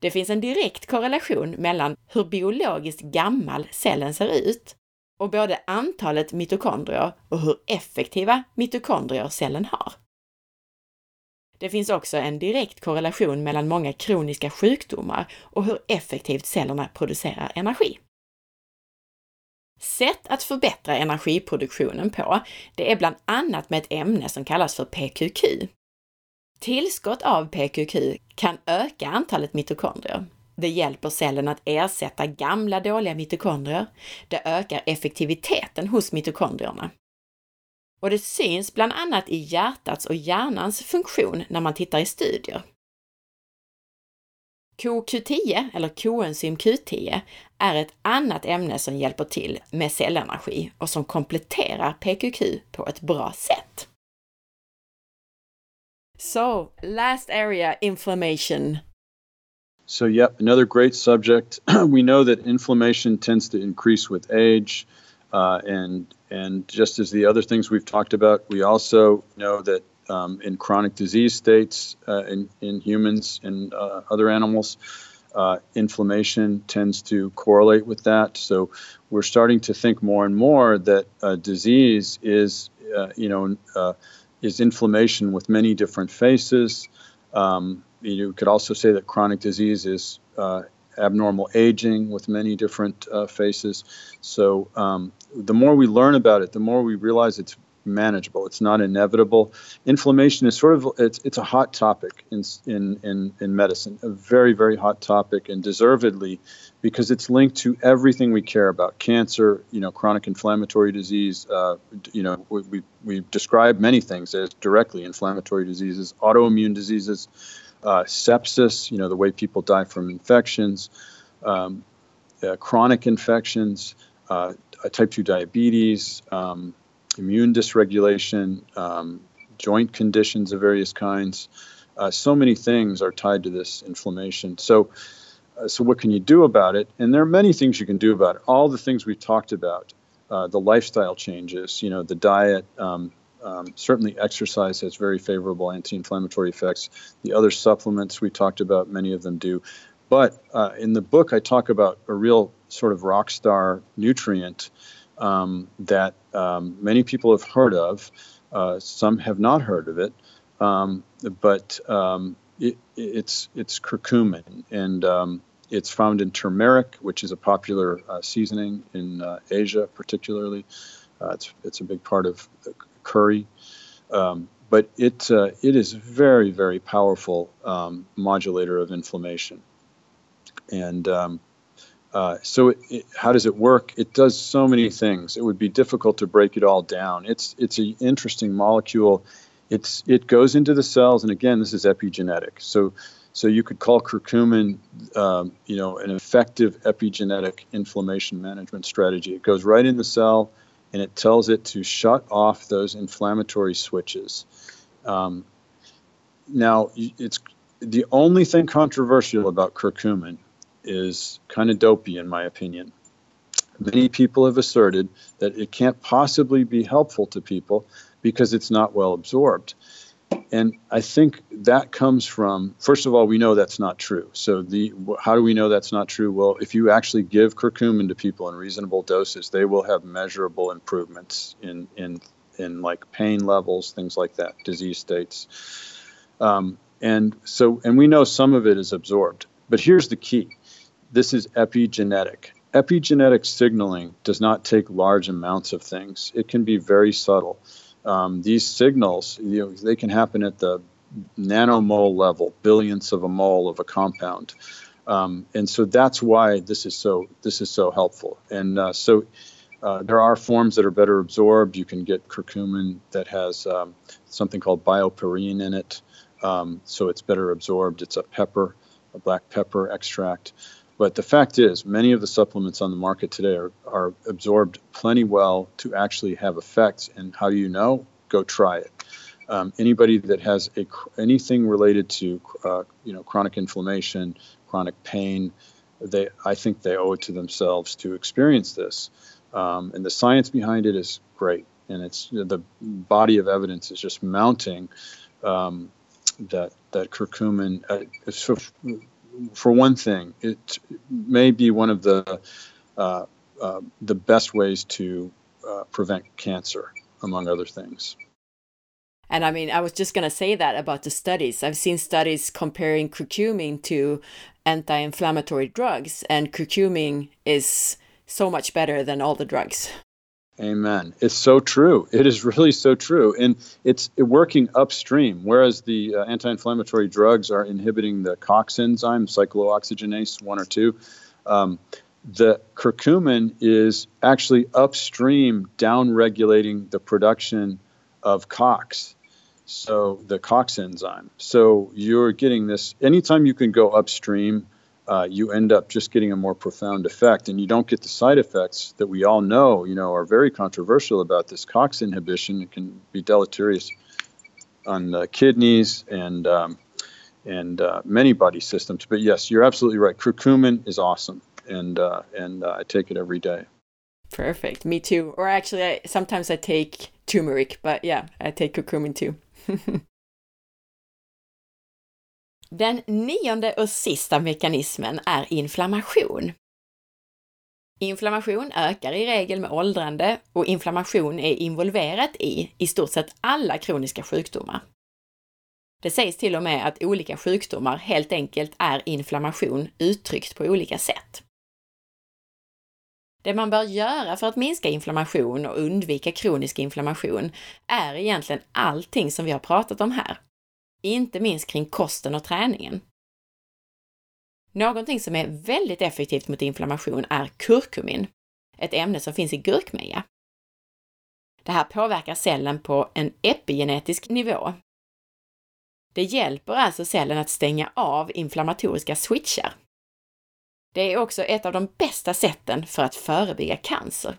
Det finns en direkt korrelation mellan hur biologiskt gammal cellen ser ut och både antalet mitokondrier och hur effektiva mitokondrier cellen har. Det finns också en direkt korrelation mellan många kroniska sjukdomar och hur effektivt cellerna producerar energi. Sätt att förbättra energiproduktionen på, det är bland annat med ett ämne som kallas för PQQ. Tillskott av PQQ kan öka antalet mitokondrier. Det hjälper cellen att ersätta gamla dåliga mitokondrier. Det ökar effektiviteten hos mitokondrierna. Och det syns bland annat i hjärtats och hjärnans funktion när man tittar i studier. CoQ10, eller koenzym Q10, är ett annat ämne som hjälper till med cellenergi och som kompletterar PQQ på ett bra sätt. So, last area, inflammation. So, yep, another great subject. we know that inflammation tends to increase with age, uh, and and just as the other things we've talked about, we also know that um, in chronic disease states uh, in, in humans and uh, other animals. Uh, inflammation tends to correlate with that. So we're starting to think more and more that disease is, uh, you know, uh, is inflammation with many different faces. Um, you could also say that chronic disease is uh, abnormal aging with many different faces. So um, the more we learn about it, the more we realize it's manageable. It's not inevitable. Inflammation is sort of it's it's a hot topic in in in, in medicine, a very very hot topic, and deservedly, because it's linked to everything we care about: cancer, you know, chronic inflammatory disease. Uh, you know, we, we we describe many things as directly inflammatory diseases, autoimmune diseases, uh, sepsis. You know, the way people die from infections, um, uh, chronic infections. Uh, type 2 diabetes, um, immune dysregulation, um, joint conditions of various kinds. Uh, so many things are tied to this inflammation. So, uh, so what can you do about it? And there are many things you can do about it. All the things we've talked about, uh, the lifestyle changes, you know, the diet. Um, um certainly, exercise has very favorable anti-inflammatory effects. The other supplements we talked about, many of them do. But uh, in the book, I talk about a real sort of rock star nutrient um, that um, many people have heard of. Uh, some have not heard of it, um, but um, it, it's it's curcumin, and um, it's found in turmeric, which is a popular uh, seasoning in uh, Asia, particularly. Uh, it's it's a big part of curry, um, but it uh, it is very very powerful modulator of inflammation, and uh, so, it, it, how does it work? It does so many things. It would be difficult to break it all down. It's it's an interesting molecule. It's it goes into the cells, and again, this is epigenetic. So, so you could call curcumin, um, you know, an effective epigenetic inflammation management strategy. It goes right in the cell, and it tells it to shut off those inflammatory switches. Um, now, it's the only thing controversial about curcumin is kind of dopey, in my opinion. Many people have asserted that it can't possibly be helpful to people because it's not well absorbed. And I think that comes from, first of all, we know that's not true. So the how do we know that's not true? Well, if you actually give curcumin to people in reasonable doses, they will have measurable improvements in in in like pain levels, things like that, disease states. Um, and so, and we know some of it is absorbed. But here's the key: this is epigenetic. Epigenetic signaling does not take large amounts of things. It can be very subtle. Um, these signals, you know, they can happen at the nanomole level, billionths of a mole of a compound, um, and so that's why this is so this is so helpful. And uh, so uh, there are forms that are better absorbed. You can get curcumin that has um, something called BioPerine in it, um, so it's better absorbed. It's a pepper, a black pepper extract. But the fact is, many of the supplements on the market today are, are absorbed plenty well to actually have effects. And how do you know? Go try it. Um, anybody that has a, anything related to uh, you know chronic inflammation, chronic pain, they I think they owe it to themselves to experience this. Um, and the science behind it is great, and it's the body of evidence is just mounting um, that that curcumin. Uh, for one thing, it may be one of the uh, uh, the best ways to uh, prevent cancer, among other things. And I mean, I was just going to say that about the studies. I've seen studies comparing curcumin to anti inflammatory drugs, and curcumin is so much better than all the drugs. Amen. It's so true. It is really so true. And it's working upstream, whereas the uh, anti inflammatory drugs are inhibiting the COX enzyme, cyclooxygenase 1 or 2. Um, the curcumin is actually upstream down regulating the production of COX. So the COX enzyme. So you're getting this anytime you can go upstream uh, you end up just getting a more profound effect, and you don't get the side effects that we all know, you know, are very controversial about this COX inhibition. It can be deleterious on the kidneys and um, and uh, many body systems. But yes, you're absolutely right. Curcumin is awesome, and uh, and uh, I take it every day. Perfect. Me too. Or actually, I, sometimes I take turmeric, but yeah, I take curcumin too. Den nionde och sista mekanismen är inflammation. Inflammation ökar i regel med åldrande och inflammation är involverat i i stort sett alla kroniska sjukdomar. Det sägs till och med att olika sjukdomar helt enkelt är inflammation uttryckt på olika sätt. Det man bör göra för att minska inflammation och undvika kronisk inflammation är egentligen allting som vi har pratat om här. Inte minst kring kosten och träningen. Någonting som är väldigt effektivt mot inflammation är kurkumin, ett ämne som finns i gurkmeja. Det här påverkar cellen på en epigenetisk nivå. Det hjälper alltså cellen att stänga av inflammatoriska switchar. Det är också ett av de bästa sätten för att förebygga cancer.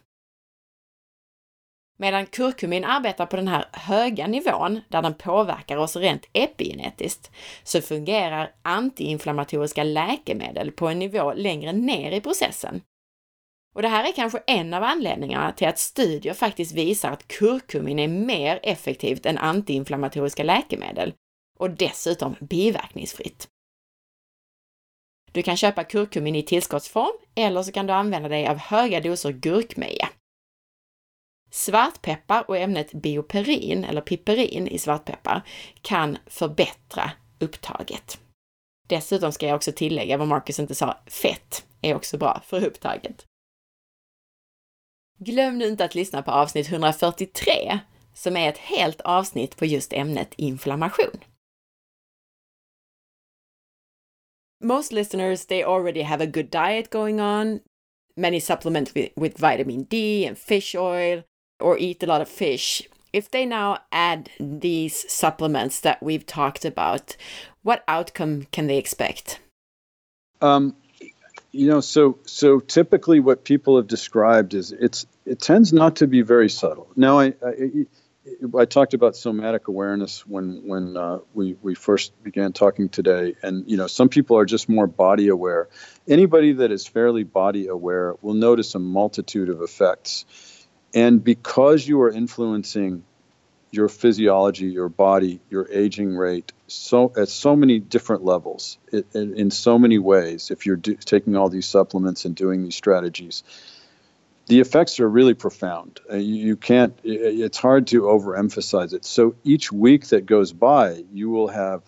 Medan kurkumin arbetar på den här höga nivån, där den påverkar oss rent epigenetiskt, så fungerar antiinflammatoriska läkemedel på en nivå längre ner i processen. Och det här är kanske en av anledningarna till att studier faktiskt visar att kurkumin är mer effektivt än antiinflammatoriska läkemedel och dessutom biverkningsfritt. Du kan köpa kurkumin i tillskottsform eller så kan du använda dig av höga doser gurkmeja. Svartpeppar och ämnet bioperin, eller piperin i svartpeppar, kan förbättra upptaget. Dessutom ska jag också tillägga vad Marcus inte sa, fett är också bra för upptaget. Glöm nu inte att lyssna på avsnitt 143, som är ett helt avsnitt på just ämnet inflammation. most listeners they already have a good diet going on many supplement with, with vitamin d and fish oil or eat a lot of fish if they now add these supplements that we've talked about what outcome can they expect? Um, you know so so typically what people have described is it's it tends not to be very subtle. Now I, I I talked about somatic awareness when when uh, we we first began talking today, and you know some people are just more body aware. Anybody that is fairly body aware will notice a multitude of effects, and because you are influencing your physiology, your body, your aging rate, so at so many different levels, it, in, in so many ways. If you're do, taking all these supplements and doing these strategies, the effects are really profound. Uh, you, you, can't, it's hard to overemphasize it. So each week that goes by, you will have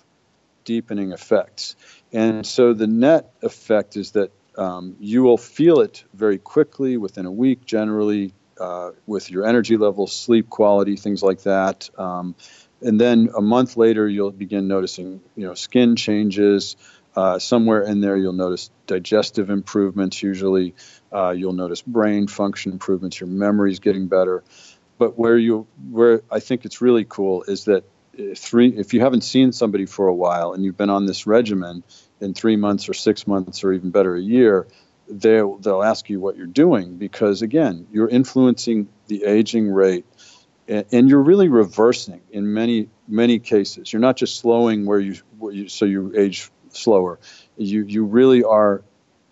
deepening effects. And so the net effect is that um, you will feel it very quickly within a week, generally, uh, with your energy levels, sleep quality, things like that. Um, and then a month later, you'll begin noticing, you know, skin changes. Uh, somewhere in there, you'll notice digestive improvements, usually. Uh, you'll notice brain function improvements. Your memory is getting better. But where you where I think it's really cool is that three if you haven't seen somebody for a while and you've been on this regimen in three months or six months or even better a year, they'll they'll ask you what you're doing because again you're influencing the aging rate and, you're really reversing in many many cases. You're not just slowing where you, where you so you age slower. You you really are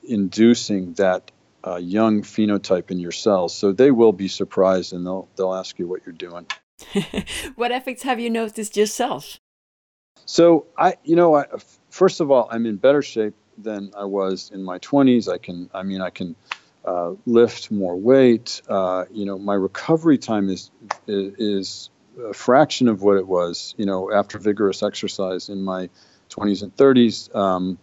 inducing that uh, young phenotype in your cells. So they will be surprised and they'll they'll ask you what you're doing. what effects have you noticed yourself? So I, you know, I, first of all, I'm in better shape than I was in my 20s. I can, I mean, I can uh, lift more weight. Uh, you know, my recovery time is, is, is a fraction of what it was. You know, after vigorous exercise in my 20s and 30s. Um,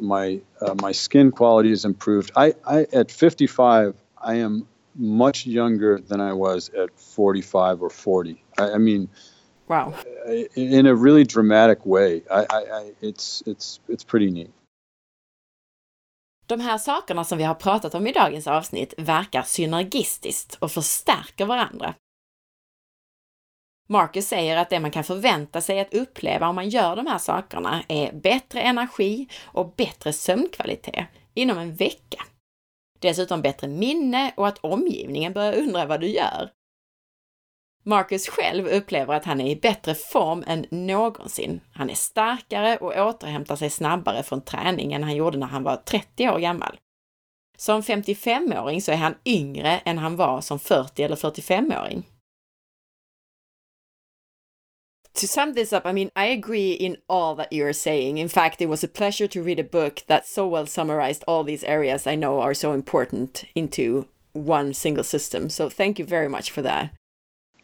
my uh, my skin quality has improved. I, I at 55, I am much younger than I was at 45 or 40. I, I mean, wow, in a really dramatic way. I, I, it's it's it's pretty neat. De här sakerna som vi har pratat om i dagens avsnitt verkar synergistiskt och förstärker varandra. Marcus säger att det man kan förvänta sig att uppleva om man gör de här sakerna är bättre energi och bättre sömnkvalitet inom en vecka. Dessutom bättre minne och att omgivningen börjar undra vad du gör. Marcus själv upplever att han är i bättre form än någonsin. Han är starkare och återhämtar sig snabbare från träning än han gjorde när han var 30 år gammal. Som 55-åring så är han yngre än han var som 40 eller 45-åring. to sum this up, I mean, I agree in all that you're saying. In fact, it was a pleasure to read a book that so well summarized all these areas I know are so important into one single system. So thank you very much for that.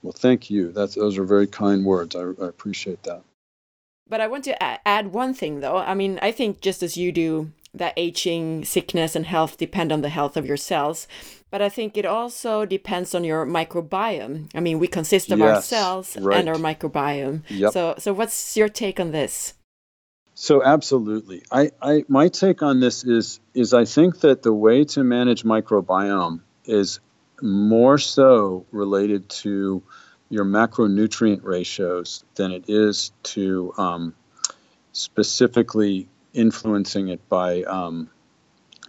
Well, thank you. That's those are very kind words. I, I appreciate that. But I want to add one thing though. I mean, I think just as you do that aging, sickness, and health depend on the health of your cells. But I think it also depends on your microbiome. I mean, we consist of yes, our cells right. and our microbiome. Yep. So, so what's your take on this? So absolutely, I, I my take on this is is I think that the way to manage microbiome is more so related to your macronutrient ratios than it is to um, specifically influencing it by um,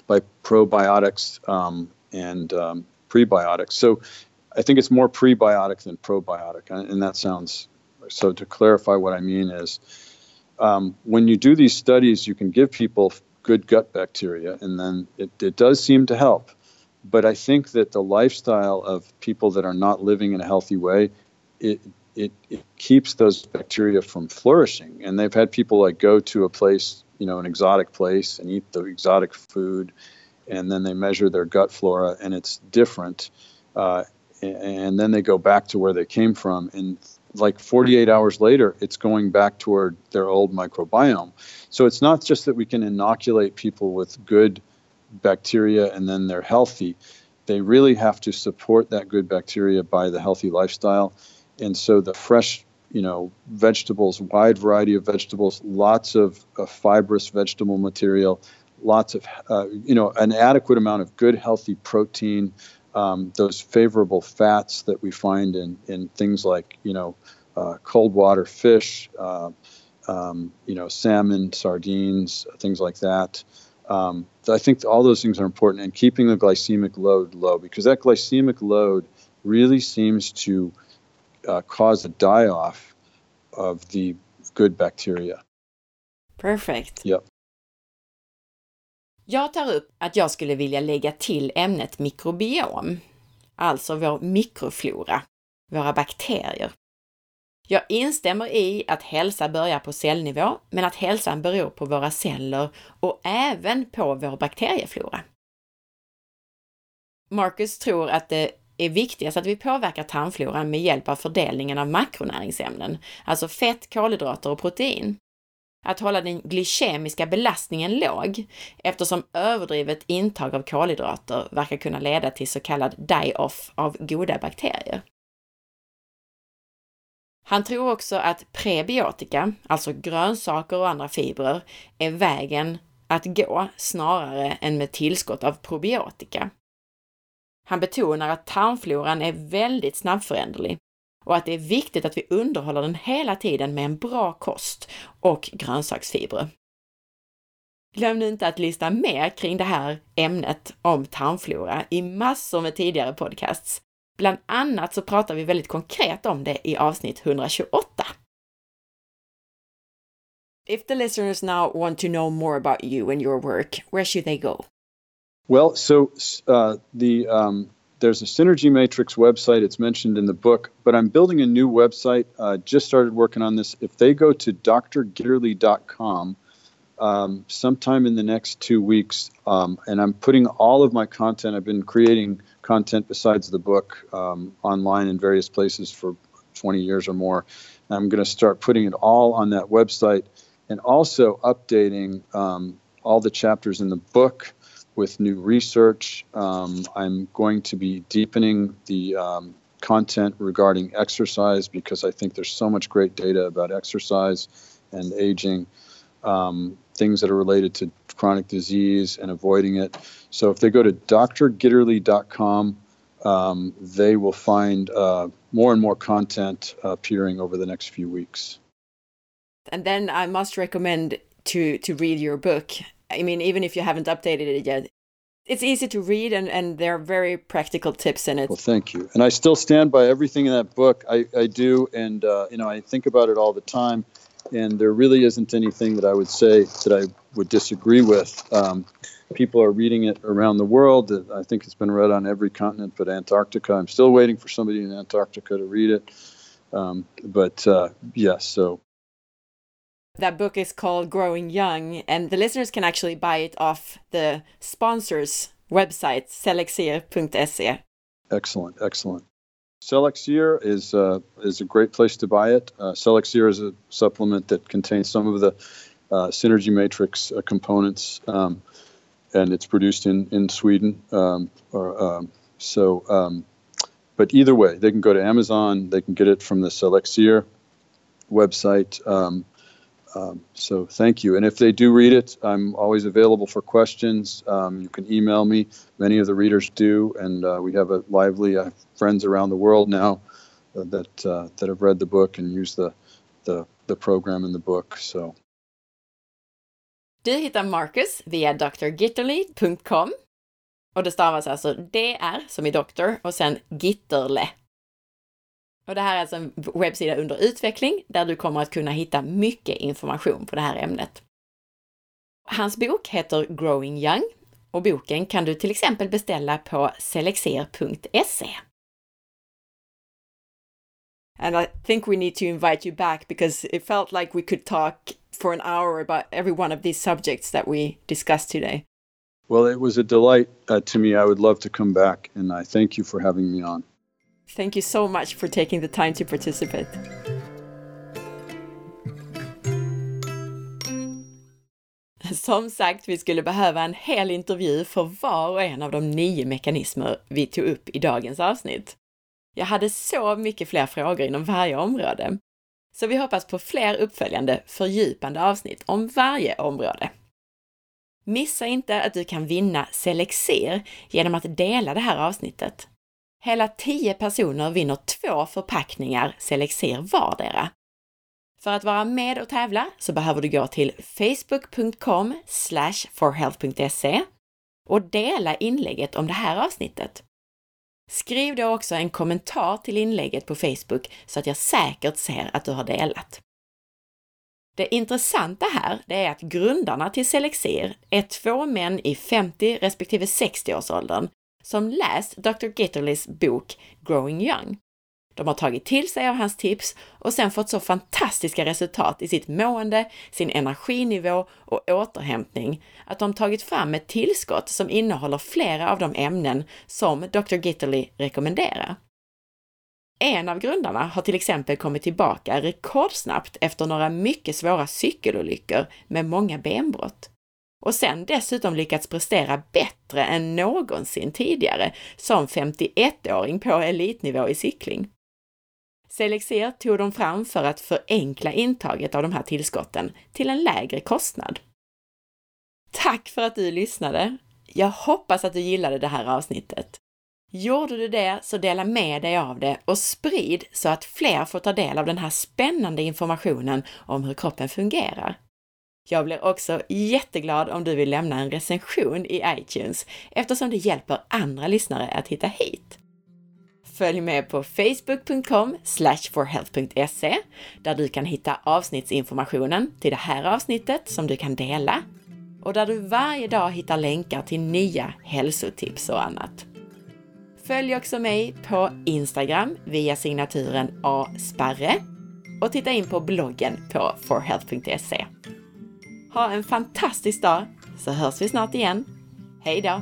by probiotics um, and um, prebiotics. So I think it's more prebiotic than probiotic, and that sounds so. To clarify, what I mean is um, when you do these studies, you can give people good gut bacteria, and then it, it does seem to help. But I think that the lifestyle of people that are not living in a healthy way, it, it, it keeps those bacteria from flourishing. And they've had people like go to a place, you know, an exotic place and eat the exotic food, and then they measure their gut flora, and it's different. Uh, and then they go back to where they came from, and like 48 hours later, it's going back toward their old microbiome. So it's not just that we can inoculate people with good bacteria and then they're healthy. They really have to support that good bacteria by the healthy lifestyle. And so the fresh, you know, vegetables, wide variety of vegetables, lots of uh, fibrous vegetable material, lots of, uh, you know, an adequate amount of good, healthy protein, um, those favorable fats that we find in, in things like, you know, uh, cold water fish, uh, um, you know, salmon, sardines, things like that. Um, I think all those things are important and keeping the glycemic load low because that glycemic load really seems to uh, cause a die off of the good bacteria. Perfect. Yep. Jag tar upp att jag skulle vilja lägga till ämnet mikrobiom, alltså vår mikroflora, våra bakterier. Jag instämmer i att hälsa börjar på cellnivå, men att hälsan beror på våra celler och även på vår bakterieflora. Marcus tror att det är viktigast att vi påverkar tarmfloran med hjälp av fördelningen av makronäringsämnen, alltså fett, kolhydrater och protein att hålla den glykemiska belastningen låg eftersom överdrivet intag av kolhydrater verkar kunna leda till så kallad die-off av goda bakterier. Han tror också att prebiotika, alltså grönsaker och andra fibrer, är vägen att gå snarare än med tillskott av probiotika. Han betonar att tarmfloran är väldigt snabbföränderlig och att det är viktigt att vi underhåller den hela tiden med en bra kost och grönsaksfibrer. Glöm nu inte att lyssna mer kring det här ämnet om tarmflora i massor med tidigare podcasts. Bland annat så pratar vi väldigt konkret om det i avsnitt 128. If the listeners now want to know more about you and your work, where should they go? Well, so uh, the um, there's a Synergy Matrix website. It's mentioned in the book, but I'm building a new website. Uh, just started working on this. If they go to drgitterle.com um, sometime in the next two weeks, um, and I'm putting all of my content, I've been creating content besides the book um, online in various places for 20 years or more. I'm going to start putting it all on that website and also updating um, all the chapters in the book with new research. Um, I'm going to be deepening the um, content regarding exercise because I think there's so much great data about exercise and aging, um, things that are related to chronic disease and avoiding it. So if they go to drgitterle.com, um, they will find uh, more and more content appearing over the next few weeks. And then I must recommend to to read your book I mean, even if you haven't updated it yet, it's easy to read and, and there are very practical tips in it. Well, thank you. And I still stand by everything in that book. I, I do. And, uh, you know, I think about it all the time. And there really isn't anything that I would say that I would disagree with. Um, people are reading it around the world. I think it's been read on every continent but Antarctica. I'm still waiting for somebody in Antarctica to read it. Um, but uh, yes, yeah, so that book is called Growing Young, and the listeners can actually buy it off the sponsor's website, selexir.se. Excellent, excellent. Selexir is uh, is a great place to buy it. Uh, is a supplement that contains some of the uh, Synergy Matrix uh, components, um, and it's produced in in Sweden. Um, or, um, so, um, but either way, they can go to Amazon. They can get it from the Selexir website. Um, so thank you. And if they do read it, I'm always available for questions. Um, you can email me. Many of the readers do, and uh, we have a lively uh, friends around the world now uh, that uh, that have read the book and use the the the program in the book. So. Du hittar Marcus via drgitterle.com och det stavas alltså DR som i doktor och sen Gitterle Och det här är alltså en webbsida under utveckling där du kommer att kunna hitta mycket information på det här ämnet. Hans bok heter Growing Young och boken kan du till exempel beställa på selexer.se. And I think we need to invite you back because it felt like we could talk for an hour about every one of these subjects that we discussed today. Well, it was a delight uh, to me. I would love to come back, and I thank you for having me on. Thank you so much for taking the time to participate. Som sagt, vi skulle behöva en hel intervju för var och en av de nio mekanismer vi tog upp i dagens avsnitt. Jag hade så mycket fler frågor inom varje område. Så vi hoppas på fler uppföljande, fördjupande avsnitt om varje område. Missa inte att du kan vinna Selexer genom att dela det här avsnittet. Hela 10 personer vinner två förpackningar Selexer vardera. För att vara med och tävla så behöver du gå till facebook.com forhealth.se och dela inlägget om det här avsnittet. Skriv då också en kommentar till inlägget på Facebook så att jag säkert ser att du har delat. Det intressanta här, det är att grundarna till Selexer är två män i 50 respektive 60-årsåldern som läst Dr. Gitterlys bok Growing Young. De har tagit till sig av hans tips och sen fått så fantastiska resultat i sitt mående, sin energinivå och återhämtning att de tagit fram ett tillskott som innehåller flera av de ämnen som Dr. Gitterly rekommenderar. En av grundarna har till exempel kommit tillbaka rekordsnabbt efter några mycket svåra cykelolyckor med många benbrott och sen dessutom lyckats prestera bättre än någonsin tidigare som 51-åring på elitnivå i cykling. Selexer tog de fram för att förenkla intaget av de här tillskotten till en lägre kostnad. Tack för att du lyssnade! Jag hoppas att du gillade det här avsnittet. Gjorde du det så dela med dig av det och sprid så att fler får ta del av den här spännande informationen om hur kroppen fungerar. Jag blir också jätteglad om du vill lämna en recension i iTunes eftersom det hjälper andra lyssnare att hitta hit. Följ med på facebook.com forhealth.se där du kan hitta avsnittsinformationen till det här avsnittet som du kan dela och där du varje dag hittar länkar till nya hälsotips och annat. Följ också mig på Instagram via signaturen asparre och titta in på bloggen på forhealth.se. Ha en fantastisk dag så hörs vi snart igen. Hej då!